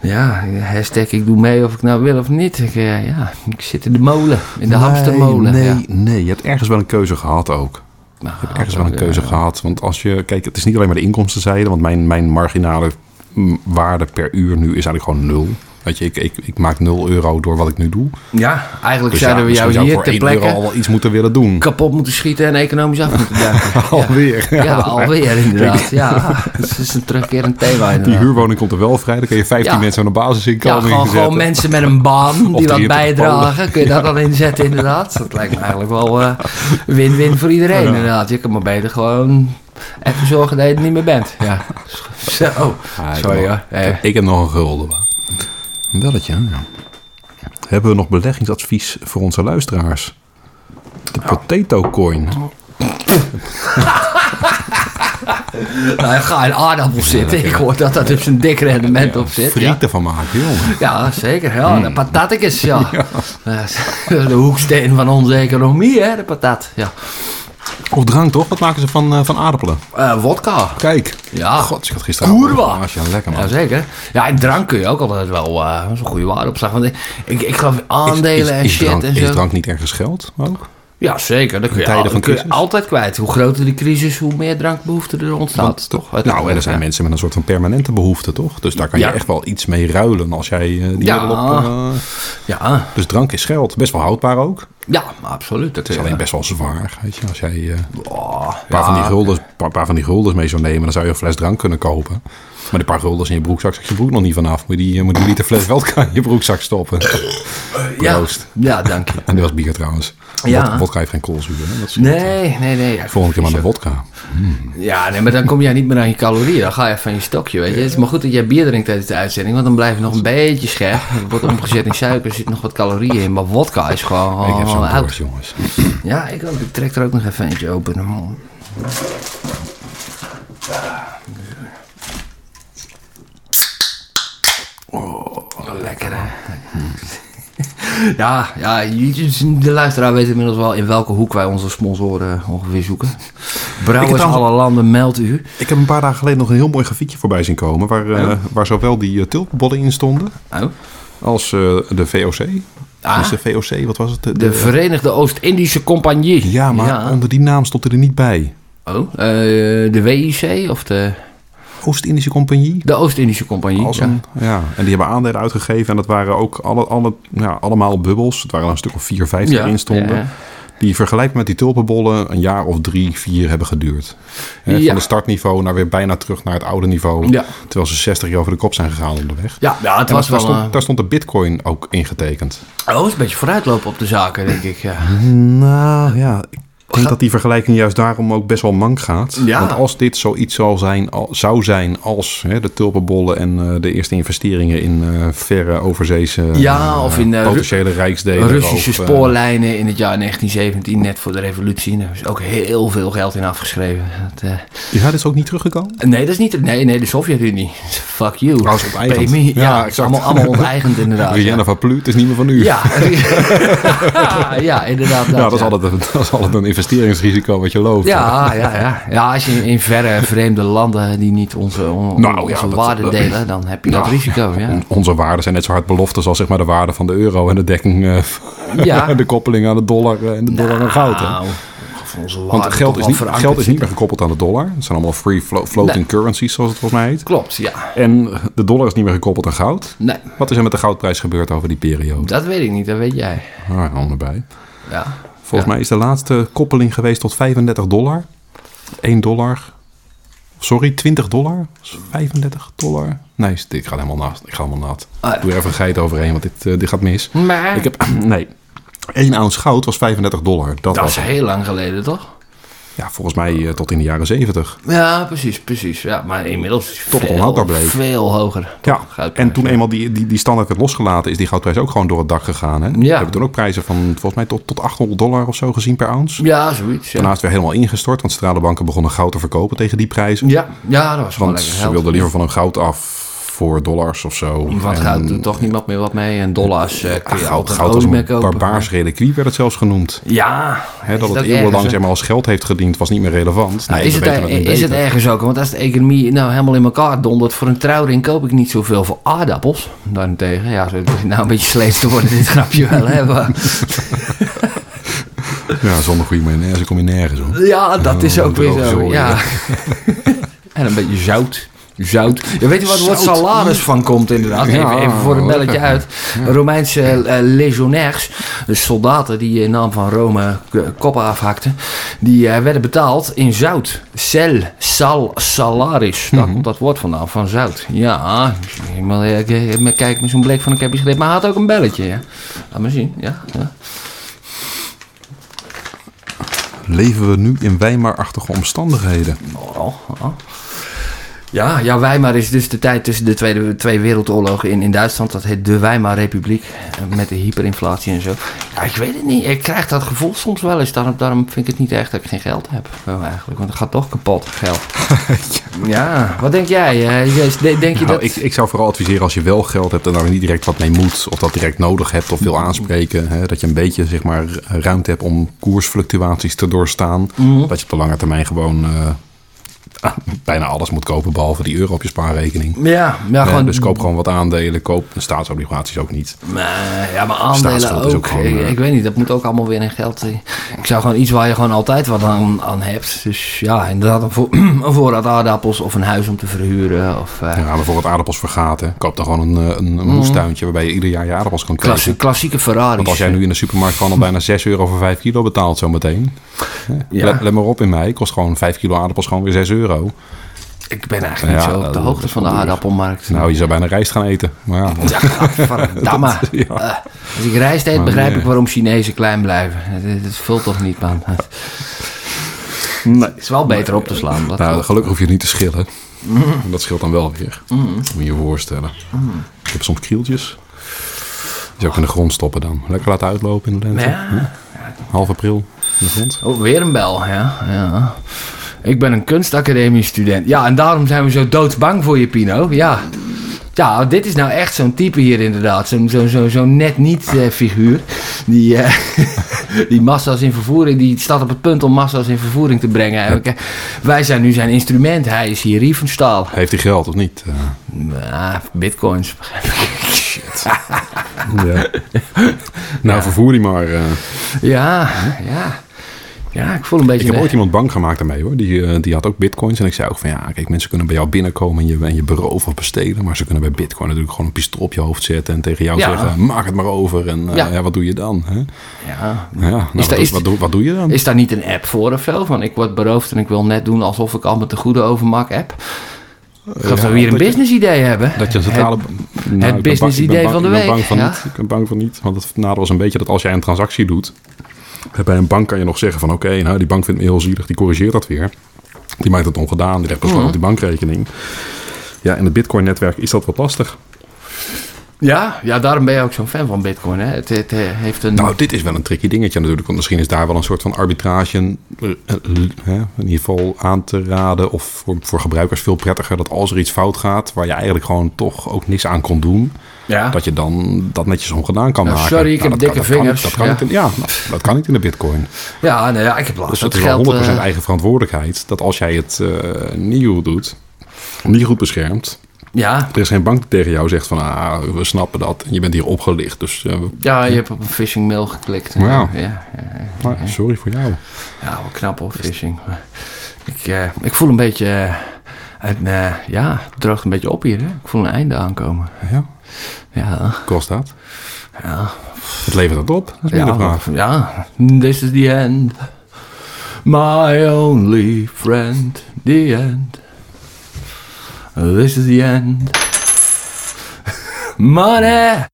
Ja, hashtag ik doe mee of ik nou wil of niet. Ik, eh, ja, ik zit in de molen, in de hamstermolen. Nee, ja. nee, je hebt ergens wel een keuze gehad ook. Nou, Je hebt ergens wel een keuze eh, gehad. Want als je, kijk, het is niet alleen maar de inkomstenzijde, want mijn, mijn marginale waarde per uur nu is eigenlijk gewoon nul. Weet je, ik, ik, ik maak 0 euro door wat ik nu doe. Ja, eigenlijk Dus zouden ja, we jou zou ik hier ter 1 euro plekke al wel iets moeten willen doen. kapot moeten schieten en economisch af moeten duiken. Alweer. Ja, alweer inderdaad. Ja, het is een terugkerend thema Die inderdaad. huurwoning komt er wel vrij. Dan kun je 15 Ja. mensen aan de Ja, basisinkomen gewoon, inzetten. gewoon mensen met een baan die wat 23 bijdragen. Kun je dat dan inzetten inderdaad? Dat lijkt me eigenlijk wel eh, win-win voor iedereen inderdaad. Je kan maar beter gewoon even zorgen dat je er niet meer bent. Ja. Zo. Ah, ik Sorry hoor. Eh, Ik heb nog een gulden. Een belletje, ja. Hebben we nog beleggingsadvies voor onze luisteraars? De potato coin. Nou, ga in aardappels zitten. Ik hoor dat daar dus een dik rendement op zit. Ja. Frieten van maken, jongen. Ja, zeker. Ja, de patatekes, ja. De hoeksteen van onze economie, hè, de patat. Ja. Of drank, toch? Wat maken ze van, eh, van aardappelen? Eh wodka. Kijk. Ja. God, ik had gisteren Kurwa. Lekker man. Jazeker. Ja, en drank kun je ook altijd wel eh, dat is een goede waarde opslag. Want ik, ik, ik geloof aandelen is, en is shit drank, en is zo. drank niet ergens geld ook? Ja, zeker. Dat kun je, tijden al- van kun je crisis. altijd kwijt. Hoe groter de crisis, hoe meer drankbehoefte er ontstaat. Want, toch? nou, en er zijn Ja. mensen met een soort van permanente behoefte, toch? Dus daar kan Ja. je echt wel iets mee ruilen als jij eh, die Ja. op... eh, Ja, dus drank is geld. Best wel houdbaar ook. ja absoluut. Het is alleen best wel zwaar, weet je. Als jij eh, een Oh, paar, ja. van die guldens, paar, paar van die guldens mee zou nemen, dan zou je een fles drank kunnen kopen. Maar die paar guldens in je broekzak zak je broek nog niet vanaf. Moet die, eh, moet die liter fles vodka in je broekzak stoppen. ja. Proost. ja, dank je. En dit was bier trouwens. Ja. Wod- Wodka heeft geen koolzuur. Hè? Dat Nee, nee, nee. Ja, Volgende keer maar een wodka. Ja, nee, maar dan kom jij niet meer aan je calorieën. Dan ga je van je stokje, weet je. Het is maar goed dat jij bier drinkt tijdens de uitzending, want dan blijf je nog een beetje scherp. Het wordt omgezet in suiker, er zit nog wat calorieën in. Maar wodka is gewoon Ik heb zo'n oud. jongens. Ja, ik, ook. ik trek er ook nog even eentje open. Oh, lekker hè. Ja, ja, de luisteraar weet inmiddels wel in welke hoek wij onze sponsoren ongeveer zoeken. Brouwers trouwens- alle landen, meld u. Ik heb een paar dagen geleden nog een heel mooi grafiekje voorbij zien komen. Waar, eh, Ja. waar zowel die uh, tulpenbollen in stonden Oh. als eh, de VOC. Ah. Dus de VOC, wat was het? De, De Verenigde Oost-Indische Compagnie. ja, maar onder die naam stond er niet bij. Oh, de WIC of de, Oost-Indische Compagnie. de Oost-Indische Compagnie. Als ja. een, ja. En die hebben aandelen uitgegeven. En dat waren ook alle, alle, ja, allemaal bubbels. Het waren een stuk of vier, vijf Ja, erin stonden. ja. Die vergelijkbaar met die tulpenbollen een jaar of drie, vier hebben geduurd. Ja. Van het startniveau naar weer bijna terug naar het oude niveau. Ja. Terwijl ze 60 jaar over de kop zijn gegaan onderweg. Ja, ja, het En was daar, wel... stond, eh, daar stond de bitcoin ook ingetekend. Oh, het is een beetje vooruitlopen op de zaken, denk ik. Ja. Nou ja, ik denk dat die vergelijking juist daarom ook best wel mank gaat. Ja. Want als dit zoiets zal zijn, zou zijn als hè, de tulpenbollen en eh, de eerste investeringen in eh, verre overzeese Ja, eh, of in, potentiële rijksdelen. Russische of, spoorlijnen in het jaar 1917, net voor de revolutie. Daar is ook heel veel geld in afgeschreven. Dat, ja, dit is ook niet teruggekomen. nee, dat is niet... Nee, nee, de Sovjet-Unie. Fuck you. Trouwens, onteigend. Pay me. Ja, Ja, exact. allemaal, allemaal onteigend inderdaad. Ja. van Plu, het is niet meer van u. Ja, ja, inderdaad. Ja, dat is, altijd een, dat is altijd een investeringsrisico wat je loopt. Ja, ja, ja. ja, als je in, verre vreemde landen die niet onze, on- Nou, onze ja, waarden dat- delen, dan heb je dat Nou, risico. Ja. On- Onze waarden zijn net zo hard beloftes als zeg maar, de waarde van de euro en de dekking, Ja. de koppeling aan de dollar eh, en de dollar en goud. Hè? Nou, van onze Want geld is, niet, geld is niet meer gekoppeld aan de dollar. Het zijn allemaal free flo- floating Nee. currencies, zoals het volgens mij heet. Klopt, ja. En de dollar is niet meer gekoppeld aan goud. Nee, Wat is er met de goudprijs gebeurd over die periode? dat weet ik niet, dat weet jij. Ah, erbij. Ja. Volgens mij is de laatste koppeling geweest tot 35 dollar. 1 dollar. Sorry, 20 dollar? 35 dollar? Nee, ik ga helemaal nat. Ik ga helemaal nat. Ah, ja. Doe er even een geit overheen, want dit, eh, dit gaat mis. Maar Ik heb, nee. 1 ounce goud was 35 dollar. Dat, dat was is heel lang geleden, toch? Ja, volgens mij eh, tot in de jaren 70. Ja, precies, precies. Ja, maar inmiddels is Tot veel, onhoudbaar bleef. veel hoger. Ja, en toen ja. eenmaal die, die, die standaard werd losgelaten, is die goudprijs ook gewoon door het dak gegaan. Hè? We hebben toen ook prijzen van volgens mij tot, tot 800 dollar of zo gezien per ounce. Ja, zoiets. Ja, Daarna is het weer helemaal ingestort, want centrale banken begonnen goud te verkopen tegen die prijzen. ja, ja dat was gewoon want lekker ze wilden liever van hun goud af voor dollars of zo. En- goud doet toch niemand meer wat mee. En dollars eh, kun je goud, goud als een barbaars reliquie werd het zelfs genoemd. Ja. Dat het eeuwenlang zeg maar, als geld heeft gediend, was niet meer relevant. Nou, Nee, is, het, er- nu is het ergens ook? Want als de economie nou helemaal in elkaar dondert... voor een trouwring koop ik niet zoveel voor aardappels. Daarentegen, ja, het nou een beetje sleets te worden, dit grapje wel. Hè, maar, Ja, zonder goede mayonaise kom je nergens hoor. ja, dat is ook weer zo. Ja. en een beetje zout. Zout. Ja, weet je wat, wat Zout. salaris van komt inderdaad? Ja, even, even voor een lekker. belletje uit. Romeinse eh, legionairs, dus soldaten die in naam van Rome koppen afhakten, die eh, werden betaald in zout. Cel, sal, salaris. Daar komt dat woord vandaan, van zout. Ja, maar, eh, kijk met zo'n blik van ik heb je geschreven, maar hij had ook een belletje. Ja. Laat maar zien. Ja, ja. Leven we nu in Weimarachtige omstandigheden? Oh, oh. Ja, ja, Weimar is dus de tijd tussen de Tweede, twee wereldoorlogen in, in Duitsland. Dat heet de Weimar-republiek. eh, Met de hyperinflatie en zo. Ja, ik weet het niet. Ik krijg dat gevoel soms wel eens. Daarom, daarom vind ik het niet echt dat ik geen geld heb. eh, eigenlijk. Want het gaat toch kapot, geld. ja, wat denk jij? eh, Denk je Nou, dat... ik, ik zou vooral adviseren als je wel geld hebt en daar niet direct wat mee moet, of dat direct nodig hebt of wil aanspreken, hè, dat je een beetje zeg maar, ruimte hebt om koersfluctuaties te doorstaan. Mhm. Dat je op de lange termijn gewoon bijna alles moet kopen behalve die euro op je spaarrekening. Ja, ja, Ja, gewoon... dus koop gewoon wat aandelen, koop staatsobligaties ook niet. Nee, ja, maar aandelen ook. is ook gewoon, ik, eh, ik weet niet, dat moet ook allemaal weer in geld. Ik zou gewoon iets waar je gewoon altijd wat aan, aan hebt. Dus ja, inderdaad een, voor, een voorraad aardappels of een huis om te verhuren. Of eh, Ja, bijvoorbeeld aardappels vergaten. Koop dan gewoon een, eh, een, een moestuintje waarbij je ieder jaar je aardappels kan klassie- kweken. klassieke Ferraris. Want als jij nu in de supermarkt gewoon al bijna 6 euro voor 5 kilo betaalt zometeen. Ja. Let, let maar op in mij. Kost gewoon 5 kilo aardappels gewoon weer 6 euro. Ik ben eigenlijk Ja, niet zo op de hoogte van de aardappelmarkt. Nou, je zou bijna rijst gaan eten. Maar ja, Ja, verdamme. Ja. Eh, als ik rijst eet, Maar begrijp nee. ik waarom Chinezen klein blijven. Het, vult toch niet, man. Nee, het is wel beter op te slaan. Nou, wel. gelukkig hoef je het niet te schillen. Dat scheelt dan wel weer. Moet je je voorstellen. Ik heb soms krieltjes. Die zou ik in de grond stoppen dan. Lekker laten uitlopen in de lente. Ja. Half april in de grond. Oh, weer een bel, ja. ja. Ik ben een kunstacademie-student. Ja, en daarom zijn we zo doodsbang voor je, Pino. Ja. Ja, dit is nou echt zo'n type hier inderdaad. Zo'n zo, zo, zo net niet eh, figuur. Die, eh, die massa's in vervoering, die staat op het punt om massa's in vervoering te brengen. Wij zijn nu zijn instrument. Hij is hier Riefenstahl. Heeft hij geld of niet? Ja, bitcoins. ja. Nou, vervoer die maar. Ja, ja. Ja, ik voel een beetje... Ik heb ooit iemand bang gemaakt daarmee hoor. Die, eh, die had ook bitcoins. En ik zei ook van ja, kijk, mensen kunnen bij jou binnenkomen en je, en je beroven of bestelen. Maar ze kunnen bij bitcoin natuurlijk gewoon een pistool op je hoofd zetten. En tegen jou Ja. zeggen, maak het maar over. En eh, Ja. ja. wat doe je dan? Hè? Ja, ja, nou, wat, daar- doe- is- wat, wat doe je dan? Is daar niet een app voor of zo? Van ik word beroofd en ik wil net doen alsof ik al met de goede overmak app. Gaat Ja, we weer een business idee hebben? Dat je een centrale... Het- Nou, bang- business idee bang- van de ik ben week, Bang van niet. Ik ben bang van niet. Want het nadeel is een beetje dat als jij een transactie doet... Bij een bank kan je nog zeggen van... Oké, nou die bank vindt me heel zielig. Die corrigeert dat weer. Die maakt het ongedaan. Die legt beslag Mhm. op die bankrekening. Ja, in het bitcoin-netwerk is dat wat lastig. Ja, ja, daarom ben je ook zo'n fan van Bitcoin. Hè? Het, het, heeft een. Nou, dit is wel een tricky dingetje natuurlijk. Want misschien is daar wel een soort van arbitrage... eh, eh, hè, in ieder geval aan te raden. Of voor, voor gebruikers veel prettiger... dat als er iets fout gaat... waar je eigenlijk gewoon toch ook niks aan kon doen... ja. dat je dan dat netjes ongedaan kan Nou, maken. sorry, ik heb dat dikke dat vingers. Dat kan, Ja. ja, nou, dat kan niet in de bitcoin. ja, nou ja, ik heb last Dus het het is wel geld. 100% eh, eigen verantwoordelijkheid... dat als jij het eh, nieuw doet, niet goed beschermt... ja. er is geen bank die tegen jou zegt van... Ah, we snappen dat, en je bent hier opgelicht. Dus eh, ja, je hebt op een phishing mail geklikt. Ja. Ja, ja, ja, nou, sorry voor jou. ja wel knap hoor, phishing. Ik, ik voel een beetje. een, ja, het droogt een beetje op hier. Hè? Ik voel een einde aankomen. Ja, Ja, kost dat. ja. Het levert dat op, dat is de vraag. Ja, this is the end. My only friend, the end. This is the end. Money!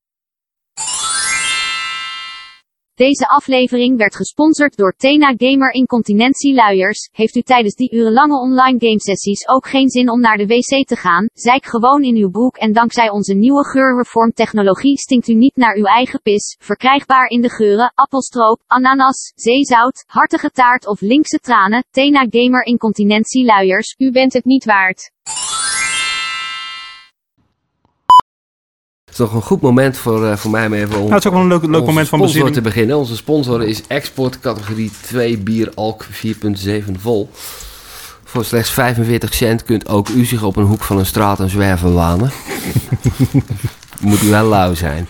Deze aflevering werd gesponsord door Tena Gamer Incontinentie Luiers. Heeft u tijdens die urenlange online gamesessies ook geen zin om naar de wc te gaan? Zijk gewoon in uw broek en dankzij onze nieuwe geurreform technologie stinkt u niet naar uw eigen pis. Verkrijgbaar in de geuren appelstroop, ananas, zeezout, hartige taart of linkse tranen. Tena Gamer Incontinentie Luiers. U bent het niet waard. Is toch een goed moment voor, eh, voor mij om even om Nou, het is ook wel een leuk, leuk moment van te beginnen. Onze sponsor is Export categorie 2 bier Alk 4.7 vol. Voor slechts 45 cent kunt ook u zich op een hoek van een straat een zwerver wanen. Moet u wel lauw zijn.